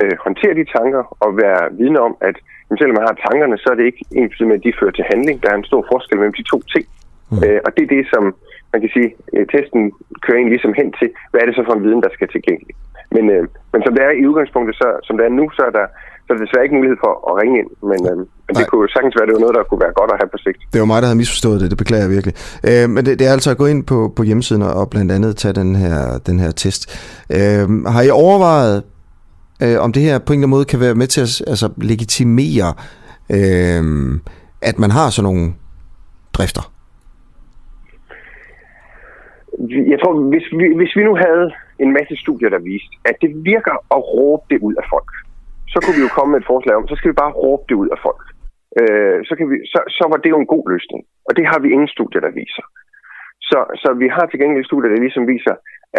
øh, håndtere de tanker, og være vidne om, at jamen, selvom man har tankerne, så er det ikke ens med, at de fører til handling. Der er en stor forskel mellem de to ting. Mm. Øh, og det er det, som man kan sige, øh, testen kører en ligesom hen til, hvad er det så for en viden, der skal tilgængelig. Men, øh, men som det er i udgangspunktet, så, som det er nu, så er der så er der desværre ikke mulighed for at ringe ind, men, øh, men det kunne sagtens være, det var noget, der kunne være godt at have på sigt. Det var mig, der havde misforstået det, det beklager jeg virkelig. Øh, men det, det er altså at gå ind på, på hjemmesiden og blandt andet tage den her, den her test. Øh, har I overvejet, øh, om det her på en eller anden måde kan være med til at altså, legitimere, øh, at man har sådan nogle drifter? Jeg tror, hvis vi, hvis vi nu havde en masse studier, der viste, at det virker at råbe det ud af folk, så kunne vi jo komme med et forslag om, så skal vi bare råbe det ud af folk. Øh, så, kan vi, så, så var det jo en god løsning. Og det har vi ingen studier, der viser. Så, så vi har til gengæld studier, der ligesom viser,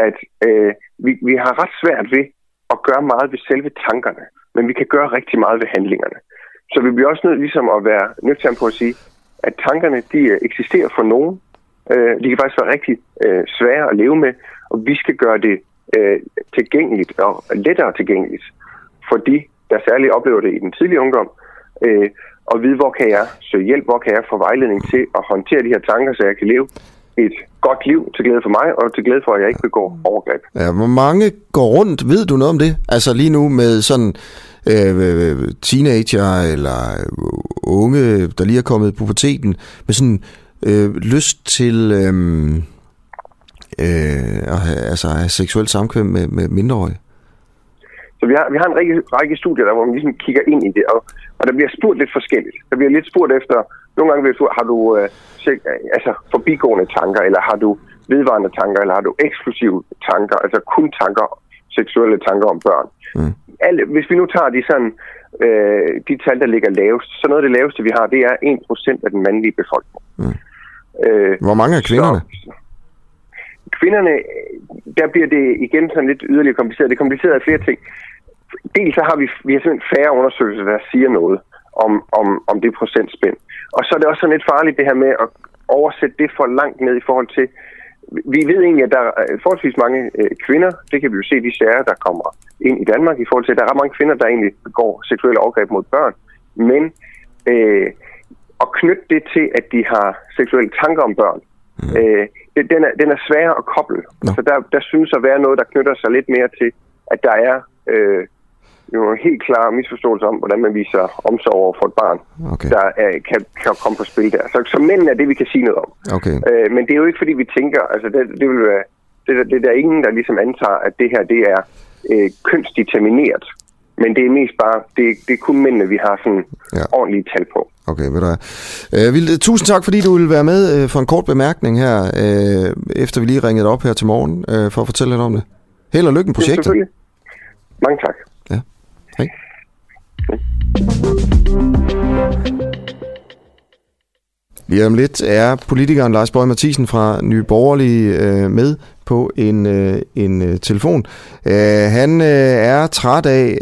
at øh, vi, vi har ret svært ved at gøre meget ved selve tankerne, men vi kan gøre rigtig meget ved handlingerne. Så vi bliver også nødt ligesom at være nødt til at sige, at tankerne de øh, eksisterer for nogen. Øh, de kan faktisk være rigtig øh, svære at leve med, og vi skal gøre det øh, tilgængeligt og lettere tilgængeligt for de, der særligt oplever det i den tidlige ungdom, øh, og vide, hvor kan jeg søge hjælp, hvor kan jeg få vejledning til at håndtere de her tanker, så jeg kan leve et godt liv til glæde for mig, og til glæde for, at jeg ikke begår overgreb. Ja, hvor mange går rundt, ved du noget om det? Altså lige nu med sådan øh, teenager eller unge, der lige er kommet i puberteten, med sådan øh, lyst til øh, øh, at have, altså, have seksuelt samkvem med, med mindreårige? Så vi har, vi har en række, række studier, der, hvor man ligesom kigger ind i det, og, og der bliver spurgt lidt forskelligt. Der bliver lidt spurgt efter, nogle gange bliver spurgt, har du øh, sek, altså, forbigående tanker, eller har du vedvarende tanker, eller har du eksklusive tanker, altså kun tanker, seksuelle tanker om børn. Mm. Alle, hvis vi nu tager de sådan, øh, de tal, der ligger lavest, så noget af det laveste, vi har, det er 1% af den mandlige befolkning. Mm. Øh, Hvor mange er kvinderne? Så, kvinderne, der bliver det igen sådan lidt yderligere kompliceret. Det er kompliceret af flere ting. Dels så har vi, vi har simpelthen færre undersøgelser, der siger noget om, om, om det procentspænd. Og så er det også sådan lidt farligt det her med at oversætte det for langt ned i forhold til, vi ved egentlig, at der er forholdsvis mange øh, kvinder, det kan vi jo se de sager, der kommer ind i Danmark i forhold til, at der er mange kvinder, der egentlig begår seksuelle overgreb mod børn. Men øh, at knytte det til, at de har seksuelle tanker om børn, mm. øh, det, den, er, den er svær at koble. No. Så der, der synes at være noget, der knytter sig lidt mere til, at der er øh, jo en helt klar misforståelse om, hvordan man viser omsorg over for et barn, okay. der er, kan, kan komme på spil der. Så, så mænd er det, vi kan sige noget om. Okay. Øh, men det er jo ikke, fordi vi tænker, altså det, det vil være, det, det, er ingen, der ligesom antager, at det her, det er øh, kønsdetermineret. Men det er mest bare, det, det er kun mændene, vi har sådan ja. ordentlige tal på. Okay, ved du hvad. Øh, Vilde, tusind tak, fordi du ville være med øh, for en kort bemærkning her, øh, efter vi lige ringede op her til morgen, øh, for at fortælle lidt om det. Held og lykke med projektet. Ja, Mange tak. Ja, hej. Lige om lidt er politikeren Lars Bøge Mathisen fra Nye Borgerlige øh, med på en, øh, en øh, telefon. Øh, han øh, er træt af...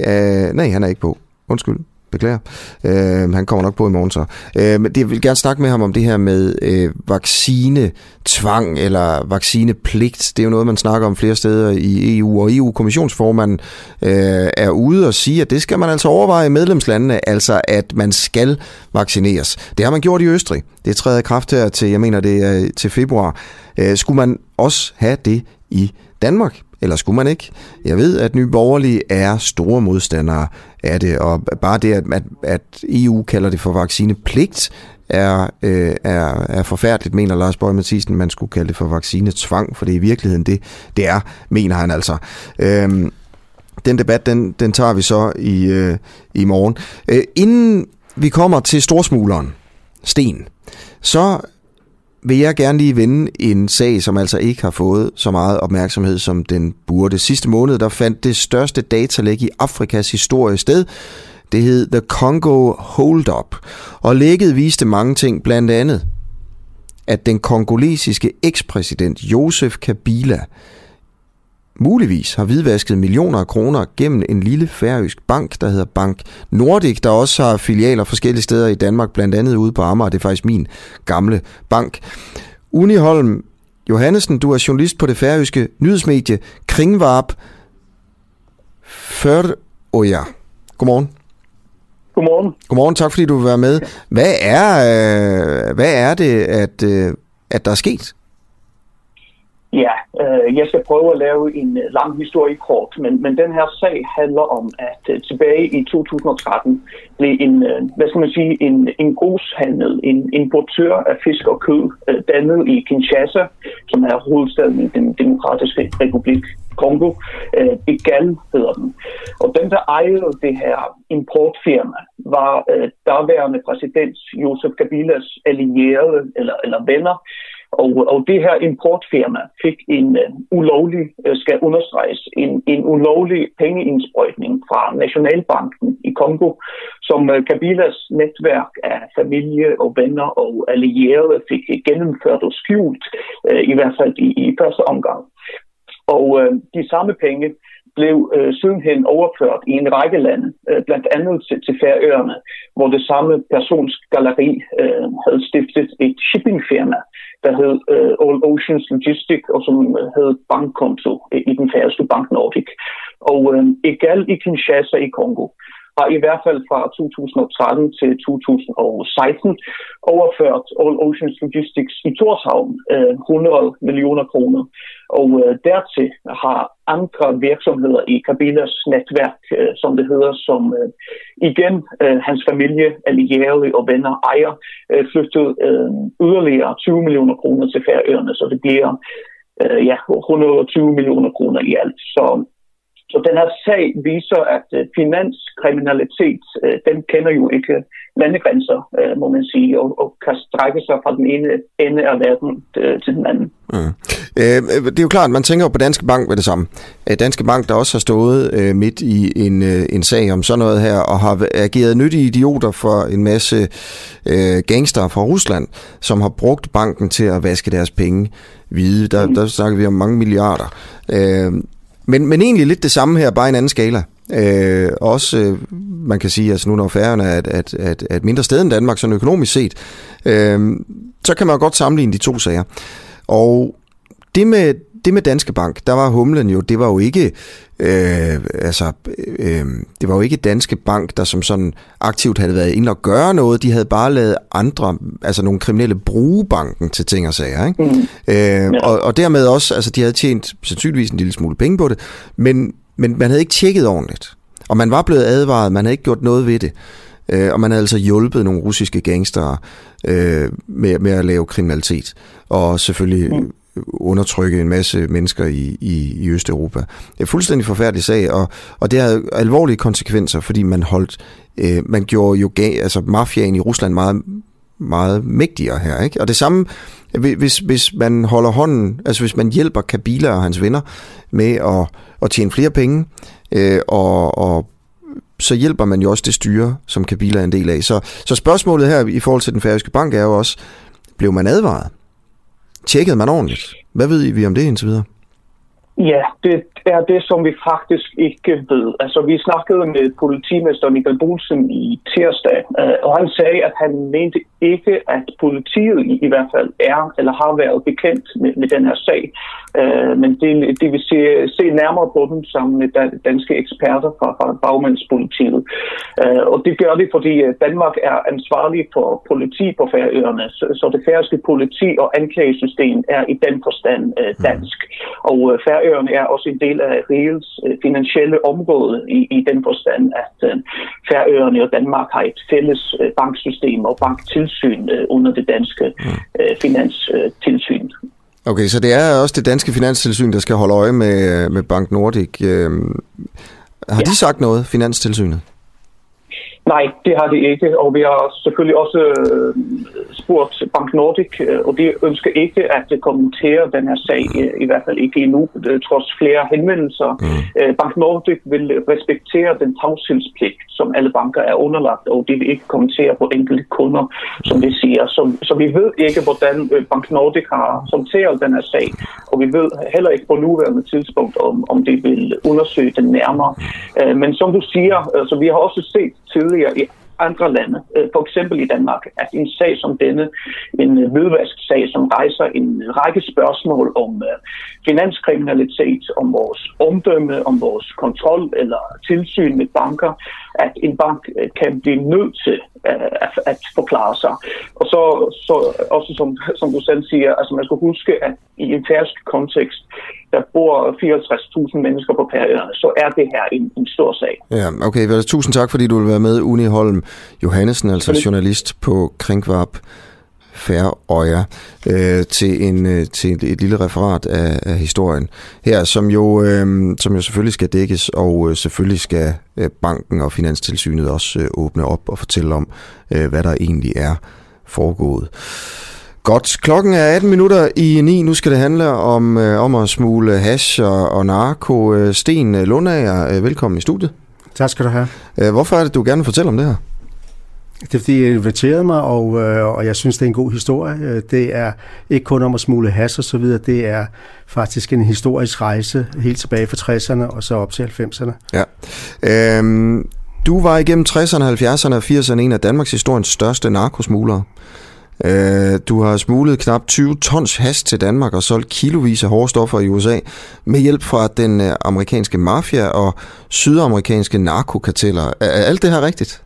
Øh, nej, han er ikke på. Undskyld. Beklager. Øh, han kommer nok på i morgen så. Øh, men jeg vil gerne snakke med ham om det her med øh, vaccinetvang eller vaccinepligt. Det er jo noget, man snakker om flere steder i EU, og EU-kommissionsformanden øh, er ude og sige, at det skal man altså overveje i medlemslandene, altså at man skal vaccineres. Det har man gjort i Østrig. Det træder i kraft her til, jeg mener det er til februar. Øh, skulle man også have det i Danmark? Eller skulle man ikke? Jeg ved, at Nye Borgerlige er store modstandere af det, og bare det, at, at, at EU kalder det for vaccinepligt, er, øh, er, er forfærdeligt, mener Lars Bøge Mathisen, man skulle kalde det for vaccinetvang, for det er i virkeligheden det, det er, mener han altså. Øhm, den debat, den, den tager vi så i, øh, i morgen. Øh, inden vi kommer til storsmugleren, Sten, så vil jeg gerne lige vende en sag, som altså ikke har fået så meget opmærksomhed, som den burde. Sidste måned, der fandt det største datalæg i Afrikas historie sted. Det hed The Congo Hold Up, og lægget viste mange ting, blandt andet, at den kongolesiske ekspræsident Josef Kabila muligvis har hvidvasket millioner af kroner gennem en lille færøsk bank, der hedder Bank Nordic, der også har filialer forskellige steder i Danmark, blandt andet ude på Amager. Det er faktisk min gamle bank. Uniholm Johannesen, du er journalist på det færøske nyhedsmedie Kringvarp Føroya. Godmorgen. Godmorgen. Godmorgen, tak fordi du vil være med. Hvad er, øh, hvad er det, at, øh, at der er sket? Ja, øh, jeg skal prøve at lave en lang historie kort, men, men den her sag handler om, at øh, tilbage i 2013 blev en, øh, hvad skal man sige, en, en godshandel, en importør af fisk og kød, øh, dannet i Kinshasa, som er hovedstaden i den demokratiske republik Kongo. Øh, Igal hedder den. Og den, der ejede det her importfirma, var øh, daværende præsident Josef Kabilas allierede eller, eller venner, og, og det her importfirma fik en uh, ulovlig, uh, skal understreges, en, en ulovlig pengeindsprøjtning fra Nationalbanken i Kongo, som uh, Kabilas netværk af familie og venner og allierede fik gennemført og skjult, uh, i hvert fald i, i første omgang. Og uh, de samme penge blev øh, sidenhen overført i en række lande, øh, blandt andet til, til Færøerne, hvor det samme persons galleri øh, havde stiftet et shippingfirma, der hed øh, All Oceans Logistic, og som øh, hed bankkonto i den færøske Bank Nordic. Og øh, Egal i Kinshasa i Kongo har i hvert fald fra 2013 til 2016 overført All Oceans Logistics i Torshavn 100 øh, millioner kroner. Og øh, dertil har andre virksomheder i Kabilas netværk, øh, som det hedder, som igen hans familie, allierede og venner ejer, flyttet yderligere 20 millioner kroner til Færøerne, så det bliver ja, 120 millioner kroner i alt. Så så den her sag viser, at øh, finanskriminalitet, øh, den kender jo ikke landegrænser, øh, må man sige, og, og kan strække sig fra den ene ende af verden til den anden. Mm. Øh, det er jo klart, man tænker på Danske Bank med det samme. Danske Bank, der også har stået øh, midt i en, øh, en sag om sådan noget her, og har ageret nyttige idioter for en masse øh, gangster fra Rusland, som har brugt banken til at vaske deres penge hvide. Der, mm. der snakker vi om mange milliarder. Øh, men, men egentlig lidt det samme her, bare en anden skala. Øh, også, øh, man kan sige, altså nu når færgerne er et, at, at, mindre sted end Danmark, sådan økonomisk set, øh, så kan man godt sammenligne de to sager. Og det med, det med Danske Bank, der var humlen jo, det var jo ikke, øh, altså, øh, det var jo ikke Danske Bank, der som sådan aktivt havde været inde og gøre noget. De havde bare lavet andre, altså nogle kriminelle bruge banken til ting og sager. Ikke? Mm. Øh, ja. og, og dermed også, altså de havde tjent sandsynligvis en lille smule penge på det, men, men man havde ikke tjekket ordentligt. Og man var blevet advaret, man havde ikke gjort noget ved det. Øh, og man havde altså hjulpet nogle russiske gangster øh, med, med at lave kriminalitet. Og selvfølgelig mm undertrykke en masse mennesker i, i, i Østeuropa. Det er en fuldstændig forfærdelig sag, og, og det har alvorlige konsekvenser, fordi man holdt, øh, man gjorde jo altså mafiaen i Rusland meget, meget mægtigere her, ikke? Og det samme, hvis, hvis man holder hånden, altså hvis man hjælper Kabila og hans venner med at, at tjene flere penge, øh, og, og så hjælper man jo også det styre, som Kabila er en del af. Så, så spørgsmålet her i forhold til den færøske bank er jo også, blev man advaret? Tjekkede man ordentligt? Hvad ved vi om det indtil videre? Ja, det er det, som vi faktisk ikke ved. Altså, vi snakkede med politimester Michael Bolsen i tirsdag, øh, og han sagde, at han mente ikke, at politiet i, hvert fald er eller har været bekendt med, med den her sag. Uh, men det, det vil se, se nærmere på den sammen med danske eksperter fra, fra bagmandspolitiet. Uh, og det gør det, fordi Danmark er ansvarlig for politi på Færøerne, så, så det færøske politi og anklagesystem er i den forstand dansk. Og uh, Færøerne er også en del af rigets finansielle område i, i den forstand, at uh, Færøerne og Danmark har et fælles uh, banksystem og banktilsyn under det danske uh, finanstilsyn. Okay, så det er også det danske finanstilsyn, der skal holde øje med, med Bank Nordic. Har ja. de sagt noget, Finanstilsynet? Nej, det har de ikke, og vi har selvfølgelig også øh, spurgt Bank Nordic, øh, og de ønsker ikke at kommentere den her sag, øh, i hvert fald ikke endnu, trods flere henvendelser. Mm. Bank Nordic vil respektere den tavshedspligt, som alle banker er underlagt, og de vil ikke kommentere på enkelte kunder, som de siger. Så, så vi ved ikke, hvordan Bank Nordic har håndteret den her sag, og vi ved heller ikke på nuværende tidspunkt, om, om de vil undersøge den nærmere. Men som du siger, altså, vi har også set tidligere i andre lande, øh, for eksempel i Danmark, at en sag som denne, en øh, hvidvask-sag, som rejser en række spørgsmål om øh, finanskriminalitet, om vores omdømme, om vores kontrol eller tilsyn med banker, at en bank uh, kan blive nødt til uh, at, at forklare sig. Og så, så også som, som du selv siger, altså man skal huske, at i en færsk kontekst, der bor 54.000 mennesker på Færøerne, så er det her en, en stor sag. Ja, okay. Vel, tusind tak, fordi du vil være med, Uni Holm Johannesen, altså journalist på Kringvarp Færøja, øh, til, en, øh, til et, et lille referat af, af historien her, som jo, øh, som jo selvfølgelig skal dækkes, og øh, selvfølgelig skal øh, banken og Finanstilsynet også øh, åbne op og fortælle om, øh, hvad der egentlig er foregået. Godt. Klokken er 18 minutter i 9. Nu skal det handle om, øh, om at smule hash og, og narko. Øh, Sten Lundager, øh, velkommen i studiet. Tak skal du have. Øh, hvorfor er det, du gerne vil fortælle om det her? Det er fordi, jeg inviterede mig, og, øh, og jeg synes, det er en god historie. Øh, det er ikke kun om at smule has og så videre, det er faktisk en historisk rejse helt tilbage fra 60'erne og så op til 90'erne. Ja. Øhm, du var igennem 60'erne, 70'erne og 80'erne en af Danmarks historiens største narkosmuglere. Øh, du har smuglet knap 20 tons has til Danmark og solgt kilovis af hårde stoffer i USA med hjælp fra den øh, amerikanske mafia og sydamerikanske narkokarteller. Er alt det her rigtigt?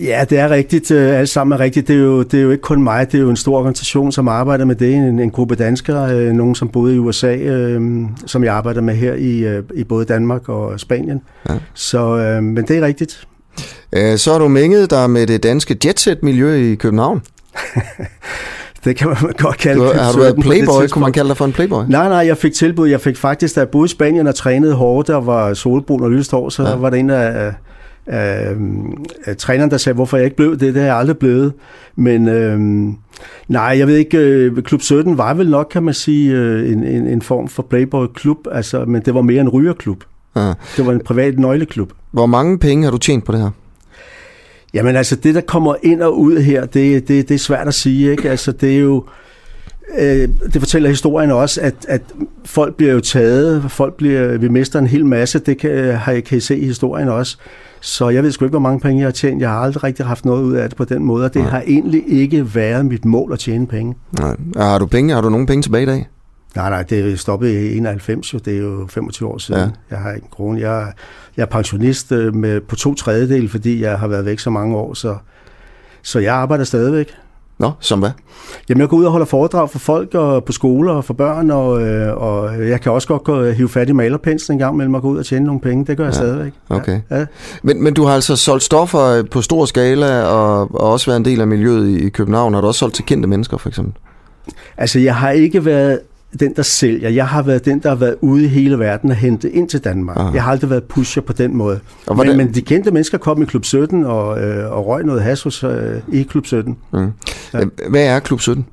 Ja, det er rigtigt. Øh, alt sammen er rigtigt. Det er, jo, det er jo ikke kun mig. Det er jo en stor organisation, som arbejder med det. En, en gruppe danskere, øh, nogen som boede i USA, øh, som jeg arbejder med her i, øh, i både Danmark og Spanien. Ja. Så, øh, men det er rigtigt. Øh, så har du mænget dig med det danske jetset-miljø i København. det kan man godt kalde du, Har du været playboy? Kunne man kalde dig for en playboy? Nej, nej, jeg fik tilbud. Jeg fik faktisk, da jeg boede i Spanien og trænede hårdt, der var solbrun og lyst hår, så ja. var det en af øh, træneren, der sagde, hvorfor jeg ikke blev det. Det har jeg aldrig blevet. Men øh, nej, jeg ved ikke, øh, Klub 17 var vel nok, kan man sige, øh, en, en, en form for Playboy-klub, altså, men det var mere en rygerklub. Ja. Det var en privat nøgleklub. Hvor mange penge har du tjent på det her? Jamen altså, det der kommer ind og ud her, det, det, det er svært at sige, ikke? Altså, det er jo... Øh, det fortæller historien også, at, at folk bliver jo taget, folk bliver, vi mister en hel masse, det kan, har, kan I se i historien også. Så jeg ved sgu ikke, hvor mange penge jeg har tjent. Jeg har aldrig rigtig haft noget ud af det på den måde, og det Nej. har egentlig ikke været mit mål at tjene penge. Nej. Har du penge? Har du nogen penge tilbage i dag? Nej, nej, det stoppet i 91, jo. det er jo 25 år siden. Ja. Jeg har ikke en krone. Jeg, jeg er pensionist øh, med, på to tredjedel, fordi jeg har været væk så mange år, så, så jeg arbejder stadigvæk. Nå, som hvad? Jamen, jeg går ud og holder foredrag for folk og på skoler og for børn, og, øh, og jeg kan også godt gå, hive fat i malerpenslen en gang mellem at gå ud og tjene nogle penge. Det gør jeg ja. stadigvæk. Okay. Ja. Men, men du har altså solgt stoffer på stor skala, og, og også været en del af miljøet i, i København. Har du også solgt til kendte mennesker, for eksempel? Altså, jeg har ikke været den, der sælger. Jeg har været den, der har været ude i hele verden og hentet ind til Danmark. Aha. Jeg har aldrig været pusher på den måde. Og men, men de kendte mennesker kom i Klub 17 og, øh, og røg noget has hos, øh, i Klub 17. Mm. Ja. Hvad er Klub 17?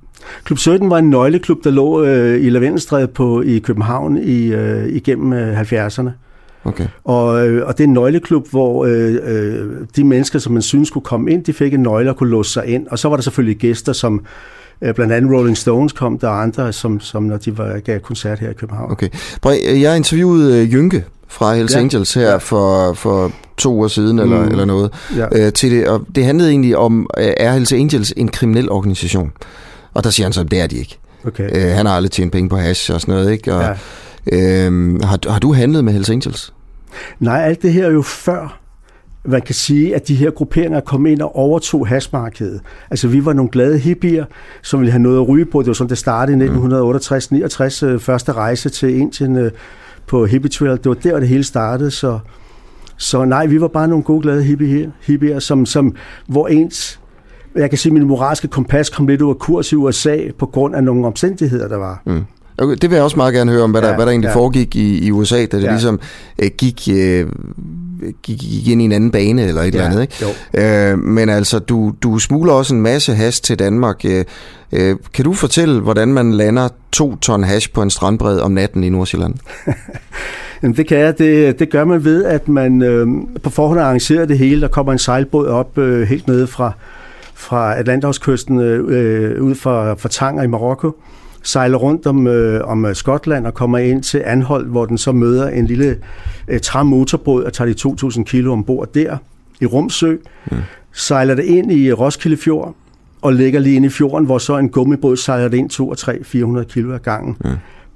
Klub 17 var en nøgleklub, der lå øh, i Lavendelstræde på i København i, øh, igennem øh, 70'erne. Okay. Og, øh, og det er en nøgleklub, hvor øh, øh, de mennesker, som man synes skulle komme ind, de fik en nøgle og kunne låse sig ind. Og så var der selvfølgelig gæster, som Øh, blandt andet Rolling Stones kom der, andre, som, som når de var, gav koncert her i København. Okay. Jeg interviewede øh, Jynke fra Hells ja. Angels her ja. for, for to uger siden, eller, mm. eller noget, ja. øh, til det, og det handlede egentlig om, øh, er Hells Angels en kriminel organisation? Og der siger han så, det er de ikke. Okay. Øh, han har aldrig tjent penge på hash og sådan noget, ikke? Og, ja. øh, har, har du handlet med Hells Angels? Nej, alt det her er jo før man kan sige, at de her grupperinger kom ind og overtog hashmarkedet. Altså vi var nogle glade hippier, som ville have noget at ryge på. Det var sådan, det startede i 1968-69, øh, første rejse til Indien øh, på hippie trail. Det var der, det hele startede, så, så nej, vi var bare nogle gode, glade hippier, hippier som, som, hvor ens jeg kan sige, at min moralske kompas kom lidt af kurs i USA på grund af nogle omstændigheder, der var. Mm. Okay, det vil jeg også meget gerne høre om, hvad, ja, der, hvad der egentlig ja. foregik i, i USA, da det ja. ligesom øh, gik, øh, gik, gik ind i en anden bane eller et ja, eller andet. Ikke? Øh, men altså, du, du smugler også en masse hash til Danmark. Øh, øh, kan du fortælle, hvordan man lander to ton hash på en strandbred om natten i Nordsjælland? Jamen, det kan jeg. Det, det gør man ved, at man øh, på forhånd arrangerer det hele. Der kommer en sejlbåd op øh, helt nede fra, fra Atlanterhavskysten øh, ud fra, fra Tanger i Marokko sejler rundt om, øh, om øh, Skotland og kommer ind til Anhold, hvor den så møder en lille øh, træmotorbåd og tager de 2.000 kilo ombord der i Rumsø. Mm. Sejler det ind i Roskilde Fjord og ligger lige ind i fjorden, hvor så en gummibåd sejler det ind 2 3 400 kilo ad gangen. Mm.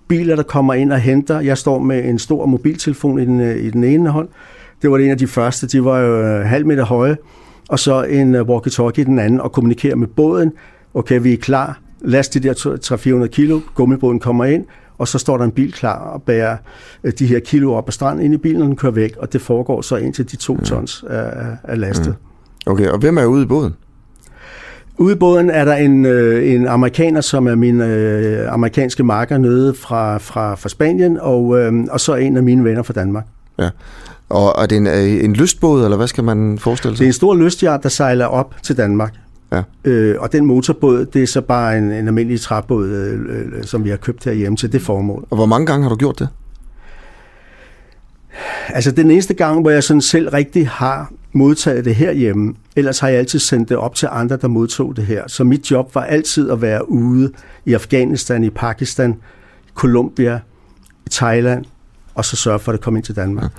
Biler, der kommer ind og henter. Jeg står med en stor mobiltelefon i den, øh, i den ene hånd. Det var det en af de første. De var jo øh, halv meter høje. Og så en walkie-talkie i den anden og kommunikerer med båden. Okay, vi er klar last de der 300-400 kilo, gummibåden kommer ind, og så står der en bil klar og bærer øh, de her kilo op ad stranden ind i bilen, og den kører væk, og det foregår så ind til de to tons af lastet. Mm. Okay, og hvem er ude i båden? Ude i båden er der en, øh, en amerikaner, som er min øh, amerikanske marker nede fra, fra, fra Spanien, og, øh, og så en af mine venner fra Danmark. Ja. Og er det en, øh, en lystbåd, eller hvad skal man forestille sig? Det er en stor lystjagt, der sejler op til Danmark. Ja. Øh, og den motorbåd, det er så bare en, en almindelig træbåd, øh, øh, som vi har købt herhjemme til det formål. Og hvor mange gange har du gjort det? Altså den eneste gang, hvor jeg sådan selv rigtig har modtaget det herhjemme, ellers har jeg altid sendt det op til andre, der modtog det her. Så mit job var altid at være ude i Afghanistan, i Pakistan, Colombia, i Thailand, og så sørge for, at det kommer ind til Danmark.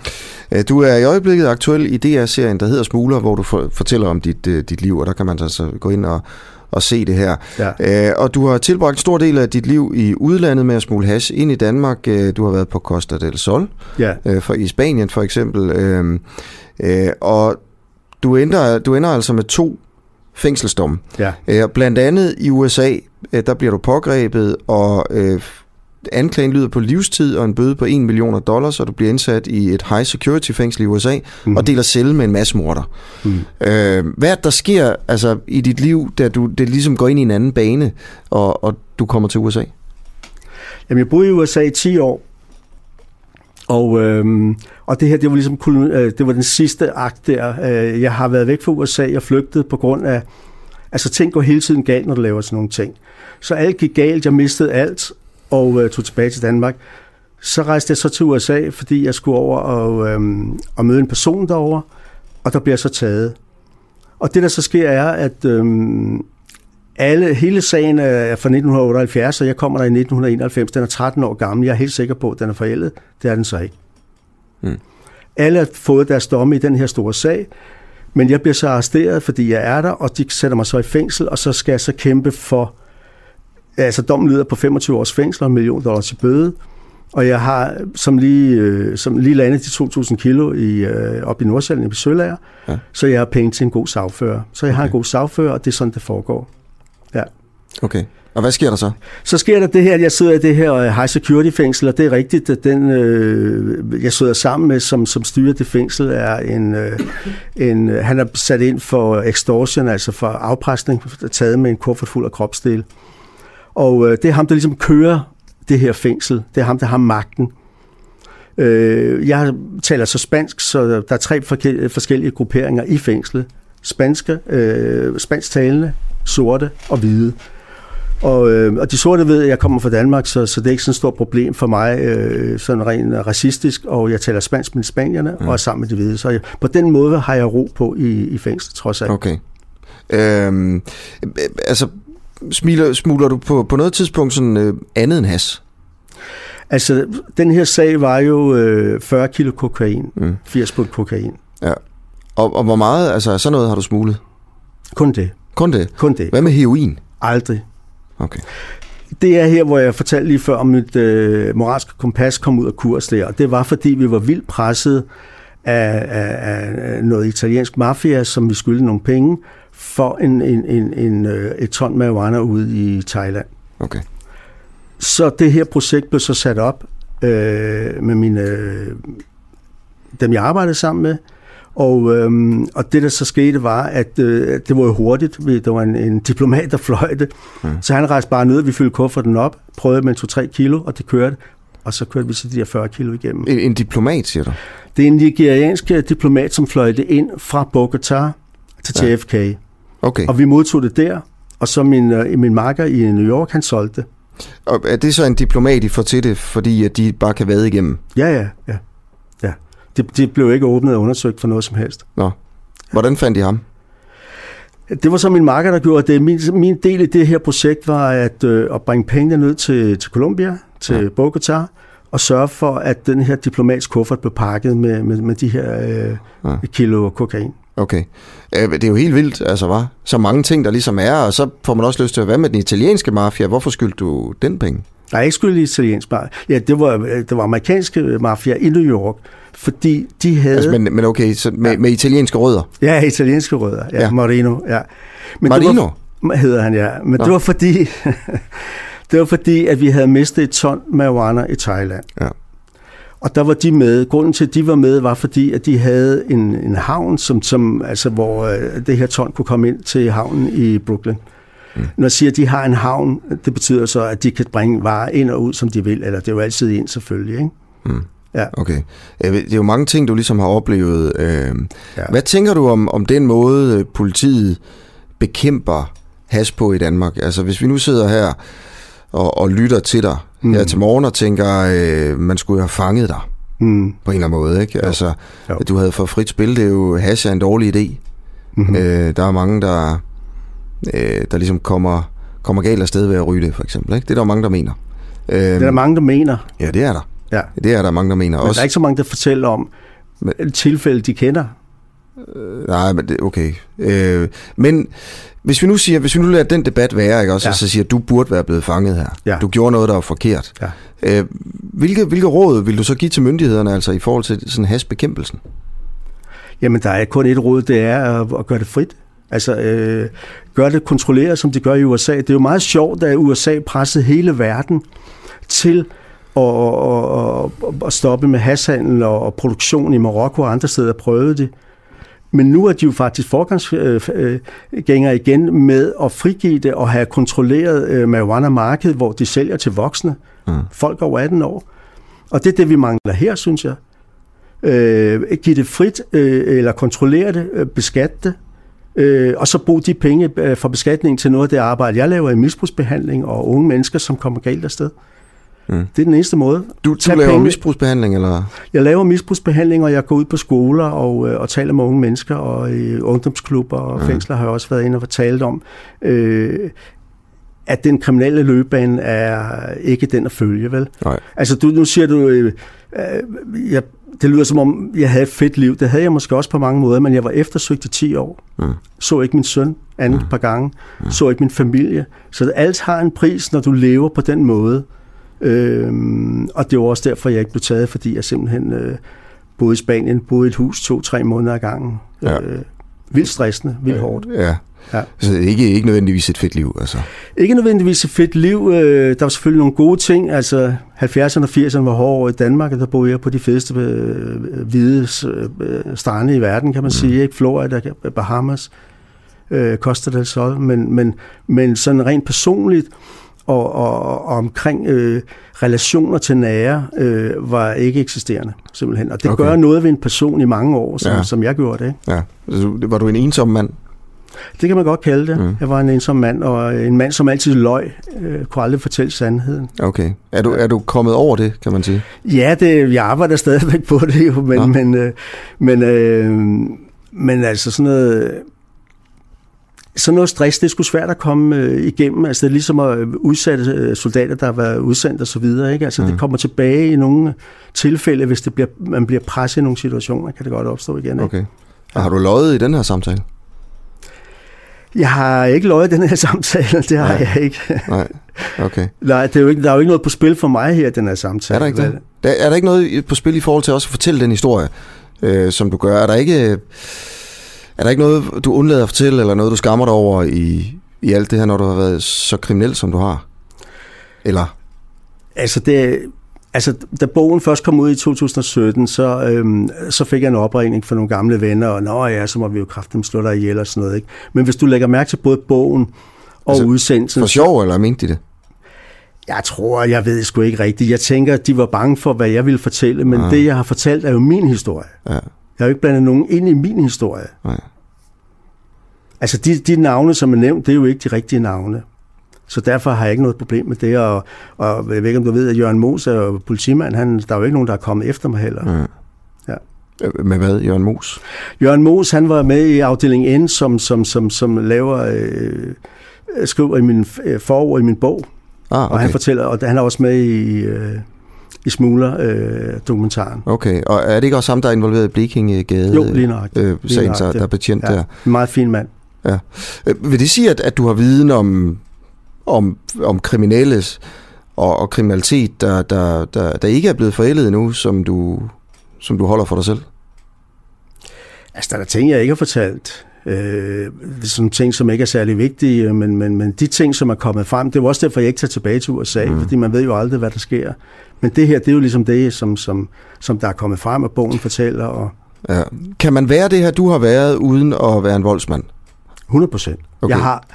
Ja. Du er i øjeblikket aktuel i DR-serien, der hedder Smugler, hvor du fortæller om dit, øh, dit liv, og der kan man altså gå ind og, at se det her. Ja. Øh, og du har tilbragt en stor del af dit liv i udlandet med at smule hash ind i Danmark. Øh, du har været på Costa del Sol, Ja. øh, for, i Spanien for eksempel. Øh, øh, og du ender, du ender altså med to fængselsdomme. Ja. Øh, blandt andet i USA, øh, der bliver du pågrebet, og øh, anklagen lyder på livstid og en bøde på 1 million dollars, så du bliver indsat i et high security fængsel i USA mm. Og deler celle med en masse morder. Mm. Øh, hvad er det, der sker altså, i dit liv, da du det ligesom går ind i en anden bane, og, og du kommer til USA? Jamen, jeg boede i USA i 10 år, og, øhm, og det her, det var ligesom øh, det var den sidste akt der. Øh, jeg har været væk fra USA og flygtet på grund af, altså ting går hele tiden galt, når du laver sådan nogle ting. Så alt gik galt, jeg mistede alt og øh, tog tilbage til Danmark. Så rejste jeg så til USA, fordi jeg skulle over og, øhm, og møde en person derovre, og der bliver jeg så taget. Og det, der så sker, er, at øhm, alle, hele sagen er fra 1978, og jeg kommer der i 1991. Den er 13 år gammel. Jeg er helt sikker på, at den er forældet. Det er den så ikke. Mm. Alle har fået deres domme i den her store sag, men jeg bliver så arresteret, fordi jeg er der, og de sætter mig så i fængsel, og så skal jeg så kæmpe for... Altså, dommen lyder på 25 års fængsel og en million dollars i bøde, og jeg har som lige, øh, som lige landet de 2.000 kilo i, øh, op i Nordsjælland i Sølager, Ja. så jeg har penge til en god sagfører. Så jeg har en god sagfører, og det er sådan, det foregår. Ja. Okay. Og hvad sker der så? Så sker der det her, at jeg sidder i det her øh, high security fængsel, og det er rigtigt, at den, øh, jeg sidder sammen med, som, som styrer det fængsel, er en, øh, en, han er sat ind for extortion, altså for afpresning, taget med en kuffert fuld af kropsdele. Og øh, det er ham, der ligesom kører det her fængsel. Det er ham, der har magten. Øh, jeg taler så spansk, så der er tre forskellige grupperinger i fængslet. Spanske, øh, spansktalende, sorte og hvide. Og, øh, og de sorte ved, at jeg kommer fra Danmark, så, så det er ikke sådan et stort problem for mig, øh, sådan rent racistisk, og jeg taler spansk med spanierne, mm. og er sammen med de hvide. Så jeg, på den måde har jeg ro på i, i fængslet, trods alt. Okay. Øhm, øh, altså, smiler, smuler du på, på noget tidspunkt sådan øh, andet end has? Altså, den her sag var jo øh, 40 kilo kokain, mm. 80 pund kokain. Ja. Og, og hvor meget, altså sådan noget har du smuglet? Kun det. Kun det? Kun det. Hvad med heroin? Aldrig. Okay. Det er her, hvor jeg fortalte lige før, om mit øh, moralske kompas kom ud af kurs der, og det var, fordi vi var vildt presset af, af, af noget italiensk mafia, som vi skyldte nogle penge, for en, en, en, en, øh, et ton marijuana ude i Thailand. Okay. Så det her projekt blev så sat op øh, med mine, øh, dem, jeg arbejdede sammen med, og, øhm, og det, der så skete, var, at øh, det var jo hurtigt. Vi- Der var en, en diplomat, der fløj det. Mm. Så han rejste bare ned, vi fyldte kufferten op, prøvede med 2-3 kilo, og det kørte. Og så kørte vi så de der 40 kilo igennem. En, en diplomat, siger du? Det er en nigeriansk øh, diplomat, som fløj det ind fra Bogota til Ja. Okay. Og vi modtog det der, og så min, øh, min marker i New York, han solgte det. Og er det så en diplomat, I får til det, fordi at de bare kan vade igennem? Ja, ja, ja. ja. Det, det blev ikke åbnet og undersøgt for noget som helst. Nå. Hvordan fandt de ham? Det var så min marker, der gjorde det. Min, min del i det her projekt var at, øh, at bringe pengene ned til, til Colombia, til ja. Bogota, og sørge for, at den her diplomats kuffert blev pakket med, med, med de her øh, Ja. kilo kokain. Okay. Øh, Det er jo helt vildt, altså, var Så mange ting, der ligesom er, og så får man også lyst til at være med den italienske mafia. Hvorfor skyldte du den penge? Nej, ikke skulle italiensk mafia. Ja, det var, det var amerikanske mafia i New York, fordi de havde... Altså, men, men okay, så med, med italienske rødder? Ja, italienske rødder. Ja, Ja. ja. Marino. Ja. Marino? Det var, hedder han, ja. Men Nå. det var fordi, det var fordi, at vi havde mistet et ton marijuana i Thailand. Ja. Og der var de med. Grunden til, at de var med, var fordi, at de havde en, en havn, som, som, altså, hvor øh, det her ton kunne komme ind til havnen i Brooklyn. Mm. Når jeg siger, at de har en havn, det betyder så, at de kan bringe varer ind og ud, som de vil. Eller det er jo altid ind, selvfølgelig. Ikke? Mm. Ja. Okay. Det er jo mange ting, du ligesom har oplevet. Øh, ja. Hvad tænker du om, om den måde, øh, politiet bekæmper has på i Danmark? Altså, hvis vi nu sidder her og, og lytter til dig mm. her til morgen og tænker, øh, man skulle have fanget dig mm. på en eller anden måde, ikke? Jo. Altså, Jo. at du havde fået frit spil, det er jo, hash er en dårlig idé. Mhm. Øh, der er mange, der, øh, der ligesom kommer, kommer galt afsted ved at ryge det, for eksempel. Ikke? Det er der mange, der mener. Øh, Det er der mange, der mener. Ja, det er der. Ja. Det er der mange, der mener. Men der er ikke så mange, der fortæller om Men... tilfælde, de kender. Øh, nej, men det okay. Øh, men hvis vi nu siger, hvis vi nu lader den debat være, ikke også, ja. og så siger, at du burde være blevet fanget her. Ja. Du gjorde noget, der var forkert. Ja. Øh, hvilke, hvilke råd vil du så give til myndighederne, altså i forhold til sådan hasbekæmpelsen? Jamen, der er kun et råd, det er at, at gøre det frit. Altså, øh, gør det kontrolleret, som de gør i USA. Det er jo meget sjovt, at USA pressede hele verden til at, at, at, at stoppe med hashandel og, og produktion i Marokko og andre steder prøvede det. Men nu er de jo faktisk forgangsgængere igen med at frigive det og have kontrolleret øh, marijuana-markedet, hvor de sælger til voksne. Mm. Folk over 18 år. Og det er det, vi mangler her, synes jeg. Øh, give det frit, øh, eller kontrollere det, øh, beskatte det, øh, og så bruge de penge øh, for beskatning til noget af det arbejde, jeg laver i misbrugsbehandling og unge mennesker, som kommer galt afsted. Mm. Det er den eneste måde. Du, du laver penge. misbrugsbehandling, eller? Jeg laver misbrugsbehandling, og jeg går ud på skoler og, øh, og taler med unge mennesker, og i ungdomsklubber og mm. fængsler har jeg også været inde og talt om, øh, at den kriminelle løbebane er ikke den at følge, vel? Nej. Altså, du, nu siger du, øh, øh, jeg, det lyder som om, jeg havde et fedt liv. Det havde jeg måske også på mange måder, men jeg var eftersøgt i 10 år. Mm. Så ikke min søn andet mm. par gange. Mm. Så ikke min familie. Så alt har en pris, når du lever på den måde. Øhm, og det var også derfor, jeg ikke blev taget, fordi jeg simpelthen øh, boede i Spanien, boede i et hus to-tre måneder ad gangen. Ja. Øh, vildt stressende, vildt hårdt. Ja. Ja. Så ikke, ikke nødvendigvis et fedt liv, altså? Ikke nødvendigvis et fedt liv. Øh, der var selvfølgelig nogle gode ting. Altså, 70'erne og 80'erne var hårde i Danmark, og der boede jeg på de fedeste øh, hvide øh, strande i verden, kan man mm. sige. Ikke? Florida, Bahamas, øh, Costa del Sol. Men, men, men sådan rent personligt, og, og, og omkring øh, relationer til nære øh, var ikke eksisterende, simpelthen. Og det okay. gør noget ved en person i mange år, som, ja. som jeg gjorde det. Ja. Var du en ensom mand? Det kan man godt kalde det. Mm. Jeg var en ensom mand, og en mand, som altid løg, øh, kunne aldrig fortælle sandheden. Okay. Er du, er du kommet over det, kan man sige? Ja, det, jeg arbejder stadigvæk på det jo, men, ja. men, øh, men, øh, men altså sådan noget sådan noget stress, det er sgu svært at komme øh, igennem. Altså det er ligesom at udsatte øh, soldater, der har været udsendt og så videre. Ikke? Altså mm. det kommer tilbage i nogle tilfælde, hvis det bliver, man bliver presset i nogle situationer, kan det godt opstå igen. Ikke? Okay. Og har du løjet i den her samtale? Jeg har ikke løjet i den her samtale, det har Nej. jeg ikke. Nej, okay. Nej, det er jo ikke, der er jo ikke noget på spil for mig her, den her samtale. Er der ikke det? Der, er der ikke noget på spil i forhold til også at fortælle den historie, øh, som du gør? Er der ikke... Er der ikke noget, du undlader at fortælle, eller noget, du skammer dig over i, i alt det her, når du har været så kriminel, som du har? Eller? Altså, det, altså da bogen først kom ud i 2017, så, øhm, så fik jeg en opringning fra nogle gamle venner, og nå ja, så må vi jo kraftigt slå dig ihjel og sådan noget. Ikke? Men hvis du lægger mærke til både bogen og altså, udsendelsen... For sjov, eller mente de det? Jeg tror, jeg ved sgu ikke rigtigt. Jeg tænker, at de var bange for, hvad jeg ville fortælle, men ja. det, jeg har fortalt, er jo min historie. Ja. Jeg har jo ikke blandet nogen ind i min historie. Nej. Altså, de, de navne, som er nævnt, det er jo ikke de rigtige navne. Så derfor har jeg ikke noget problem med det. Og, og jeg ved ikke, om du ved, at Jørgen Mos er politimand. Han, der er jo ikke nogen, der er kommet efter mig heller. Ja. Ja. Med hvad, Jørgen Mos? Jørgen Mos, han var med i afdeling N, som, som, som, som laver, øh, skriver i min øh, forord i min bog. Ah, okay. Og han fortæller, og han er også med i... Øh, i Smugler-dokumentaren. Øh, okay, og er det ikke også ham, der er involveret i Blikingegade? Jo, lige nok. Øh, sagen, så der er betjent ja, der. En meget fin mand. Ja. Øh, vil det sige, at, at du har viden om, om, om kriminelles og, og kriminalitet, der, der, der, der ikke er blevet forældet endnu, som du, som du holder for dig selv? Altså, der er ting, jeg ikke har fortalt. Øh, sådan ting, som ikke er særlig vigtige, men, men, men de ting, som er kommet frem, det er også derfor, jeg ikke tager tilbage til USA, mm. fordi man ved jo aldrig, hvad der sker. Men det her, det er jo ligesom det, som, som, som der er kommet frem, og bogen fortæller. Og... Ja. Kan man være det her, du har været, uden at være en voldsmand? 100 procent. Okay. Jeg har,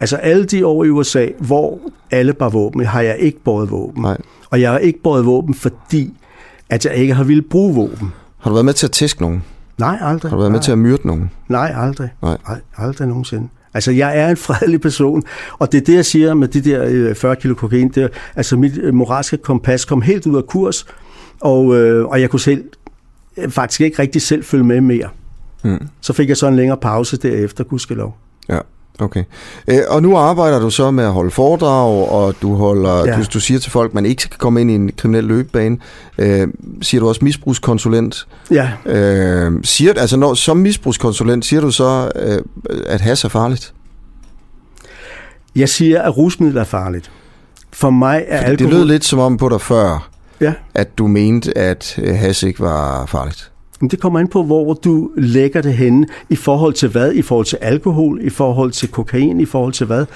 altså alle de år i USA, hvor alle bar våben, har jeg ikke båret våben. Nej. Og jeg har ikke båret våben, fordi at jeg ikke har ville bruge våben. Har du været med til at tæske nogen? Nej, aldrig. Har du været Nej. med til at myrde nogen? Nej, aldrig. Nej. Ald- aldrig nogensinde. Altså, jeg er en fredelig person, og det er det, jeg siger med de der 40 kilo kokain. Det altså, mit moralske kompas kom helt ud af kurs, og, øh, og jeg kunne selv faktisk ikke rigtig selv følge med mere. Mm. Så fik jeg så en længere pause derefter, gudskelov. Ja. Okay. Øh, og nu arbejder du så med at holde foredrag, og du holder, ja. du, du siger til folk, at man ikke skal komme ind i en kriminel løbebane. Øh, siger du også misbrugskonsulent? Ja. Øh, siger, altså når, som misbrugskonsulent, siger du så, øh, at has er farligt? Jeg siger, at rusmiddel er farligt. For mig er alkohol... Det lød lidt som om på dig før, ja. at du mente, at øh, has ikke var farligt. Men det kommer ind på, hvor du lægger det henne. I forhold til hvad? I forhold til alkohol? I forhold til kokain? I forhold til hvad?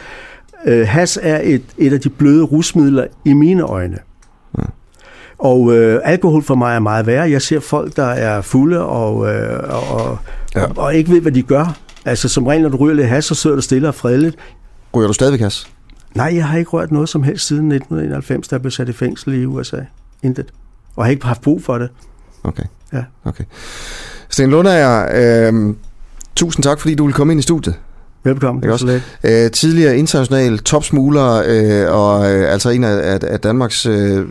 Øh, has er et, et af de bløde rusmidler i mine øjne. Ja. Og øh, alkohol for mig er meget værre. Jeg ser folk, der er fulde og, øh, og, ja. og, og ikke ved, hvad de gør. Altså som regel, når du ryger lidt has, så sidder du stille og fredeligt. Ryger du stadigvæk has? Nej, jeg har ikke rørt noget som helst siden 1991, der blev sat i fængsel i USA. Intet. Og har ikke haft brug for det. Okay. Ja. Okay. Sten Lundager, øh, tusind tak, fordi du vil komme ind i studiet. Velkommen. Ikke også? Øh, tidligere international topsmugler, øh, og øh, altså en af, af, af Danmarks øh,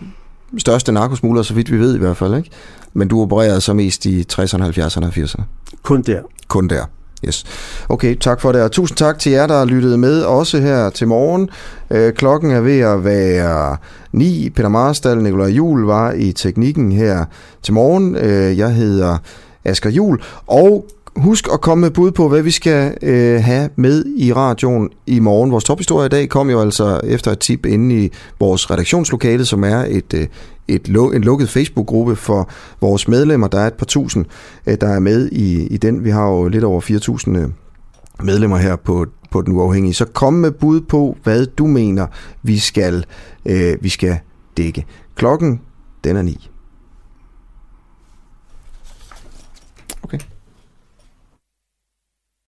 største narkosmugler, så vidt vi ved i hvert fald. Ikke? Men du opererede så mest i 60'erne, 70'erne og 80'erne. Kun der. Kun der. Yes. Okay, tak for det, og tusind tak til jer, der lyttede med, også her til morgen. Øh, klokken er ved at være 9. Peter Marstal, Nikolaj Jul var i teknikken her til morgen. Øh, jeg hedder Asger Jul, og husk at komme med bud på, hvad vi skal øh, have med i radioen i morgen. Vores tophistorie i dag kom jo altså efter et tip inde i vores redaktionslokale, som er et, øh, et, en lukket Facebook-gruppe for vores medlemmer. Der er et par tusind, øh, der er med i, i den. Vi har jo lidt over 4.000 øh, medlemmer her på, på Den Uafhængige. Så kom med bud på, hvad du mener, vi skal, øh, vi skal dække. Klokken, den er 9. Okay.